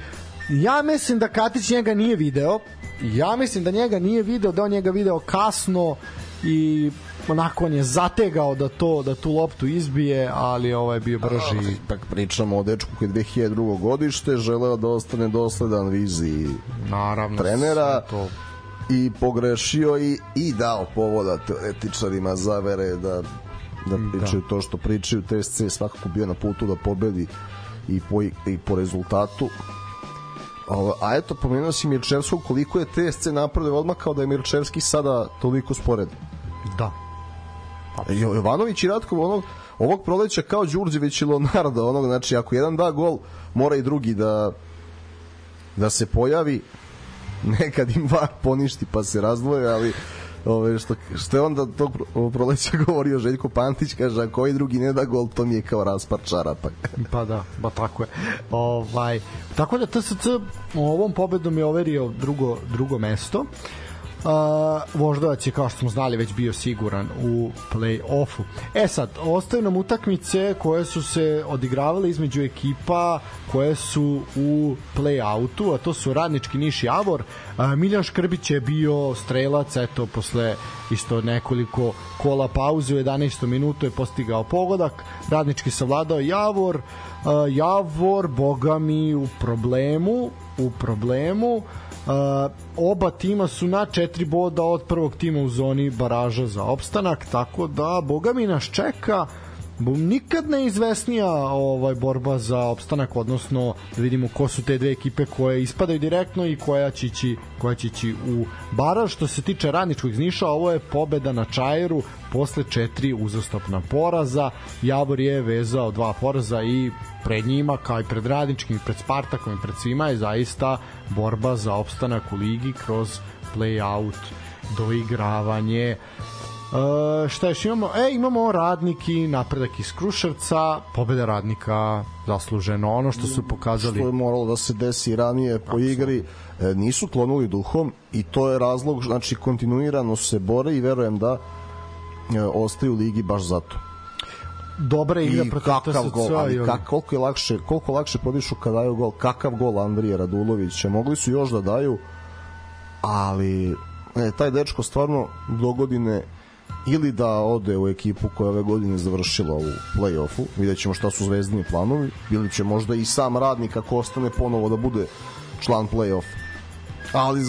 ja mislim da Katić njega nije video ja mislim da njega nije video da on njega video kasno i onako on je zategao da to da tu loptu izbije, ali ovaj je bio brži. Tak pričamo o dečku koji je 2002. godište, želeo da ostane dosledan viziji Naravno. trenera to. i pogrešio i, i dao povoda teoretičarima zavere da da pričaju to što pričaju TSC je svakako bio na putu da pobedi i po, i po rezultatu Ovo, a eto, pomenuo si Mirčevskog, koliko je TSC napravio odmah kao da je Mirčevski sada toliko spored. Da. Jo- Jovanović i Ratkov onog ovog proleća kao Đurđević i Leonardo, onog, znači ako jedan da gol, mora i drugi da da se pojavi nekad im var poništi pa se razdvoje, ali ove, što, što je onda tog proleća govorio Željko Pantić, kaže, a koji drugi ne da gol, to mi je kao raspar čarapa. pa da, ba tako je. Ovaj, tako da TSC ovom pobedom je overio drugo, drugo mesto. Uh, Voždovac je kao što smo znali već bio siguran u play-offu. E sad, ostaju nam utakmice koje su se odigravale između ekipa koje su u play-outu, a to su Radnički Niš i Javor. Uh, Miljan Škrbić je bio strelac, eto, posle isto nekoliko kola pauze u 11. minutu je postigao pogodak. Radnički savladao Javor. Uh, Javor, boga mi, u problemu, u problemu. Uh, Uh, oba tima su na četiri boda od prvog tima u zoni baraža za opstanak, tako da boga mi nas čeka nikad neizvesnija ovaj borba za opstanak odnosno da vidimo ko su te dve ekipe koje ispadaju direktno i koja će ići, koja će ići u baraž. Što se tiče radničkog iz Niša ovo je pobeda na Čajeru posle četiri uzastopna poraza. Javor je vezao dva poraza i pred njima kao i pred radničkim i pred Spartakom i pred svima je zaista borba za opstanak u ligi kroz play-out doigravanje Uh, šta još imamo? E, imamo radnik i napredak iz Kruševca, pobeda radnika zasluženo, ono što su pokazali. Što je moralo da se desi ranije po igri, e, nisu klonuli duhom i to je razlog, znači kontinuirano se bore i verujem da e, ostaju u ligi baš zato. Dobra igra I kakav gol, ali kak, koliko je lakše, koliko lakše podišu kad daju gol, kakav gol Andrije Radulovića, mogli su još da daju, ali e, taj dečko stvarno do godine ili da ode u ekipu koja ove godine završila u play-offu, vidjet ćemo šta su zvezdini planovi, ili će možda i sam radnik ako ostane ponovo da bude član play-offa ali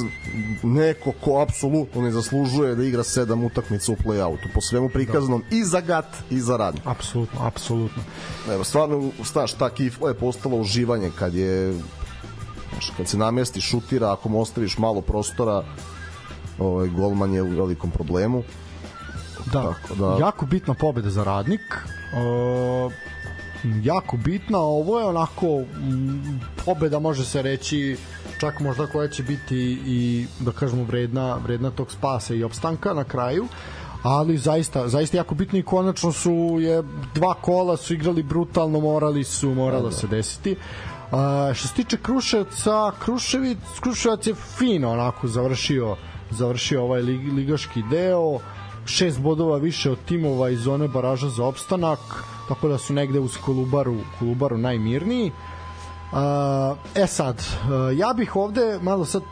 neko ko apsolutno ne zaslužuje da igra sedam utakmica u play-outu, po svemu prikaznom da. i za gat i za radnik. Apsolutno, apsolutno. Evo, stvarno, staš, ta kifla je postala uživanje kad je kad se namesti šutira, ako mu ostaviš malo prostora, ovaj, golman je u velikom problemu. Da, Tako da, jako bitna pobeda za radnik. Uh, jako bitna, ovo je onako m, pobeda može se reći čak možda koja će biti i da kažemo vredna vredna tog spasa i opstanka na kraju. Ali zaista zaista jako bitno i konačno su je dva kola su igrali brutalno morali su moralo da, da. se desiti. A, što se tiče Kruševca, Kruševic, Kruševac je fino onako završio završio ovaj lig, ligaški deo šest bodova više od timova iz zone baraža za opstanak, tako da su negde uz Kolubaru, Kolubaru najmirniji. E sad, ja bih ovde malo sad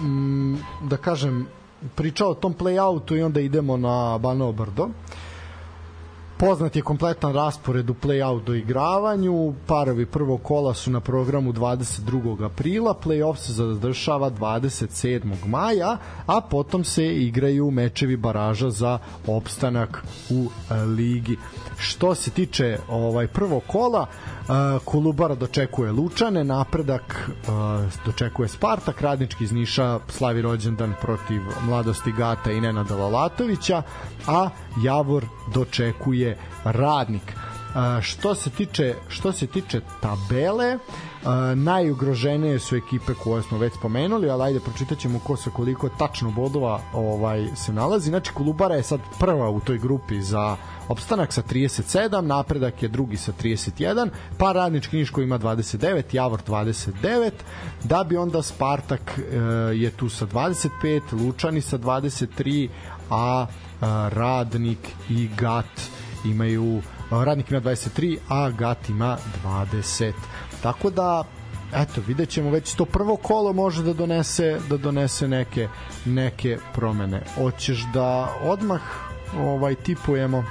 mm, da kažem pričao o tom play-outu i onda idemo na Banovo Brdo. Poznat je kompletan raspored u play-out do igravanju. Parovi prvog kola su na programu 22. aprila, play-off se zadržava 27. maja, a potom se igraju mečevi baraža za opstanak u e, ligi. Što se tiče ovaj prvog kola, uh, Kolubara dočekuje Lučane, napredak uh, dočekuje Spartak, Radnički iz Niša slavi rođendan protiv mladosti Gata i Nenada Lalatovića, a Javor dočekuje Radnik. Uh, što se tiče što se tiče tabele uh, najugroženije su ekipe koje smo već spomenuli ali ajde pročitaćemo ko se koliko tačno bodova ovaj se nalazi znači Kolubara je sad prva u toj grupi za opstanak sa 37, napredak je drugi sa 31, pa radnički Niš koji ima 29, Javor 29, da bi onda Spartak e, je tu sa 25, Lučani sa 23, a e, Radnik i Gat imaju Radnik ima 23, a Gat ima 20. Tako da eto, vidjet ćemo već to prvo kolo može da donese da donese neke neke promene. Hoćeš da odmah ovaj tipujemo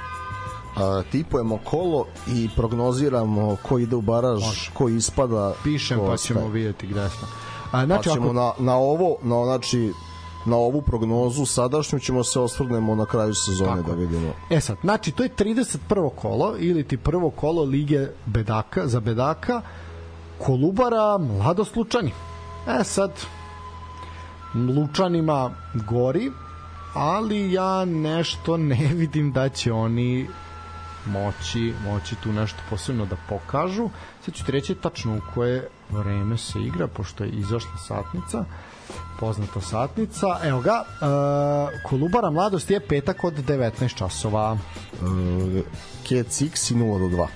a, tipujemo kolo i prognoziramo ko ide u baraž, Može. ko ispada. Pišem pa ćemo vidjeti gde smo. A, znači, pa ćemo ako... na, na ovo, na, znači, na ovu prognozu sadašnju ćemo se osvrnemo na kraju sezone Tako. da vidimo. E sad, znači to je 31. kolo ili ti prvo kolo Lige Bedaka za Bedaka Kolubara Mladost Lučani. E sad Lučanima gori ali ja nešto ne vidim da će oni moći, moći tu nešto posebno da pokažu. Sad ću ti reći tačno u koje vreme se igra, pošto je izašla satnica poznata satnica. Evo ga, uh, Kolubara mladost je petak od 19 časova. Cats X i 0 do 2.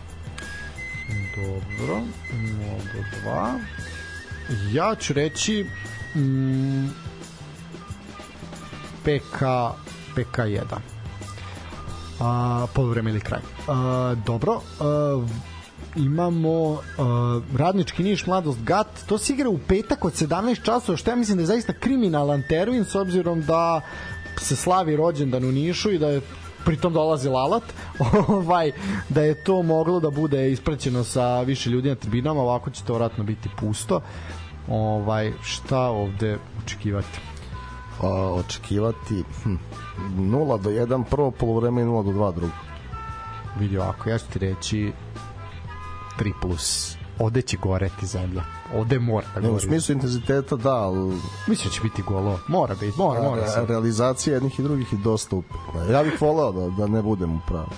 Dobro, 0 do 2. Ja ću reći mm, PK, PK1 a, polovreme ili kraj. A, dobro, a, imamo uh, radnički niš mladost GAT. To se igra u petak od 17 časova što ja mislim da je zaista kriminalan termin s obzirom da se slavi rođendan u Nišu i da je pritom dolazi Lalat ovaj da je to moglo da bude ispraćeno sa više ljudi na tribinama ovako će to vratno biti pusto. Ovaj šta ovde očekivati? A, očekivati hm, 0 do 1 prvo polovreme i 0 do 2 drugo. Vidi ovako ja ću ti reći 3 plus ovde će goreti zemlja ovde mora da gori. u smislu intenziteta da, ali... Mislim da će biti golo. Mora biti, mora, mora. Re, realizacija jednih i drugih je dosta upitna. Ja bih voleo da, da ne budem u pravu.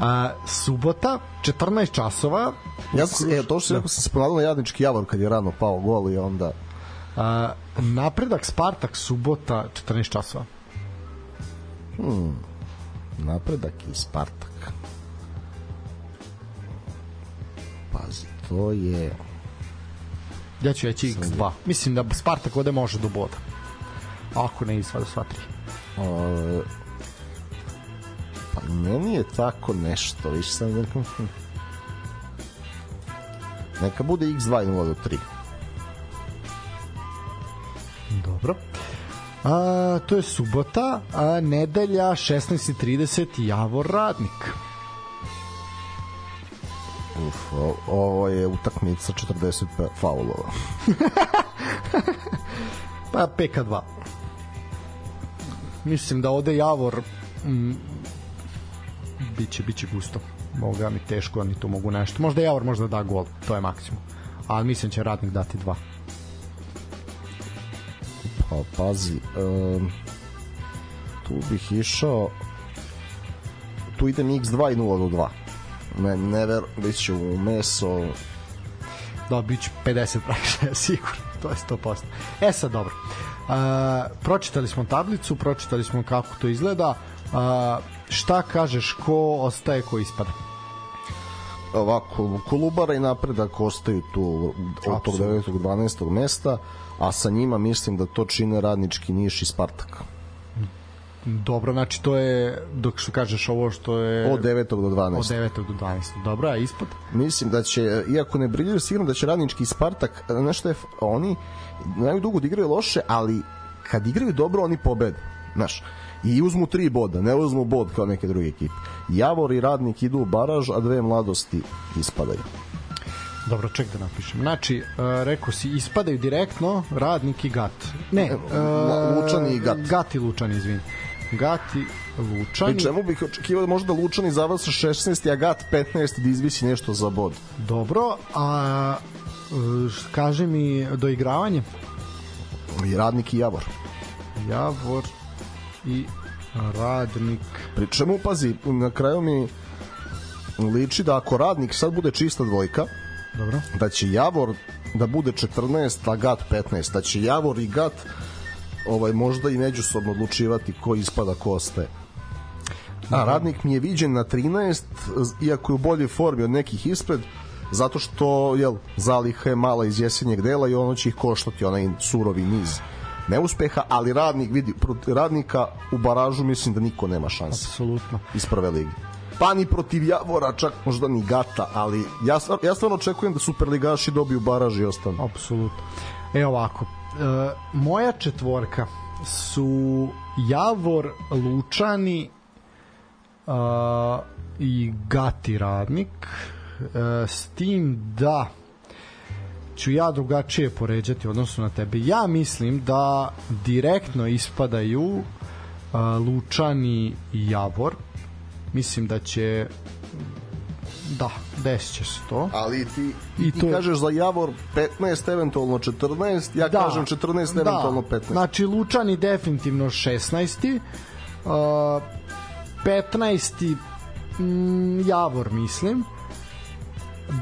A, subota, 14 časova. Ja sam, e, to što da. sam se ponadao na Jadnički javor kad je rano pao gol i onda... A, napredak Spartak subota 14 časova. Hmm. Napredak i Spartak. Pazi, to je... Ja ću reći X2. Mislim da Spartak ovde može do boda. Ako ne izvada sva tri. O, pa meni je tako nešto, viš sam nekako... Neka bude X2 i 0 do 3. Dobro. A, to je subota, a nedelja 16.30 Javor Radnik. Uf, o, ovo je utakmica 40 faulova. pa PK2. Mislim da ovde Javor mm, biće, biće gusto. Moga mi teško, oni to mogu nešto. Možda Javor možda da gol, to je maksimum. Ali mislim će Radnik dati dva. Pa pazi, um, tu bih išao tu idem x2 i 0 do 2 ne, never, bit će u meso da, bit će 50 praktično, sigurno to je 100%. E sad, dobro. Uh, pročitali smo tablicu, pročitali smo kako to izgleda. Uh, šta kažeš, ko ostaje, ko ispada? Ovako, Kolubara i napredak ostaju tu od tog 9. 12. mesta, a sa njima mislim da to čine radnički Niš i Spartak. Dobro, znači to je, dok što kažeš ovo što je... Od 9. do 12. Od 9. do 12. Dobro, a ispod? Mislim da će, iako ne briljaju, sigurno da će radnički Spartak, nešto je, oni znaju dugo da igraju loše, ali kad igraju dobro, oni pobede. Znaš, i uzmu tri boda, ne uzmu bod kao neke druge ekipe. Javor i Radnik idu u baraž, a dve mladosti ispadaju. Dobro, ček da napišem. Znači, uh, rekao si, ispadaju direktno Radnik i Gat. Ne, uh, Lučani i Gat. Gat i Lučani, izvini. Gati Lučani. Pri čemu bih očekivao da možda Lučani završa 16, a Gat 15 da izvisi nešto za bod. Dobro, a kaže mi doigravanje? I Radnik i Javor. Javor i Radnik. Pri čemu, pazi, na kraju mi liči da ako Radnik sad bude čista dvojka, Dobro. da će Javor da bude 14, a Gat 15, da će Javor i Gat ovaj možda i međusobno odlučivati ko ispada, ko ostaje. A radnik mi je viđen na 13, iako je u boljoj formi od nekih ispred, zato što jel, zaliha je mala iz jesenjeg dela i ono će ih koštati, onaj surovi niz neuspeha, ali radnik vidi, radnika u baražu mislim da niko nema šanse. Apsolutno. Iz prve ligi. Pa ni protiv Javora, čak možda ni Gata, ali ja, ja stvarno očekujem da superligaši dobiju baraž i ostanu. Apsolutno. E ovako, moja četvorka su Javor, Lučani uh, i Gati Radnik uh, s tim da ću ja drugačije poređati odnosu na tebe. Ja mislim da direktno ispadaju uh, Lučani i Javor. Mislim da će Da, desit će se to. Ali ti, I ti to... kažeš za Javor 15, eventualno 14, ja da, kažem 14, da. eventualno 15. Znači Lučani definitivno 16. Uh, 15. mm, Javor mislim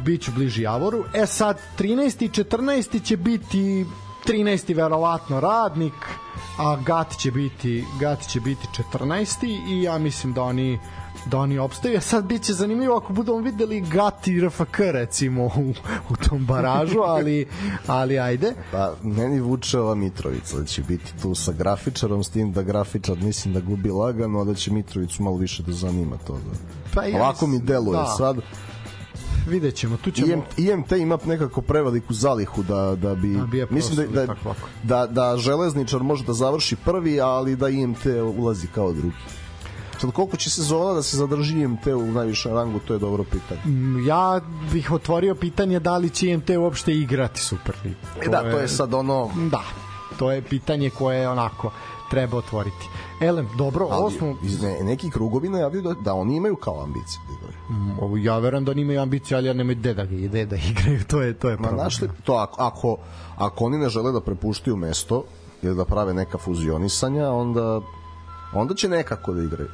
biću bliži Javoru e sad 13. i 14. će biti 13. verovatno radnik a Gat će biti Gat će biti 14. i ja mislim da oni da oni opstaju. Sad bit će zanimljivo ako budemo videli Gat i RFK recimo u, u tom baražu, ali, ali ajde. Pa, meni vuče ova Mitrovica da će biti tu sa grafičarom, s tim da grafičar mislim da gubi lagano, a da će Mitrovicu malo više da zanima to. Da. Pa ja Ovako mi deluje da. sad. Vidjet ćemo, tu ćemo... IM, IMT ima nekako preveliku zalihu da, da bi... Da bi mislim da, da, da, da železničar može da završi prvi, ali da IMT ulazi kao drugi. Sad koliko će sezona da se zadrži IMT u najvišem rangu, to je dobro pitanje. Mm, Ja bih otvorio pitanje da li će IMT uopšte igrati Superligu. E da, to je sad ono... Da, to je pitanje koje onako treba otvoriti. Elem, dobro, ovo Ali, smo... iz ne, neki krugovi najavljuju da, da oni imaju kao ambicije da igraju. Mm, ja verujem da oni imaju ambiciju, ali ja nemaju gde da gde da igraju, to je, to je Ma problem. znaš li, to ako, ako, ako oni ne žele da prepuštaju mesto ili da prave neka fuzionisanja, onda onda će nekako da igraju.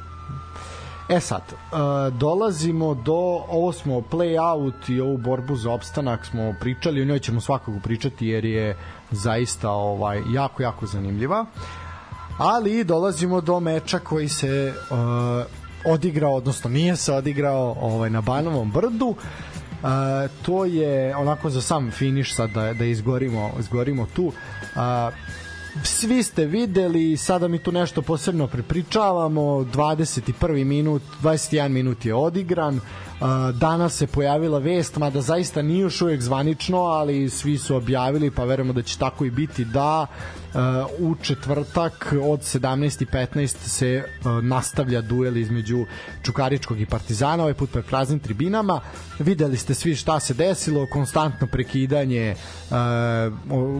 E sad, uh, dolazimo do, ovo smo play-out i ovu borbu za opstanak smo pričali, o njoj ćemo svakako pričati jer je zaista ovaj jako, jako zanimljiva. Ali dolazimo do meča koji se uh, odigrao, odnosno nije se odigrao ovaj, na Banovom brdu. Uh, to je onako za sam finiš sad da, da izgorimo, izgorimo tu. Uh, svi ste videli, sada mi tu nešto posebno prepričavamo, 21. minut, 21 minut je odigran, danas se pojavila vest, mada zaista nije još uvijek zvanično, ali svi su objavili, pa verujemo da će tako i biti, da u četvrtak od 17.15 se uh, nastavlja duel između Čukaričkog i Partizana, ovaj put pred praznim tribinama. Videli ste svi šta se desilo, konstantno prekidanje uh,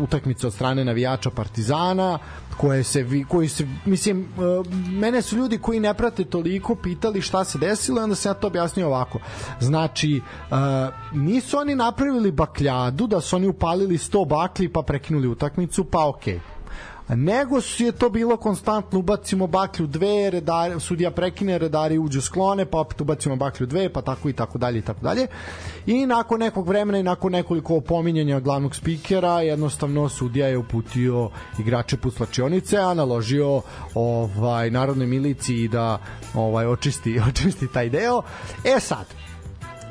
utakmice od strane navijača Partizana, koje se koji se mislim uh, mene su ljudi koji ne prate toliko pitali šta se desilo i onda se ja to objasnio ovako znači nisu oni napravili bakljadu da su oni upalili 100 bakli pa prekinuli utakmicu pa okej okay nego je to bilo konstantno ubacimo baklju dve, redari, sudija prekine, redari uđu sklone, pa opet ubacimo baklju dve, pa tako i tako dalje i tako dalje. I nakon nekog vremena i nakon nekoliko opominjanja glavnog spikera, jednostavno sudija je uputio igrače puslačionice, a naložio ovaj narodnoj miliciji da ovaj očisti očisti taj deo. E sad,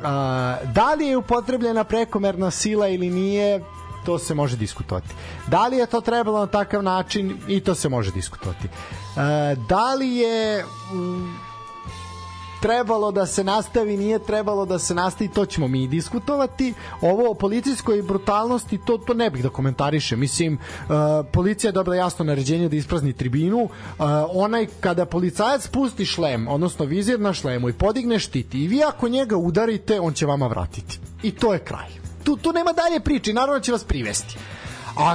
a, da li je upotrebljena prekomerna sila ili nije, to se može diskutovati. Da li je to trebalo na takav način i to se može diskutovati. E, da li je mm, trebalo da se nastavi, nije trebalo da se nastavi, to ćemo mi diskutovati. Ovo o policijskoj brutalnosti, to, to ne bih da komentarišem. Mislim, uh, policija je dobila jasno naređenje da isprazni tribinu. Uh, onaj, kada policajac pusti šlem, odnosno vizir na šlemu i podigne štit i vi ako njega udarite, on će vama vratiti. I to je kraj. Tu, tu nema dalje priče, naravno će vas privesti. A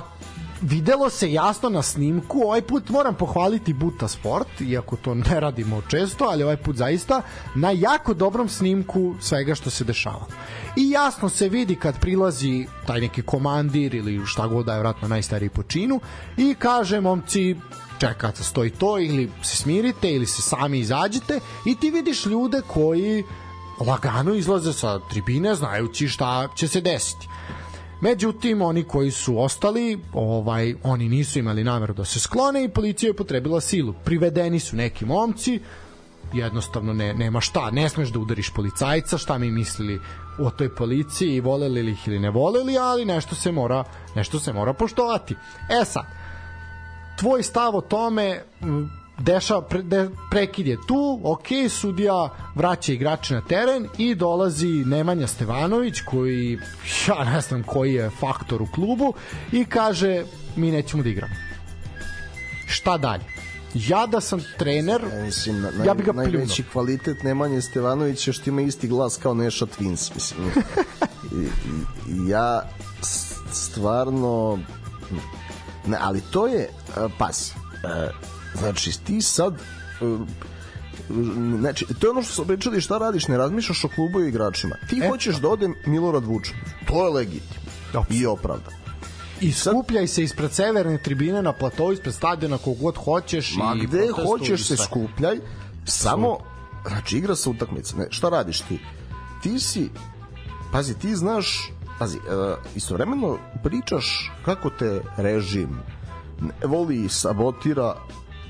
videlo se jasno na snimku, ovaj put moram pohvaliti Buta Sport, iako to ne radimo često, ali ovaj put zaista na jako dobrom snimku svega što se dešava. I jasno se vidi kad prilazi taj neki komandir ili šta god da je vratno najstariji po činu i kaže momci čekate stoji to ili se smirite ili se sami izađete i ti vidiš ljude koji lagano izlaze sa tribine znajući šta će se desiti. Međutim, oni koji su ostali, ovaj, oni nisu imali nameru da se sklone i policija je potrebila silu. Privedeni su neki momci, jednostavno ne, nema šta, ne smeš da udariš policajca, šta mi mislili o toj policiji, voleli li ih ili ne voleli, ali nešto se mora, nešto se mora poštovati. E sad, tvoj stav o tome dešava pre, de, prekid je tu, ok, sudija vraća igrače na teren i dolazi Nemanja Stevanović koji ja ne znam koji je faktor u klubu i kaže mi nećemo da igramo. Šta dalje? Ja da sam trener, Ja mislim, na, ja bih ga pljunuo. najveći kvalitet Nemanje Stevanovića je što ima isti glas kao Neša Twins, mislim. I, i, ja stvarno ne, ali to je uh, pas uh, znači ti sad uh, znači to je ono što smo pričali šta radiš ne razmišljaš o klubu i igračima. Ti E, hoćeš da ode Milorad Vučinić to je legitimno. I opravdano. I skupljaj se ispred severne tribine na platovu ispred stadiona kog god hoćeš Ma i gde hoćeš se skupljaj, samo znači igra se utakmica, ne, šta radiš ti? Ti si, pazi, ti znaš, pazi, uh, istovremeno pričaš kako te režim voli i sabotira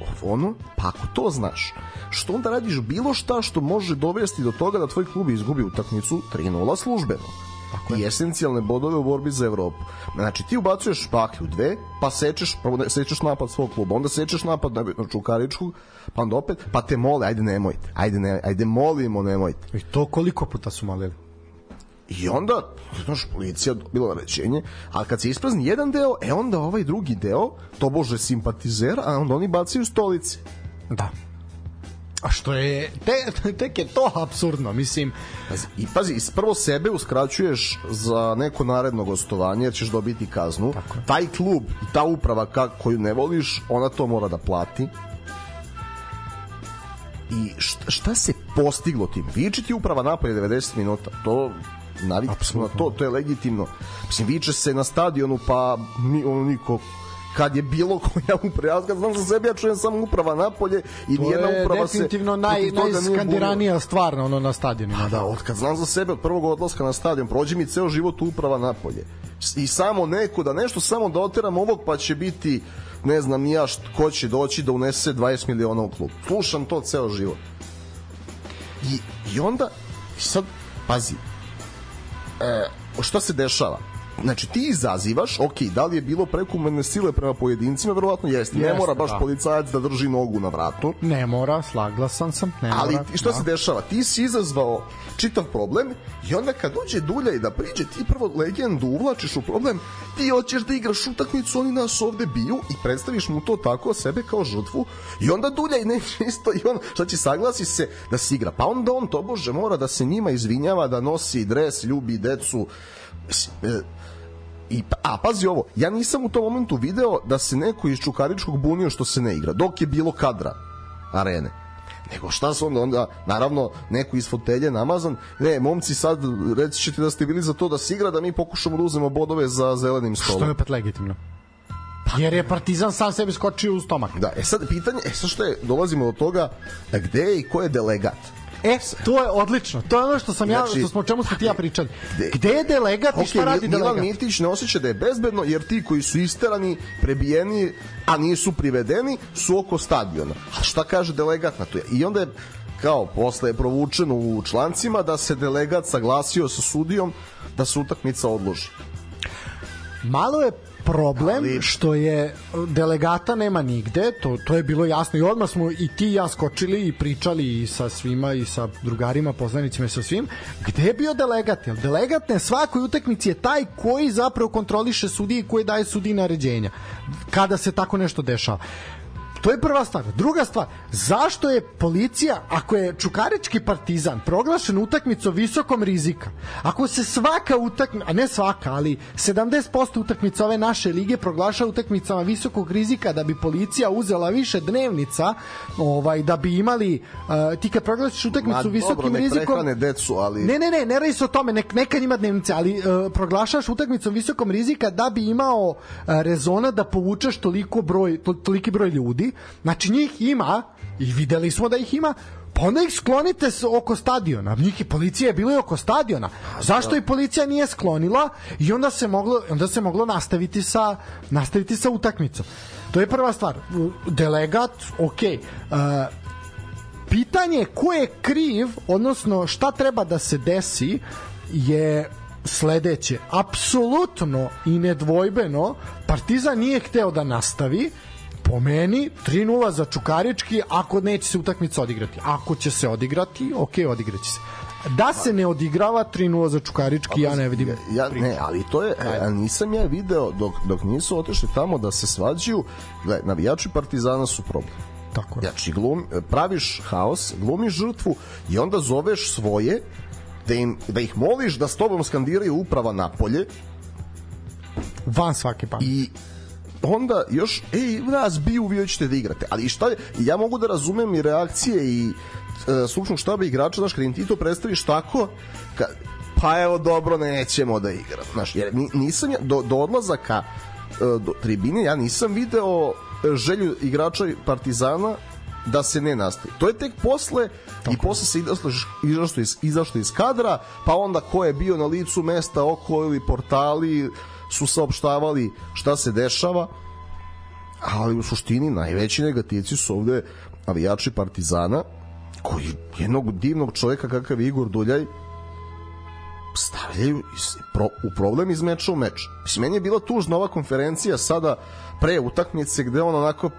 ovo ono, pa ako to znaš, što onda radiš bilo šta što može dovesti do toga da tvoj klub izgubi utakmicu 3-0 službeno Tako i esencijalne bodove u borbi za Evropu. Znači ti ubacuješ špaklju dve, pa sečeš, prvo sečeš napad svog kluba, onda sečeš napad na, Čukaričku, pa onda opet, pa te mole, ajde nemojte, ajde, ne, ajde molimo, nemojte. I to koliko puta su molili? I onda, znaš, policija dobila naređenje, ali kad se isprazni jedan deo, e onda ovaj drugi deo, to bože simpatizer, a onda oni bacaju stolice. Da. A što je, te, tek je to absurdno, mislim. Pazi, I pazi, prvo sebe uskraćuješ za neko naredno gostovanje, jer ćeš dobiti kaznu. Tako. Taj klub i ta uprava ka, koju ne voliš, ona to mora da plati. I šta, šta se postiglo tim? Viče ti uprava napolje 90 minuta, to navikli na to, to je legitimno. Mislim, viče se na stadionu, pa ni, ono niko kad je bilo koja uprava, ja kad znam za sebe, ja čujem samo uprava napolje i To nijedna je uprava se definitivno naj, protiv toga nije bunila. najskandiranija stvar na, ono, na stadionima. Pa da, od kad znam za sebe, od prvog odlaska na stadion, prođe mi ceo život uprava napolje. I samo neko, da nešto samo da oteram ovog, pa će biti, ne znam ni ja št, ko će doći da unese 20 miliona u klub. Slušam to ceo život. I, i onda, i sad, pazi, e, šta se dešava? Znači ti izazivaš, ok, da li je bilo prekomerne sile prema pojedincima, verovatno jeste. Ne mora baš da. policajac da drži nogu na vratu. Ne mora, slaglasan sam, ne Ali mora. šta se dešava? Ti si izazvao čitav problem i onda kad dođe Dulja i da priđe, ti prvo legendu uvlačiš u problem, ti hoćeš da igraš utakmicu, oni nas ovde biju i predstaviš mu to tako sebe kao žrtvu i onda Dulja i neće isto i on, šta će saglasi se da se igra. Pa onda on to bože mora da se njima izvinjava, da nosi dres, ljubi decu. E, I, a pazi ovo, ja nisam u tom momentu video da se neko iz Čukaričkog bunio što se ne igra, dok je bilo kadra arene. Nego šta su onda, onda naravno neko iz fotelje namazan, ne, momci sad reći ćete da ste bili za to da se igra, da mi pokušamo da uzmemo bodove za zelenim Što stolom. je opet legitimno. Jer je Partizan sam sebi skočio u stomak. Da, e sad pitanje, e sad što je, dolazimo do toga, gde je i ko je delegat? E, to je odlično. To je ono što sam ja, Znači- što smo o čemu smo ti ja pričali. Gde- je delegat i Ok, šta radi Milan delegat? Mitić ne osjeća da je bezbedno, jer ti koji su isterani, prebijeni, a nisu privedeni, su oko stadiona. A šta kaže delegat na to? I onda je kao posle je provučeno u člancima da se delegat saglasio sa sudijom da se utakmica odloži. Malo je problem Ali- što je delegata nema nigde, to, to je bilo jasno i odmah smo i ti i ja skočili i pričali i sa svima i sa drugarima, poznanicima i sa svim, gde je bio delegat? Jel delegat na svakoj utakmici je taj koji zapravo kontroliše sudije i koji daje sudiji naređenja kada se tako nešto dešava. To je prva stvar. Druga stvar, zašto je policija, ako je Čukarički partizan proglašen utakmicom visokom rizika, ako se svaka utakmica, a ne svaka, ali 70% utakmica ove naše lige proglaša utakmicama visokog rizika da bi policija uzela više dnevnica, ovaj da bi imali uh, ti kad proglasiš utakmicu Ma, visokim dobro, rizikom prehrane decu, ali... Ne, ne, ne, ne radi se o tome, nek, neka ima dnevnice, ali uh, proglašaš utakmicom visokom rizika da bi imao uh, rezona da povučeš toliko broj, to, toliki broj ljudi. Znači njih ima, i videli smo da ih ima, pa onda ih sklonite oko stadiona. Njih i policija je bilo i oko stadiona. Zašto i policija nije sklonila i onda se moglo, onda se moglo nastaviti sa, nastaviti sa utakmicom. To je prva stvar. Delegat, ok. Uh, pitanje ko je kriv, odnosno šta treba da se desi je sledeće. Apsolutno i nedvojbeno Partizan nije hteo da nastavi po meni 3-0 za Čukarički ako neće se utakmica odigrati. Ako će se odigrati, ok, odigraće se. Da se ne odigrava 3-0 za Čukarički, ja ne vidim. ja ne, ali to je a nisam ja video dok dok nisu otišli tamo da se svađaju. Gle, navijači Partizana su problem. Tako je. Znači, glum, praviš haos, glumiš žrtvu i onda zoveš svoje da, im, da ih moliš da s tobom skandiraju uprava napolje Van svake pameti. i onda još, ej, nas biju, vi hoćete da igrate. Ali šta je, ja mogu da razumem i reakcije i e, stručnog štaba igrača, znaš, kad im ti to predstaviš tako, ka, pa evo, dobro, nećemo da igramo. Znaš, jer ni- nisam ja, do, do odlazaka e, do tribine, ja nisam video e, želju igrača Partizana da se ne nastavi. To je tek posle Tako. i posle se izašlo, iz, izašlo iz kadra, pa onda ko je bio na licu mesta oko ili portali su saopštavali šta se dešava, ali u suštini najveći negativci su ovde avijači Partizana, koji jednog divnog čovjeka kakav Igor Duljaj stavljaju pro, u problem iz meča u meč. Mislim, meni je bila tužna ova konferencija sada pre utakmice gde on onako,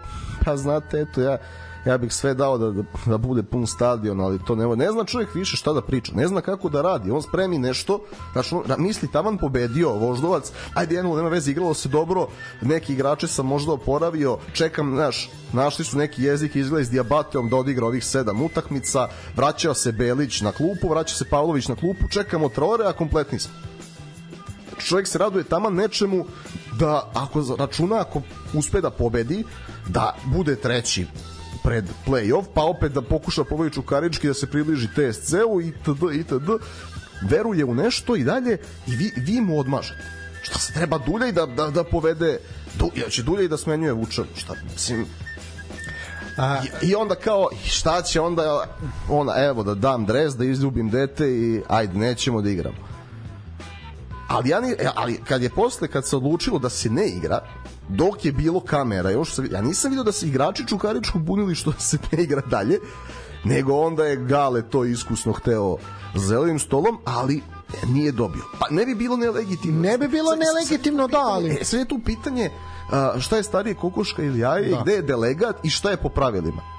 pa znate, eto ja ja bih sve dao da, da, da bude pun stadion, ali to ne, ne zna čovjek više šta da priča, ne zna kako da radi, on spremi nešto, znači misli taman pobedio Voždovac, ajde jedno, nema veze, igralo se dobro, neki igrače sam možda oporavio, čekam, znaš, našli su neki jezik izgleda s Diabateom da odigra ovih sedam utakmica, vraćao se Belić na klupu, vraća se Pavlović na klupu, čekamo trore, a kompletni smo. Čovjek se raduje tamo nečemu da ako računa ako uspe da pobedi da bude treći pred play-off, pa opet da pokuša pobedi Čukarički da se približi TSC-u i td. i td. Veruje u nešto i dalje i vi, vi mu odmažete. Šta se treba Duljaj da, da, da povede du, ja će Duljaj da smenjuje Vučan. Šta, mislim, A... I, I onda kao, šta će onda, ona, evo da dam dres, da izljubim dete i ajde, nećemo da igramo. Ali, ja ni, ali kad je posle, kad se odlučilo da se ne igra, dok je bilo kamera, još sam, ja nisam vidio da se igrači Čukaričkog bunili što se ne igra dalje, nego onda je Gale to iskusno hteo zelenim stolom, ali nije dobio. Pa ne bi bilo nelegitimno. Ne bi bilo nelegitimno, da, ali... E, sve je tu pitanje a, šta je starije kokoška ili jaje, da. gde je delegat i šta je po pravilima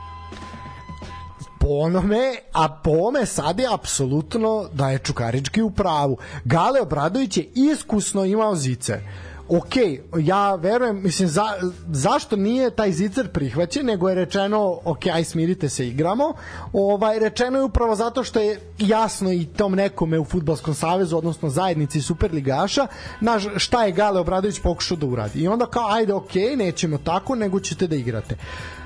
po onome, a po ome sad je apsolutno da je Čukarički u pravu. Gale Obradović je iskusno imao zice ok, ja verujem, mislim, za, zašto nije taj zicer prihvaćen, nego je rečeno, ok, aj smirite se, igramo. Ovaj, rečeno je upravo zato što je jasno i tom nekome u Futbalskom savezu, odnosno zajednici Superligaša, naš, šta je Gale Obradović pokušao da uradi. I onda kao, ajde, ok, nećemo tako, nego ćete da igrate.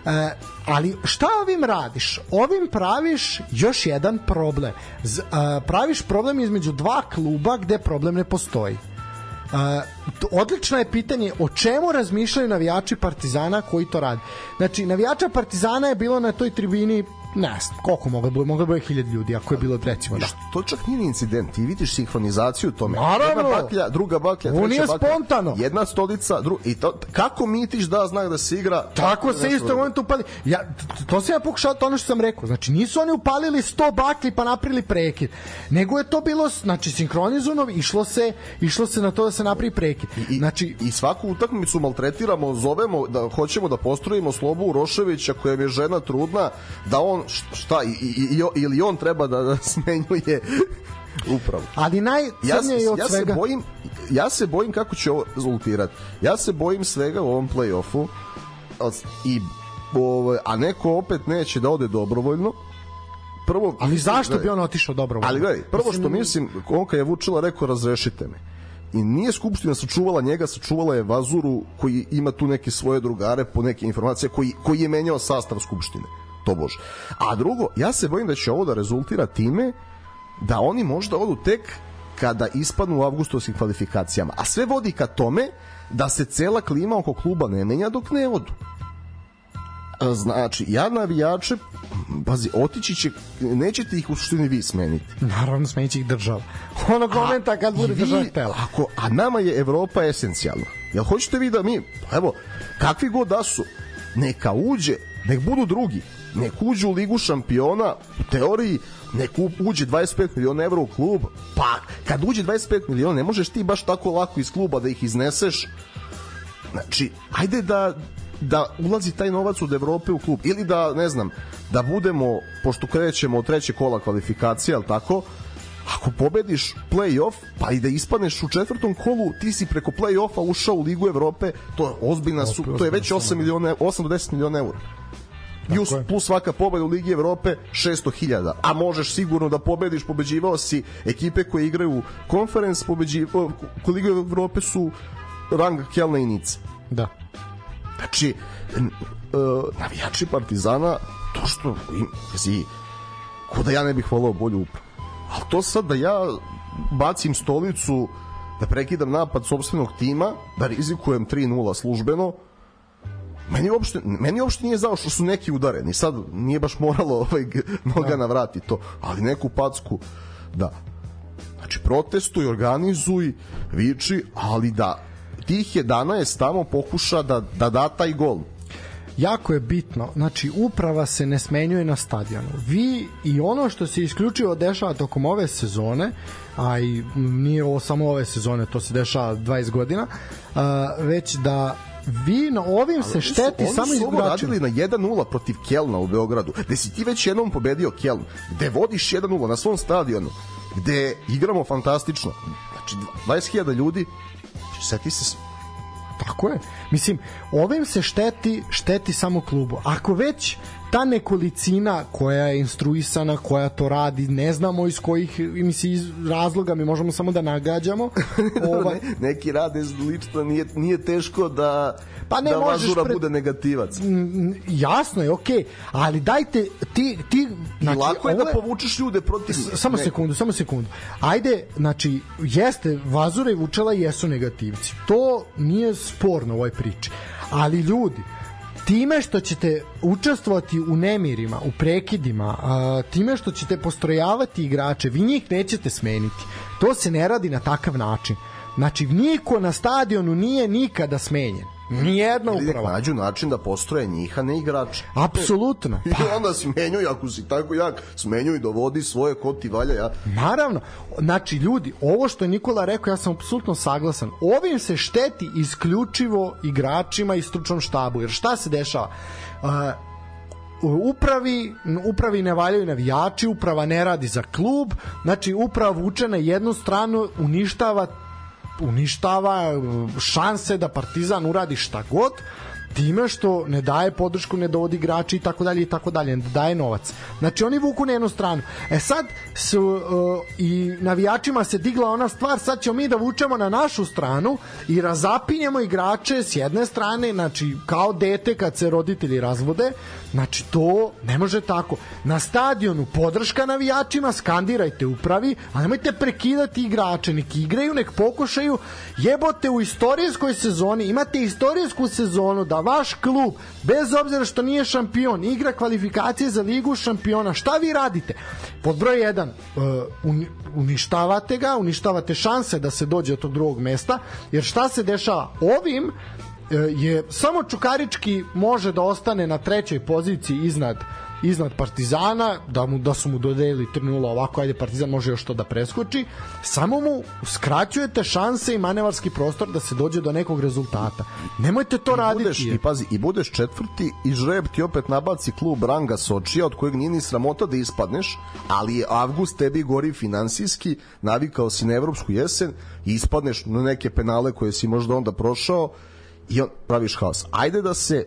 E, ali šta ovim radiš? Ovim praviš još jedan problem. Z, e, praviš problem između dva kluba gde problem ne postoji odlično je pitanje o čemu razmišljaju navijači Partizana koji to rade. Znači, navijača Partizana je bilo na toj tribini ne znam, koliko moglo bi moglo bi 1000 ljudi ako je bilo recimo da. To čak nije incident, ti vidiš sinhronizaciju tome. Naravno. Jedna baklja, druga baklja, treća nije baklja. spontano. Jedna stolica, dru... i to kako mitiš da znak da se igra? Tako se isto momentu upali. Ja to se ja pokušao to ono što sam rekao. Znači nisu oni upalili 100 bakli pa napravili prekid. Nego je to bilo znači sinhronizovano, išlo se išlo se na to da se napravi prekid. I, znači i svaku utakmicu maltretiramo, zovemo da hoćemo da postrojimo Slobu Uroševića koja je žena trudna, da on šta i, i, i, ili on treba da, da smenjuje upravo. Ali najcrnije ja, od ja svega. Se bojim, ja se bojim kako će ovo rezultirati. Ja se bojim svega u ovom play-offu i ovo, a neko opet neće da ode dobrovoljno prvo ali zašto bi on otišao dobrovoljno ali gledaj prvo što mislim on kad je Vučila rekao razrešite me i nije skupština sačuvala njega, sačuvala je Vazuru koji ima tu neke svoje drugare po neke informacije koji, koji je menjao sastav skupštine to bože. A drugo, ja se bojim da će ovo da rezultira time da oni možda odu tek kada ispadnu u avgustovskim kvalifikacijama. A sve vodi ka tome da se cela klima oko kluba ne menja dok ne odu. Znači, ja navijače, pazi, otići će, nećete ih u suštini vi smeniti. Naravno, smenit ih država. Onog momenta kad bude država htela. Ako, a nama je Evropa esencijalna. Jel hoćete vi da mi, evo, kakvi god da su, neka uđe, nek budu drugi nek uđu u ligu šampiona u teoriji nek uđe 25 miliona evra u klub. Pa kad uđe 25 miliona ne možeš ti baš tako lako iz kluba da ih izneseš. Znači ajde da da ulazi taj novac od Evrope u klub. Ili da ne znam da budemo pošto krećemo od treće kola kvalifikacije al tako? Ako pobediš play-off, pa i da ispaneš u četvrtom kolu, ti si preko play-offa ušao u Ligu Evrope, to je ozbiljna su, to je već 8 miliona, 8 do 10 miliona eura plus, plus svaka pobeda u Ligi Evrope 600.000 a možeš sigurno da pobediš pobeđivao si ekipe koje igraju konferens pobeđivao u Ligi Evrope su rang Kelna i Nica da. Znači uh, navijači Partizana to što im, zi, ko da ja ne bih volao bolju upravu ali to sad da ja bacim stolicu da prekidam napad sobstvenog tima da rizikujem 3-0 službeno meni uopšte, meni uopšte nije zao što su neki udareni. Sad nije baš moralo ovaj, noga da. navrati to, ali neku packu, da. Znači, protestuj, organizuj, viči, ali da tih 11 tamo pokuša da, da da taj gol jako je bitno, znači uprava se ne smenjuje na stadionu. Vi i ono što se isključivo dešava tokom ove sezone, a i nije ovo samo ove sezone, to se dešava 20 godina, a, već da vi na ovim se šteti oni samo igračima. Oni su radili na 1-0 protiv Kelna u Beogradu, gde si ti već jednom pobedio Keln, gde vodiš 1-0 na svom stadionu, gde igramo fantastično. Znači, 20.000 ljudi, seti se Tako je. Mislim, ovim se šteti, šteti samo klubu. Ako već ta nekolicina koja je instruisana, koja to radi, ne znamo iz kojih mislim, iz razloga, mi možemo samo da nagađamo. ovaj... neki rade lično, nije, nije teško da pa ne da Vazura pre... bude negativac. Jasno je, okej, okay, ali dajte ti ti znači, I lako je da povučeš ljude protiv Samo ne. sekundu, samo sekundu. Ajde, znači jeste Vazura i Vučela jesu negativci. To nije sporno u ovoj priči. Ali ljudi, time što ćete učestvovati u nemirima, u prekidima, a, time što ćete postrojavati igrače, vi njih nećete smeniti. To se ne radi na takav način. Znači, niko na stadionu nije nikada smenjen. Nijedna uprava. Nađu način da postroje njih, a ne igrače. Apsolutno. I pa. onda smenjuj, ako si tako jak, smenjuj, dovodi svoje ko ti valja. Ja. Naravno. Znači, ljudi, ovo što je Nikola rekao, ja sam apsolutno saglasan. Ovim se šteti isključivo igračima i stručnom štabu. Jer šta se dešava? Uh, upravi, upravi ne valjaju navijači, uprava ne radi za klub, znači uprava vuče na jednu stranu, uništava uništava šanse da Partizan uradi šta god time što ne daje podršku, ne dovodi igrači i tako dalje i tako dalje, ne daje novac. Znači oni vuku na jednu stranu. E sad su uh, i navijačima se digla ona stvar, sad ćemo mi da vučemo na našu stranu i razapinjemo igrače s jedne strane, znači kao dete kad se roditelji razvode, znači to ne može tako. Na stadionu podrška navijačima, skandirajte upravi, a nemojte prekidati igrače, nek igraju, nek pokušaju, jebote u istorijskoj sezoni, imate istorijsku sezonu da vaš klub, bez obzira što nije šampion, igra kvalifikacije za ligu šampiona, šta vi radite? Pod broj 1, uh, uništavate ga, uništavate šanse da se dođe do tog drugog mesta, jer šta se dešava? Ovim uh, je samo Čukarički može da ostane na trećoj poziciji iznad iznad Partizana, da mu da su mu dodelili 3:0 ovako ajde Partizan može još to da preskoči, samo mu skraćujete šanse i manevarski prostor da se dođe do nekog rezultata. Nemojte to I raditi. Budeš, I pazi, i budeš četvrti i žreb ti opet nabaci klub Ranga Sočija od kojeg nije ni sramota da ispadneš, ali je avgust tebi gori finansijski, navikao si na evropsku jesen i ispadneš na neke penale koje si možda onda prošao i on praviš haos. Ajde da se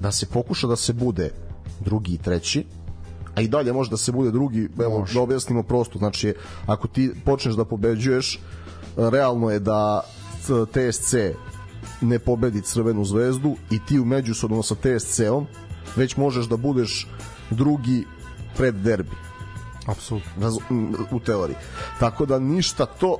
da se pokuša da se bude drugi i treći, a i dalje može da se bude drugi, evo, može. da objasnimo prosto, znači, ako ti počneš da pobeđuješ, realno je da TSC ne pobedi Crvenu zvezdu i ti u međusobno sa TSC-om već možeš da budeš drugi pred derbi Apsolutno. u teoriji. Tako da ništa to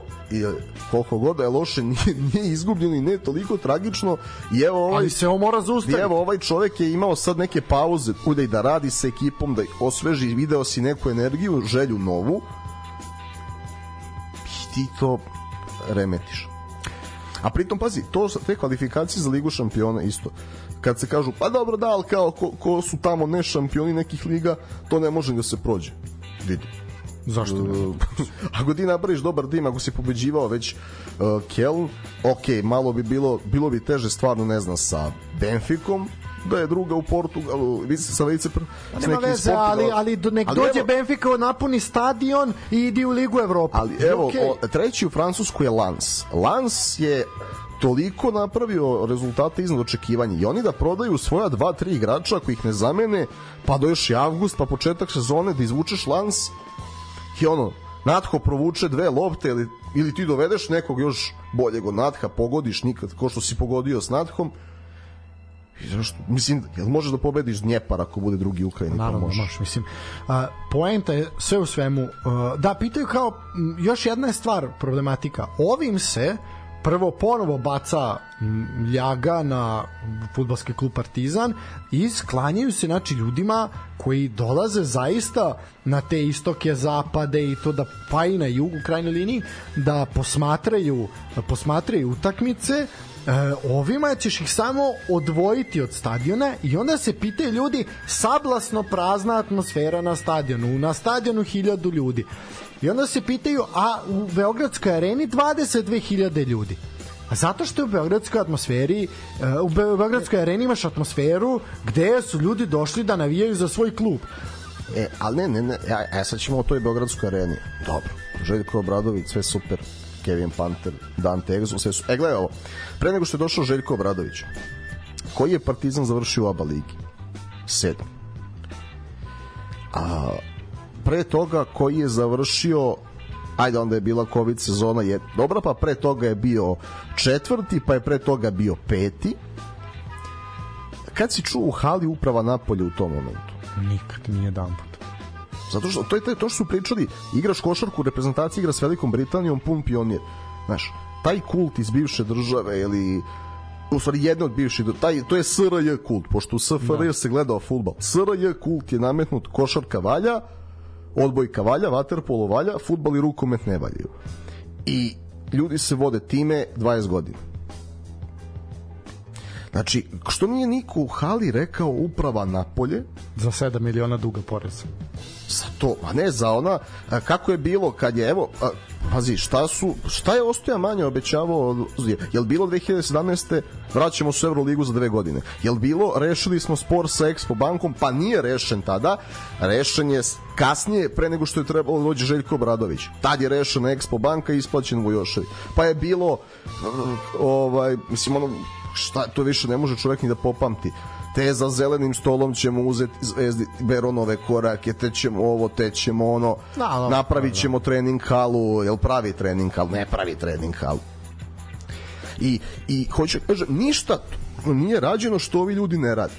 koliko god da je loše nije, nije izgubljeno i ne toliko tragično i evo ovaj Ali se ovo mora zaustaviti. Evo ovaj čovjek je imao sad neke pauze kuda i da radi sa ekipom, da osveži, video si neku energiju, želju novu i ti to remetiš. A pritom, pazi, to te kvalifikacije za Ligu šampiona isto. Kad se kažu, pa dobro da, ali kao ko, ko su tamo ne šampioni nekih liga, to ne može da se prođe vidi. Zašto ne? ako ti napraviš dobar tim, ako si pobeđivao već uh, Keln, ok, malo bi bilo, bilo bi teže stvarno, ne znam, sa Benficom, da je druga u Portugalu, vidi se sa lice s Nema veze, ali, ali nek ali dođe evo, Benfica, napuni stadion i idi u Ligu Evropa. Ali evo, okay. o, treći u Francusku je Lans. Lans je toliko napravio rezultate iznad očekivanja i oni da prodaju svoja dva, tri igrača ako ih ne zamene, pa do još i avgust, pa početak sezone da izvučeš lans i ono, Natho provuče dve lopte ili, ili ti dovedeš nekog još boljeg od Natha, pogodiš nikad, ko što si pogodio s Nathom I zašto? Mislim, jel možeš da pobediš Dnjepar ako bude drugi Ukrajini? Pa Naravno, pa možeš. Mislim, a, poenta je sve u svemu. A, da, pitaju kao, još jedna je stvar problematika. Ovim se prvo ponovo baca ljaga na futbalski klub Partizan i sklanjaju se znači ljudima koji dolaze zaista na te istoke zapade i to da pa i na jugu krajnjoj liniji da posmatraju posmatraju utakmice. E, ovima ćeš ih samo odvojiti od stadiona i onda se pitaju ljudi sablasno prazna atmosfera na stadionu na stadionu hiljadu ljudi i onda se pitaju a u Beogradskoj areni 22.000 ljudi A zato što u beogradskoj atmosferi, e, u beogradskoj areni imaš atmosferu gde su ljudi došli da navijaju za svoj klub. E, ali ne, ne, ne, ja, ja sad ćemo o toj beogradskoj areni. Dobro. Željko Obradović, sve super. Kevin Panter, Dante Egzo, sve su... E, gledaj ovo. Pre nego što je došao Željko Obradović, koji je Partizan završio u ABA ligi? Sedam. A pre toga koji je završio ajde onda je bila covid sezona je dobra pa pre toga je bio četvrti pa je pre toga bio peti kad si čuo u hali uprava Napolje u tom momentu Nikad, nije dan put. zato što to je to, to što su pričali igraš košarku reprezentacija igra s Velikom Britanijom pun pionir znaš taj kult iz bivše države ili u stvari jedno od bivših taj to je SRJ kult pošto u SFRJ da. se gledao fudbal SRJ kult je nametnut košarka valja odbojka valja, vaterpolo valja, futbal i rukomet ne valjaju. I ljudi se vode time 20 godina. Znači, što nije niko u hali rekao uprava Napolje? Za 7 miliona duga poreza. Za to, a ne za ona, kako je bilo kad je, evo, pazi, šta su, šta je Ostoja manje obećavao, jel bilo 2017. vraćamo se u Euroligu za dve godine, jel bilo, rešili smo spor sa Expo bankom, pa nije rešen tada, rešen je kasnije, pre nego što je trebalo dođe Željko Obradović, tad je rešena Expo banka i isplaćen Vojoševi, pa je bilo, ovaj, mislim, ono, šta, to više ne može čovjek ni da popamti te za zelenim stolom ćemo uzeti zvezdi Beronove korake, te ćemo ovo, te ćemo ono, da, da, napravit da. ćemo da. trening halu, jel pravi trening halu, ne pravi trening halu. I, i hoće, kaže, ništa nije rađeno što ovi ljudi ne radi.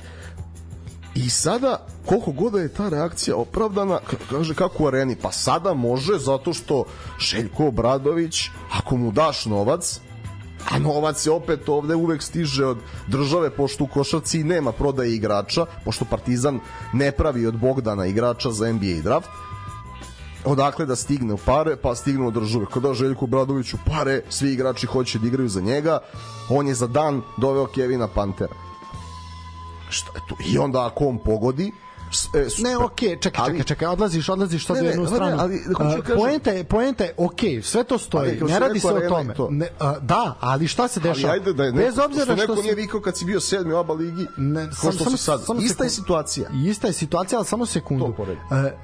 I sada, koliko god da je ta reakcija opravdana, kaže kako u areni, pa sada može zato što Željko Obradović, ako mu daš novac, a novac se opet ovde uvek stiže od države pošto u košarci nema prodaje igrača pošto Partizan ne pravi od Bogdana igrača za NBA draft odakle da stigne u pare, pa stigne od države. Kada Željko Bradoviću pare, svi igrači hoće da igraju za njega, on je za dan doveo Kevina Pantera. Šta je tu? I onda ako on pogodi, ne, okej, okay, čekaj, čekaj, čekaj, odlaziš, odlaziš u jednu ne, stranu. Ali, ali, uh, poenta je, poenta je, okej, okay, sve to stoji, ali, ne radi se o tome. To. Ne, uh, da, ali šta se dešava? Ali ajde da je neko, Bez obzira što, neko što nije vikao kad si bio sedmi oba ligi, ne, sam, što sam, si sad. Samo ista je situacija. Ista je situacija, ali samo sekundu. Uh,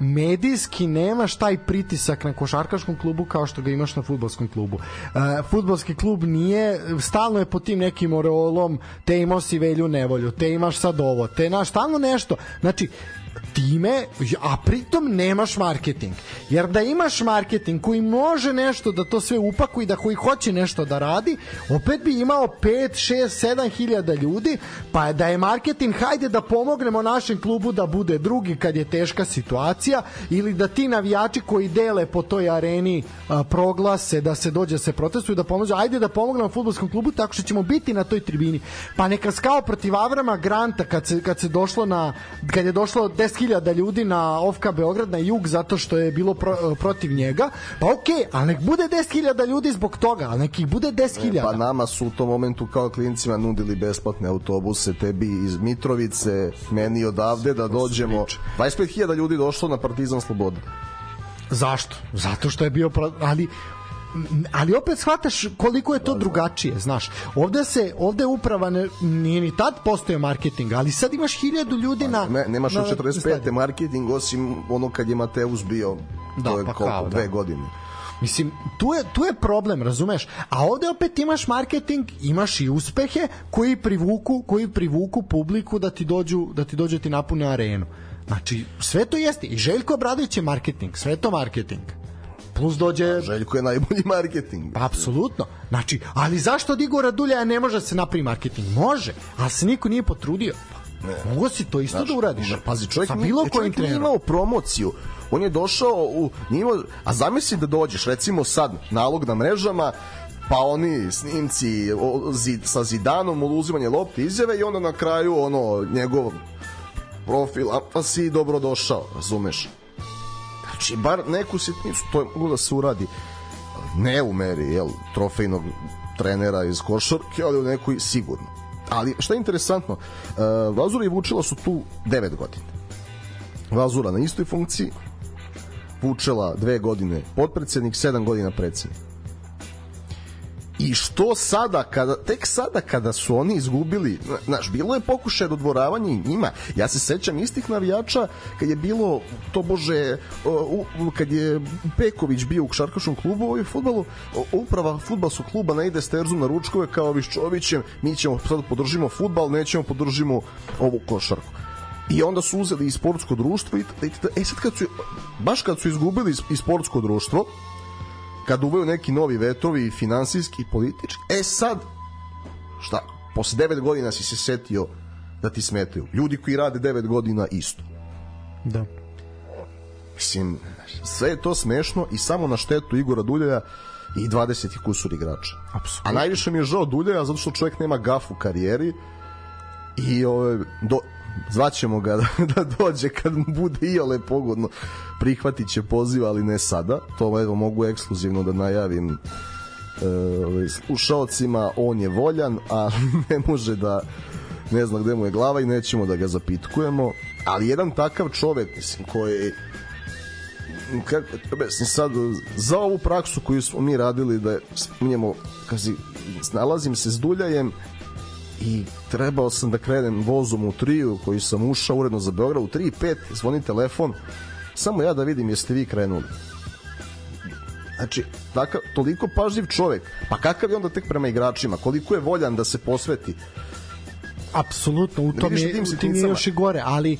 medijski nemaš taj pritisak na košarkaškom klubu kao što ga imaš na fudbalskom klubu. Uh, fudbalski klub nije, stalno je pod tim nekim oreolom, te imao si velju nevolju, te imaš sad ovo, te naš stalno nešto. Znači, time, a pritom nemaš marketing. Jer da imaš marketing koji može nešto da to sve upakuje da koji hoće nešto da radi, opet bi imao 5, 6, 7 hiljada ljudi, pa da je marketing, hajde da pomognemo našem klubu da bude drugi kad je teška situacija, ili da ti navijači koji dele po toj areni a, proglase da se dođe da se protestuju, da pomođu, ajde da pomognemo futbolskom klubu tako što ćemo biti na toj tribini. Pa neka skao protiv Avrama Granta kad se, kad se došlo na, kad je došlo 10.000 ljudi na OFK Beograd na jug zato što je bilo pro, protiv njega, pa okej, okay, ali nek bude 10.000 ljudi zbog toga, ali nek ih bude 10.000. Pa nama su u tom momentu kao klincima nudili besplatne autobuse, tebi iz Mitrovice, meni odavde da dođemo. 25.000 ljudi došlo na Partizan Sloboda. Zašto? Zato što je bio ali ali opet shvataš koliko je to drugačije, znaš. Ovde se ovde uprava ne, nije ni tad postoje marketing, ali sad imaš hiljadu ljudi na ne, nemaš na, u 45. marketing osim ono kad je Mateus bio da, to je pa koliko, kao, dve da. godine. Mislim, tu je, tu je problem, razumeš? A ovde opet imaš marketing, imaš i uspehe koji privuku, koji privuku publiku da ti dođu, da ti dođu da ti napune arenu. Znači, sve to jeste. I Željko Obradović je marketing, sve to marketing plus dođe... Željko je najbolji marketing. Pa, apsolutno. Znači, ali zašto od Igora Dulja ne može da se napravi marketing? Može, ali se niko nije potrudio. Ne. Mogu si to isto Znaš, da uradiš. Ne, pazi, čovjek, Sa bilo čovjek nije imao promociju. On je došao u... Nije imao, a zamisli da dođeš, recimo sad, nalog na mrežama, pa oni snimci o, zid, sa Zidanom, uzimanje lopte, izjave i onda na kraju ono njegov profil, a pa si dobrodošao, razumeš? Znači, bar neku sitnicu, to je moglo da se uradi ne u meri jel, trofejnog trenera iz košarke, ali u nekoj sigurno. Ali šta je interesantno, uh, Vazura i Vučila su tu 9 godina. Vazura na istoj funkciji, Vučela dve godine podpredsednik, 7 godina predsednik. I što sada, kada, tek sada kada su oni izgubili, znaš, bilo je pokušaj dodvoravanja i njima. Ja se sećam istih navijača kad je bilo, to bože, kad je Peković bio u Šarkaškom klubu u futbalu, uprava futbalskog kluba ne ide Sterzu na ručkove kao Viščovićem, mi ćemo sad podržimo futbal, nećemo podržimo ovu košarku. I onda su uzeli i sportsko društvo i, e sad kad su, baš kad su izgubili i sportsko društvo, kad uveju neki novi vetovi finansijski i politički e sad šta posle 9 godina si se setio da ti smetaju. Ljudi koji rade 9 godina isto. Da. Mislim sve je to smešno i samo na štetu Igora Duljaja i 20 kusur igrača. Apsolutno. a najviše mi je žao Duljaja zato što čovjek nema gaf u karijeri i ove, do, zvaćemo ga da, da dođe kad mu bude i ole pogodno. Prihvatit će poziv, ali ne sada. To evo mogu ekskluzivno da najavim e, slušalcima on je voljan, a ne može da ne zna gde mu je glava i nećemo da ga zapitkujemo. Ali jedan takav čovek mislim koji kako mislim sad za ovu praksu koju smo mi radili da spominjemo kazi snalazim se s Duljajem i trebao sam da krenem vozom u triju koji sam ušao uredno za Beograd u 3 i 5 zvoni telefon samo ja da vidim jeste vi krenuli. Znači takav, toliko pažljiv čovek pa kakav je onda tek prema igračima koliko je voljan da se posveti? Apsolutno u tom je, u tim je još i gore ali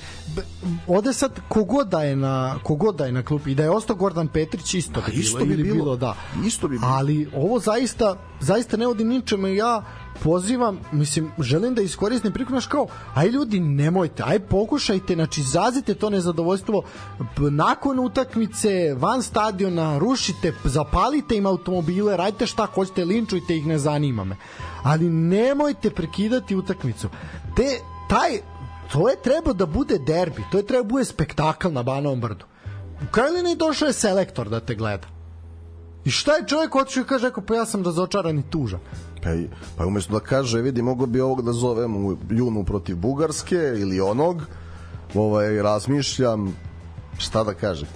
ode sad kogod da je na kogod da je na klupi. I da je ostao Gordan Petrić isto bi isto bilo, bi bilo, bilo da. Isto bi bilo. ali ovo zaista zaista ne odim ničemu. Ja pozivam, mislim, želim da iskoristim priliku, naš kao, aj ljudi, nemojte, aj pokušajte, znači, zazite to nezadovoljstvo nakon utakmice, van stadiona, rušite, zapalite im automobile, radite šta hoćete, linčujte ih, ne zanima me. Ali nemojte prekidati utakmicu. Te, taj, to je treba da bude derbi, to je treba da bude spektakl na Banovom brdu. U Krajlini došao je selektor da te gleda. I šta je čovjek otišao i kaže, pa ja sam razočaran i tužan. Pa, pa umesto da kaže, vidi, mogo bi ovog da zovem u junu protiv Bugarske ili onog, ovaj, razmišljam, šta da kaže?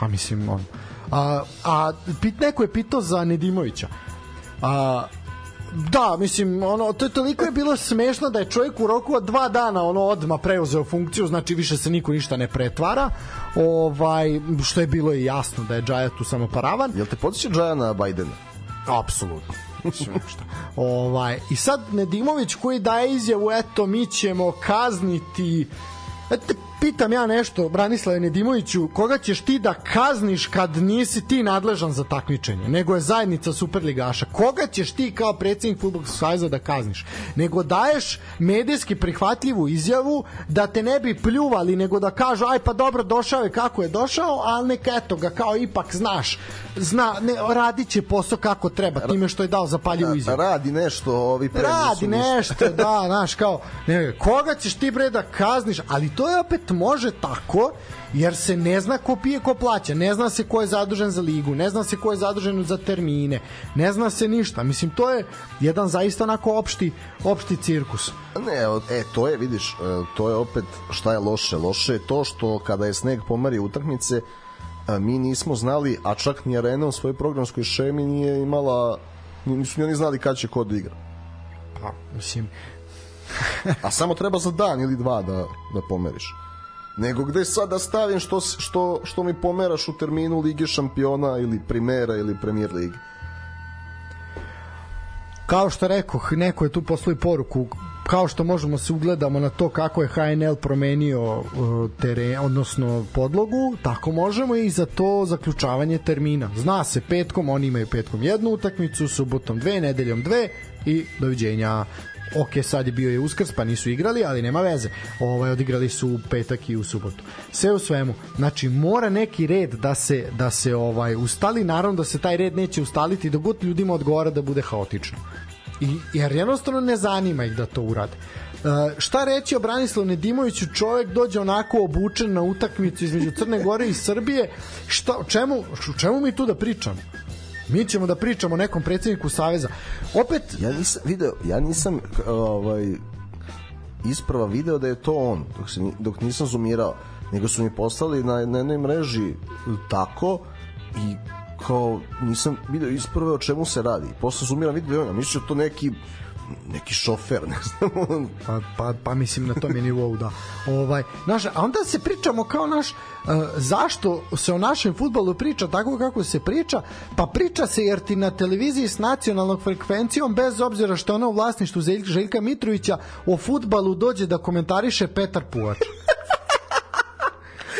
Pa mislim, on. A, a pit, neko je pitao za Nedimovića. A, Da, mislim, ono, to je toliko je bilo smešno da je čovjek u roku od dva dana ono odma preuzeo funkciju, znači više se niko ništa ne pretvara. Ovaj, što je bilo i jasno da je Džaja tu samo paravan. Jel te podsjeća Džaja na Bajdena? Apsolutno. Ovaj, I sad Nedimović koji daje izjavu, eto, mi ćemo kazniti Eto, pitam ja nešto, Branislave Nedimoviću, koga ćeš ti da kazniš kad nisi ti nadležan za takmičenje, nego je zajednica Superligaša? Koga ćeš ti kao predsednik Futbolskog saveza da kazniš? Nego daješ medijski prihvatljivu izjavu da te ne bi pljuvali, nego da kažu, aj pa dobro, došao je kako je došao, ali neka eto ga, kao ipak znaš, zna, ne, radit će posao kako treba, time što je dao zapaljivu izjavu. Radi nešto, ovi pre Radi nešto, da, znaš, kao, ne, koga ćeš ti bre da kazniš, ali to je opet može tako jer se ne zna ko pije ko plaća, ne zna se ko je zadužen za ligu, ne zna se ko je zadužen za termine, ne zna se ništa. Mislim, to je jedan zaista onako opšti, opšti cirkus. Ne, e, to je, vidiš, e, to je opet šta je loše. Loše je to što kada je sneg pomari utakmice, e, mi nismo znali, a čak ni Arena u svojoj programskoj šemi nije imala, nisu ni oni znali kada će kod da igra. Pa, mislim, a samo treba za dan ili dva da, da pomeriš nego gde sad da stavim što, što, što mi pomeraš u terminu Lige šampiona ili primera ili premier lige kao što rekoh, neko je tu poslao poruku kao što možemo se ugledamo na to kako je HNL promenio uh, teren, odnosno podlogu, tako možemo i za to zaključavanje termina. Zna se petkom, oni imaju petkom jednu utakmicu, subotom dve, nedeljom dve i doviđenja ok, sad je bio je uskrs, pa nisu igrali, ali nema veze. Ovaj, odigrali su u petak i u subotu. Sve u svemu, znači mora neki red da se, da se ovaj ustali, naravno da se taj red neće ustaliti dok god ljudima odgovara da bude haotično. I, jer jednostavno ne zanima ih da to urade. Uh, šta reći o Branislavu Nedimoviću čovjek dođe onako obučen na utakmicu između Crne Gore i Srbije šta, o čemu, čemu mi tu da pričamo mi ćemo da pričamo nekom predsedniku Saveza. Opet ja nisam video ja nisam ovaj isprava video da je to on dok, se, dok nisam zoomirao nego su mi poslali na, na jednoj mreži tako i kao nisam video isprave o čemu se radi. Posle zoomiram video on mislim da to neki neki šofer, ne znam. pa, pa, pa mislim na tom je nivou, da. Ovaj, naš, a onda se pričamo kao naš, uh, zašto se o našem futbolu priča tako kako se priča? Pa priča se jer ti na televiziji s nacionalnom frekvencijom, bez obzira što ono u vlasništvu Željka Mitrovića, o futbalu dođe da komentariše Petar Puvač.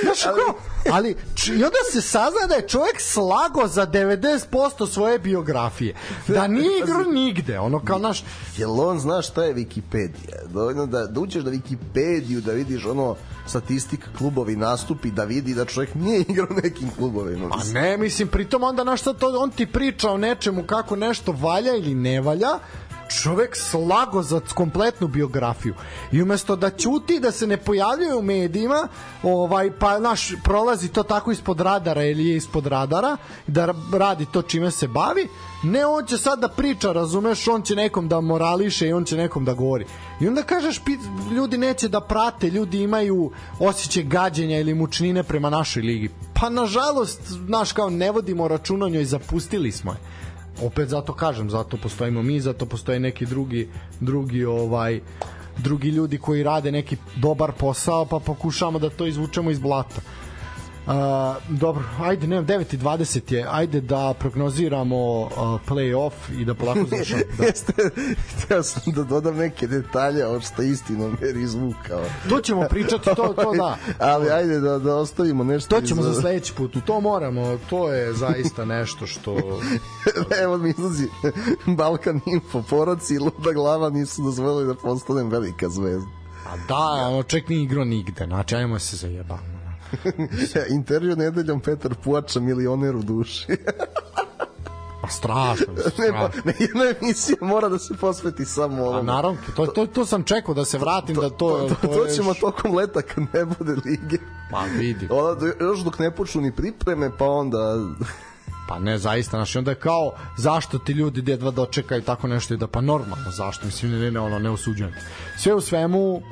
Znaš, ali, ali i onda se sazna da je čovjek slago za 90% svoje biografije. Da nije igru nigde. Ono kao naš... Jel on zna šta je Wikipedia? Dovoljno da, da uđeš na Wikipediju, da vidiš ono statistika klubovi nastupi, da vidi da čovjek nije igrao nekim klubovima. Pa ne, mislim, pritom onda na šta to, on ti priča o nečemu kako nešto valja ili ne valja, čovek slago za kompletnu biografiju. I umesto da ćuti da se ne pojavljuje u medijima ovaj pa naš prolazi to tako ispod radara ili je ispod radara da radi to čime se bavi ne on će sad da priča razumeš on će nekom da morališe i on će nekom da govori. I onda kažeš ljudi neće da prate ljudi imaju osjećaj gađenja ili mučnine prema našoj ligi. Pa nažalost naš kao ne vodimo računa njoj zapustili smo je opet zato kažem, zato postojimo mi, zato postoje neki drugi drugi ovaj drugi ljudi koji rade neki dobar posao, pa pokušavamo da to izvučemo iz blata. Uh, dobro, ajde, ne, 9.20 je, ajde da prognoziramo uh, play-off i da polako završamo. Da. Jeste, htio sam da dodam neke detalje, ovo što istinom jer izvukao. To ćemo pričati, to, to da. Ali ajde da, da ostavimo nešto. To ćemo iz... za sledeći put, to moramo, to je zaista nešto što... Evo mi izlazi Balkan Info, poraci i luda glava nisu dozvolili da postanem velika zvezda. A da, ono ček ni igro nigde, znači ajmo se zajebamo. Intervju nedeljom Petar Puača, milioner u duši. Pa strašno, strašno. Ne, pa, ne, jedna emisija mora da se posveti samo ovom. A naravno, to, to, to sam čekao da se vratim, to, da to... To, to, to, to ćemo tokom leta kad ne bude lige. Pa vidi. Onda, još dok ne počnu ni pripreme, pa onda... Pa ne, zaista, znači onda je kao zašto ti ljudi jedva dočekaju tako nešto i da pa normalno, zašto, mislim ne, ne, ono, ne osuđujem. Sve u svemu,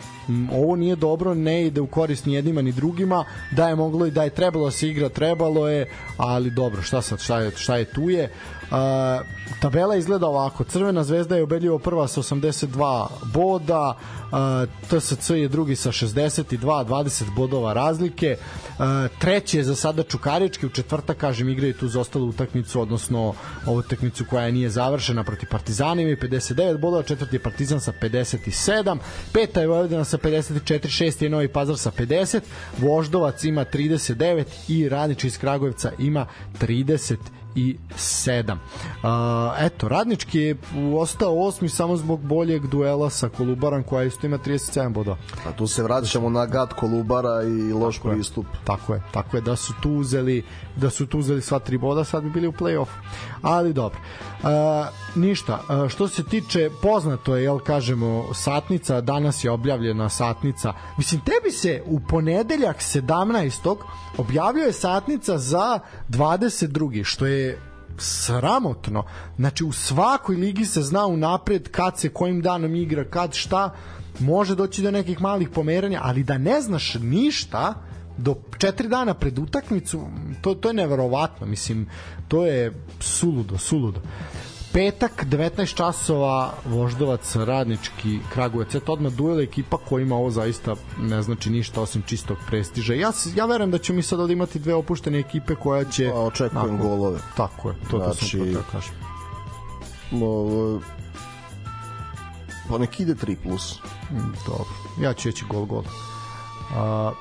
ovo nije dobro, ne ide u korist ni jednima ni drugima, da je moglo i da je trebalo da se igra, trebalo je, ali dobro, šta sad, šta je, šta je tu je. Uh, tabela izgleda ovako, Crvena zvezda je ubedljivo prva sa 82 boda, TSC je drugi sa 62, 20 bodova razlike, treći je za sada Čukarički, u četvrta, kažem, igraju tu za ostalu utakmicu, odnosno ovu utakmicu koja nije završena protiv Partizana, imaju 59 bodova, četvrti je Partizan sa 57, peta je Vojvodina sa 54, šesti je Novi Pazar sa 50, Voždovac ima 39 i Radnič iz Kragujevca ima 30 i 7. Uh, eto, Radnički je ostao osmi samo zbog boljeg duela sa Kolubaran koja isto ima 37 boda. A tu se vraćamo na gad Kolubara i loš tako pristup. Je, tako je, tako je da su tu uzeli da su tu uzeli sva tri boda, sad bi bili u play-off. Ali dobro. Uh, ništa, uh, što se tiče poznato je, jel kažemo, satnica, danas je objavljena satnica. Mislim, tebi se u ponedeljak 17. objavljuje satnica za 22. što je sramotno. Znači, u svakoj ligi se zna unapred kad se kojim danom igra, kad šta, može doći do nekih malih pomeranja, ali da ne znaš ništa, do četiri dana pred utakmicu, to, to je neverovatno, mislim, to je suludo, suludo. Petak, 19 časova, Voždovac, Radnički, Kragujevac, eto odmah duel ekipa koja ima ovo zaista ne znači ništa osim čistog prestiža. Ja, ja verujem da ćemo mi sad ovdje imati dve opuštene ekipe koja će... A, očekujem nakon, golove. Tako je, to, znači, to sam to kažem. Ovo, pa nek ide 3 plus. Mm, dobro, ja ću reći gol gol. A,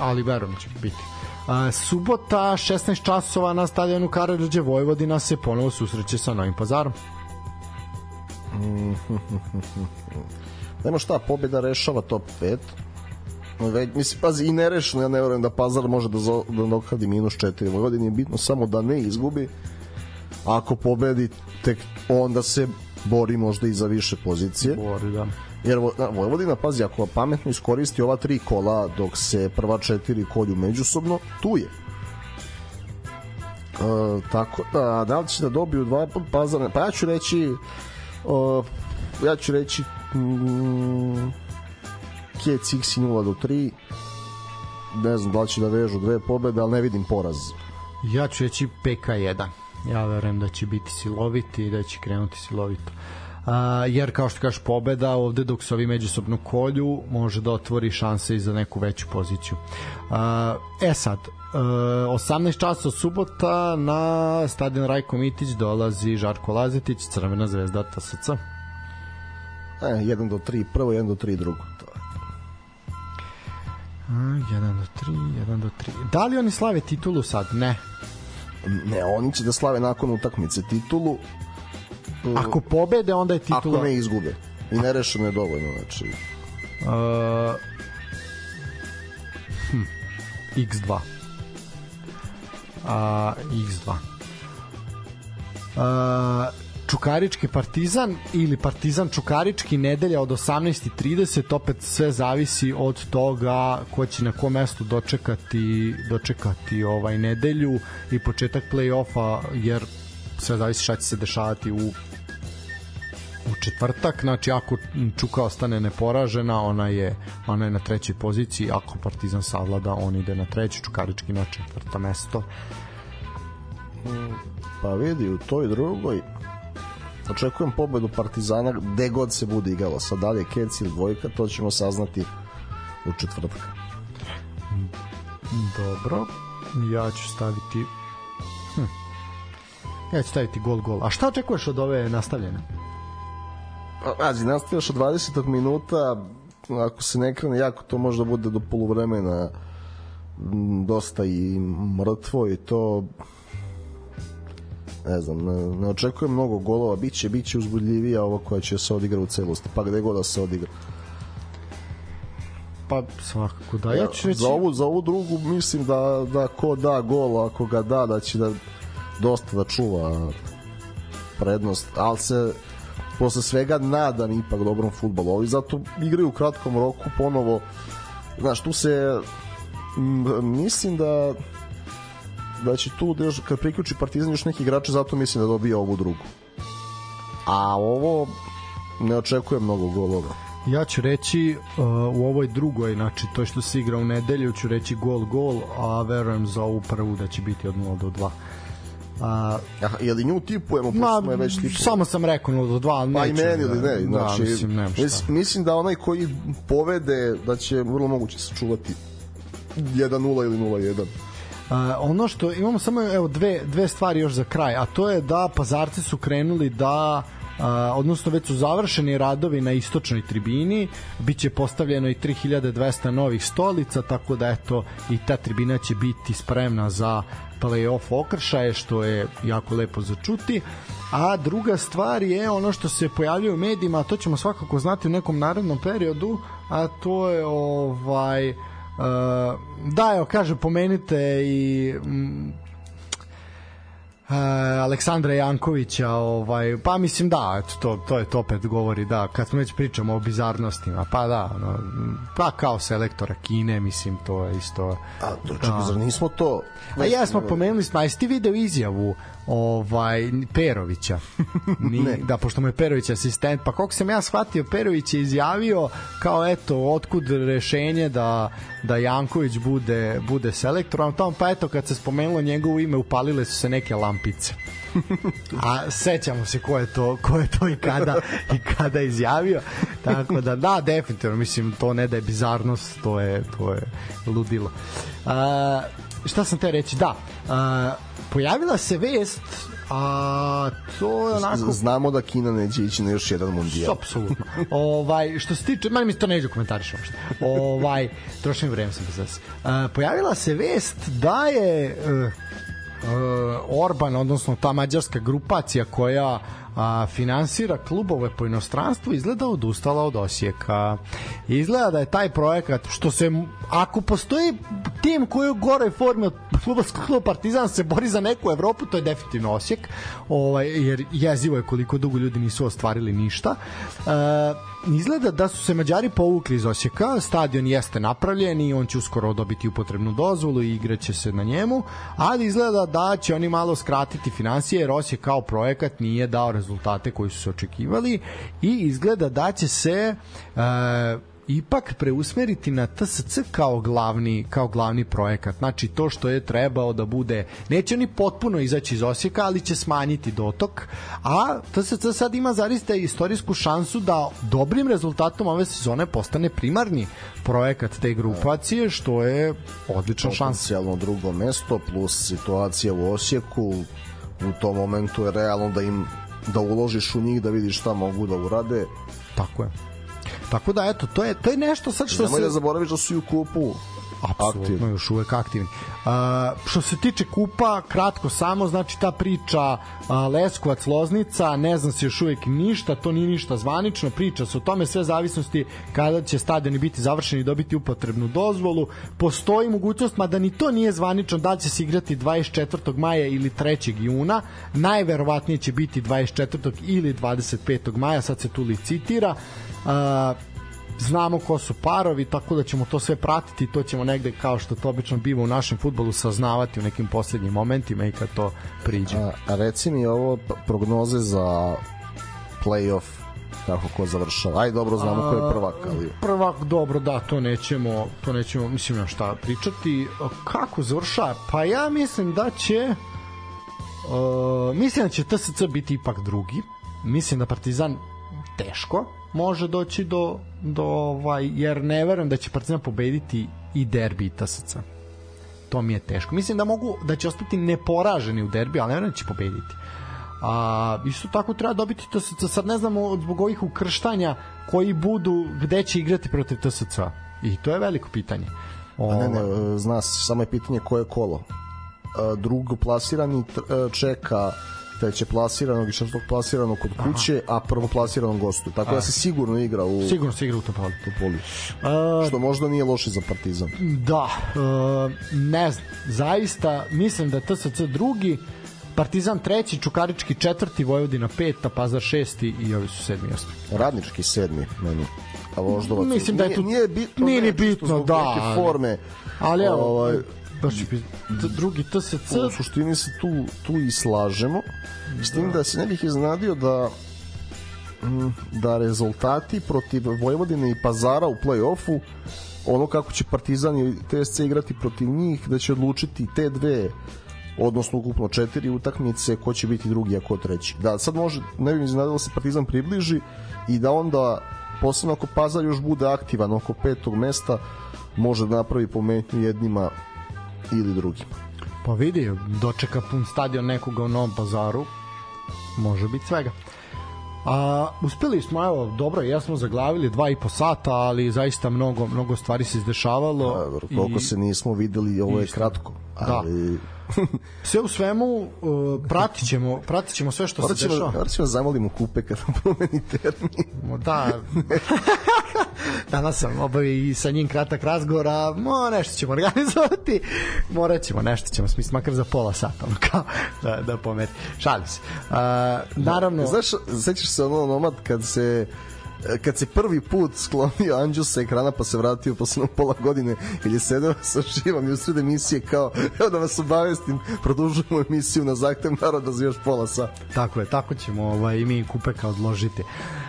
ali verujem da će biti. A, subota 16 časova na stadionu Karadžođe Vojvodina se ponovo susreće sa Novim Pazarom. Nema šta, pobjeda rešava top 5. Već, mislim, pazi, i nerešeno, ja ne verujem da Pazar može da, zo, da dokladi minus 4. Vojvodin je bitno samo da ne izgubi. Ako pobedi, tek onda se bori možda i za više pozicije. Bori, da. Jer na, Vojvodina, pazi, ako pametno iskoristi ova tri kola dok se prva četiri kolju međusobno, tu je. E, tako da, da li će da dobiju dva put pazar? Pa ja ću reći uh, ja ću reći mm, Kec X 0 do 3 ne znam da li će da vežu dve pobede, ali ne vidim poraz. Ja ću reći PK1. Ja verujem da će biti siloviti i da će krenuti silovito. Uh, jer kao što kažeš pobeda ovde dok se ovi međusobno kolju može da otvori šanse i za neku veću poziciju uh, e sad uh, 18 časa subota na stadion Rajko Mitić dolazi Žarko Lazetić Crvena zvezda TSC E, 1 do 3 prvo, 1 do 3 drugo. To je. 1 do 3, 1 do 3 da li oni slave titulu sad? ne Ne, oni će da slave nakon utakmice titulu. Ako pobede onda je titula Ako ne izgube. I nerešeno je dovoljno, znači. Uh, hm, X2 a, X2 a, Čukarički Partizan ili Partizan Čukarički nedelja od 18.30 opet sve zavisi od toga ko će na kom mestu dočekati dočekati ovaj nedelju i početak play-offa jer sve zavisi šta će se dešavati u u četvrtak, znači ako Čuka ostane neporažena, ona je ona je na trećoj poziciji, ako Partizan savlada, on ide na treći, Čukarički na četvrto mesto. Pa vidi, u toj drugoj očekujem pobedu Partizana gde god se bude igralo. Sad dalje Kec ili dvojka, to ćemo saznati u četvrtak. Dobro, ja ću staviti hm. Ja ću staviti gol gol. A šta očekuješ od ove nastavljene? Pazi, nastaviš od 20. minuta, ako se ne krene jako, to možda bude do poluvremena dosta i mrtvo i to ne znam, ne, ne očekujem mnogo golova, biće, biće uzbudljivija ovo koja će se odigra u celosti, pa gde god da se odigra. Pa svakako da. Ja ću reći... Za ovu, za ovu drugu mislim da, da ko da gol, ako ga da, da će da dosta da čuva prednost, ali se posle svega nadam ipak dobrom futbolu. Ovi zato igraju u kratkom roku ponovo. Znaš, tu se mislim da da će tu da još, kad priključi Partizan još neki igrači, zato mislim da dobije ovu drugu. A ovo ne očekujem mnogo golova. Ja ću reći uh, u ovoj drugoj, znači to što se igra u nedelju, ću reći gol gol, a verujem za ovu prvu da će biti od 0 do 2. A, Aha, je li nju tipujemo, ma, smo je već tipovali? samo sam rekao 0 do 2, ali Pa i meni ili ne, da, znači, da, mislim, nema šta. mis, mislim da onaj koji povede da će vrlo moguće sačuvati 1-0 ili 0-1. Uh, ono što imamo samo evo dve dve stvari još za kraj, a to je da Pazarci su krenuli da Uh, odnosno već su završeni radovi na istočnoj tribini, biće postavljeno i 3200 novih stolica, tako da eto i ta tribina će biti spremna za play-off okršaje, što je jako lepo za čuti. A druga stvar je ono što se pojavljuje u medijima, a to ćemo svakako znati u nekom narednom periodu, a to je ovaj Uh, da, evo, kaže, pomenite i Uh, Aleksandra Jankovića ovaj pa mislim da eto to to je to opet govori da kad smo već pričamo o bizarnostima pa da no, pa kao selektora Kine mislim to je isto A to čekaj, zar nismo to? a ja smo pomenuli smo, a jesi ti video izjavu ovaj Perovića. Ni, Ne. da pošto mu je Perović asistent, pa koliko sam ja shvatio Perović je izjavio kao eto otkud rešenje da da Janković bude bude selektor, a tamo pa eto kad se spomenulo njegovo ime upalile su se neke lampice. A sećamo se ko je to, ko je to i kada i kada izjavio. Tako da da definitivno mislim to ne da je bizarnost, to je to je ludilo. A, šta sam te reći? Da. A, pojavila se vest a to je onako Znamo da Kina neće ići na još jedan mundijal. apsolutno. ovaj što se tiče, meni mi to neđe komentariš uopšte. Ovaj trošim vreme sam bez veze. Uh, pojavila se vest da je uh, Orban, odnosno ta mađarska grupacija koja a, finansira klubove po inostranstvu izgleda odustala od Osijeka. Izgleda da je taj projekat što se ako postoji tim koji u goroj formi od klubovskog kluba Partizan se bori za neku Evropu, to je definitivno Osijek. Ovaj jer jezivo je koliko dugo ljudi nisu ostvarili ništa. E, izgleda da su se Mađari povukli iz Osijeka, stadion jeste napravljen i on će uskoro dobiti upotrebnu dozvolu i igraće se na njemu, ali izgleda da će oni malo skratiti financije jer Osijek kao projekat nije dao rezultate koji su se očekivali i izgleda da će se uh, ipak preusmeriti na TSC kao glavni kao glavni projekat. Znači to što je trebao da bude neće oni potpuno izaći iz Osijeka, ali će smanjiti dotok, a TSC sad ima zaista istorijsku šansu da dobrim rezultatom ove sezone postane primarni projekat te grupacije, što je odlična šansa. Drugo mesto plus situacija u Osijeku u tom momentu je realno da im da uložiš u njih da vidiš šta mogu da urade. Tako je. Tako da eto, to je to je nešto sad što Nemoj se da zaboraviš da su i u kupu apsolutno još uvek aktivni. Uh, što se tiče kupa, kratko samo, znači ta priča uh, Leskovac, Loznica, ne znam se još uvek ništa, to nije ništa zvanično, priča se o tome sve zavisnosti kada će stadioni biti završeni i dobiti upotrebnu dozvolu. Postoji mogućnost, mada ni to nije zvanično, da će se igrati 24. maja ili 3. juna, najverovatnije će biti 24. ili 25. maja, sad se tu licitira. Uh, znamo ko su parovi, tako da ćemo to sve pratiti i to ćemo negde, kao što to obično biva u našem futbolu, saznavati u nekim poslednjim momentima i kad to priđe. A, a reci mi ovo prognoze za playoff kako ko završava. Aj dobro znamo ko je prvak, ali Prvak, dobro, da, to nećemo, to nećemo, mislim na šta pričati. Kako završa? Pa ja mislim da će uh, mislim da će TSC biti ipak drugi. Mislim da Partizan teško može doći do, do ovaj, jer ne verujem da će Partizan pobediti i derbi i TSC. To mi je teško. Mislim da mogu da će ostati neporaženi u derbi, ali ne verujem da će pobediti. A isto tako treba dobiti TSC. Sad ne znamo zbog ovih ukrštanja koji budu gde će igrati protiv TSC. I to je veliko pitanje. a ne, ne, Ovaj, e, zna se, samo je pitanje koje kolo. E, Drugo plasirani e, čeka treće plasiranog i šestog plasiranog kod kuće, a prvo plasiranog gostu. Tako da se sigurno igra u Sigurno se igra u Topoli. Topoli. A, Što možda nije loše za Partizan. Da, e, ne znam, zaista mislim da TSC drugi, Partizan treći, Čukarički četvrti, Vojvodina peta, Pazar šesti i ovi su sedmi osmi. Radnički sedmi meni. A Voždovac. Mislim da je tu- nije, nije bitno, nije ni bitno, da, neke forme. Ali evo, ovaj, t- drugi TSC, u suštini se tu, tu i slažemo. S tim da se ne bih iznadio da mm, da rezultati protiv Vojvodine i Pazara u play-offu ono kako će Partizan i TSC igrati protiv njih da će odlučiti te dve odnosno ukupno četiri utakmice ko će biti drugi a ko treći da sad može, ne bih iznadio da se Partizan približi i da onda posebno ako Pazar još bude aktivan oko petog mesta može da napravi pometnju jednima ili drugima pa vidi, dočeka pun stadion nekoga u Novom pazaru, može biti svega. A, uspeli smo, evo, dobro, jesmo zaglavili dva i po sata, ali zaista mnogo, mnogo stvari se izdešavalo. A, dobro, koliko i- se nismo videli, ovo je Isto. kratko. Da. Sve u svemu uh, pratit ćemo, pratit ćemo sve što morat se dešava. morat ćemo da zamolimo kupe kad nam promeni termin. Da. Danas sam obavio i sa njim kratak razgovor, a mo, nešto ćemo organizovati. Morat ćemo, nešto ćemo smisliti, makar za pola sata, ono kao, da, da pomeri. Šalim se. Uh, naravno, Znaš, sećaš se ono nomad kad se kad se prvi put sklonio Anđus sa ekrana pa se vratio posle pola godine je sedeo sa živom i usred emisije kao evo da vas obavestim produžujemo emisiju na zahtev naroda za još pola sata. Tako je, tako ćemo ovaj, mi Kupeka odložiti.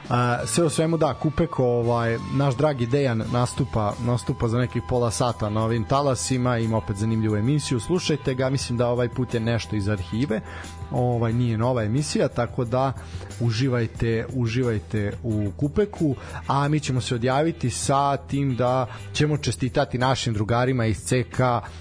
A, sve u svemu da, Kupek, ovaj, naš dragi Dejan nastupa, nastupa za nekih pola sata na ovim talasima, ima opet zanimljivu emisiju, slušajte ga, mislim da ovaj put je nešto iz arhive, ovaj nije nova emisija, tako da uživajte, uživajte u Kupeku, a mi ćemo se odjaviti sa tim da ćemo čestitati našim drugarima iz CK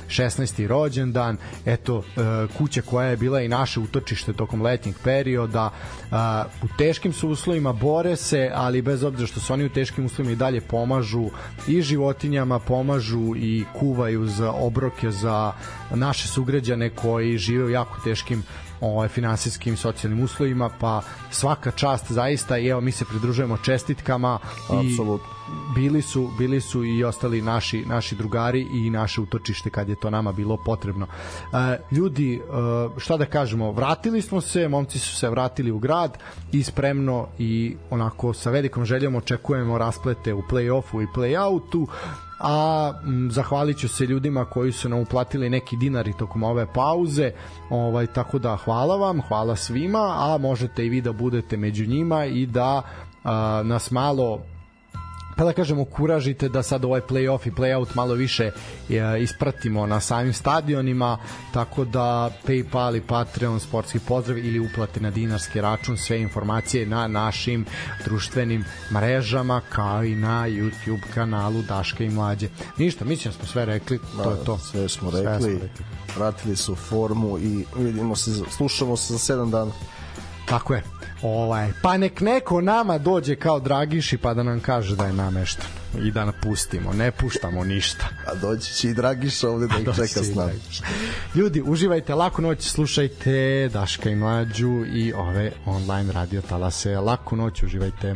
16. rođendan, eto e, kuća koja je bila i naše utočište tokom letnjeg perioda, e, u teškim su uslovima bore se, ali bez obzira što su oni u teškim uslovima i dalje pomažu i životinjama, pomažu i kuvaju za obroke za naše sugrađane koji žive u jako teškim ovaj finansijskim i socijalnim uslovima pa svaka čast zaista i evo mi se pridružujemo čestitkama i Apsolutno. bili su bili su i ostali naši naši drugari i naše utočište kad je to nama bilo potrebno. E, ljudi, e, šta da kažemo, vratili smo se, momci su se vratili u grad i spremno i onako sa velikom željom očekujemo rasplete u play-offu i play-outu a m, zahvalit ću se ljudima koji su nam uplatili neki dinari tokom ove pauze. Ovaj tako da hvala vam, hvala svima a možete i vi da budete među njima i da a, nas malo pa da kažemo kuražite da sad ovaj play-off i play-out malo više e, ispratimo na samim stadionima tako da Paypal i Patreon sportski pozdrav ili uplate na dinarski račun sve informacije na našim društvenim mrežama kao i na YouTube kanalu Daška i Mlađe ništa, mislim da smo sve rekli to je to Sve smo Sve rekli, smo rekli. vratili su formu i vidimo se, slušamo se za 7 dana. Tako je. Ovaj, pa nek neko nama dođe kao Dragiši pa da nam kaže da je nameštan i da napustimo, ne puštamo ništa. A doći će i Dragiša ovde da ih čeka s nama. Ljudi, uživajte, laku noć, slušajte Daška i Mlađu i ove online radio talase. Laku noć, uživajte.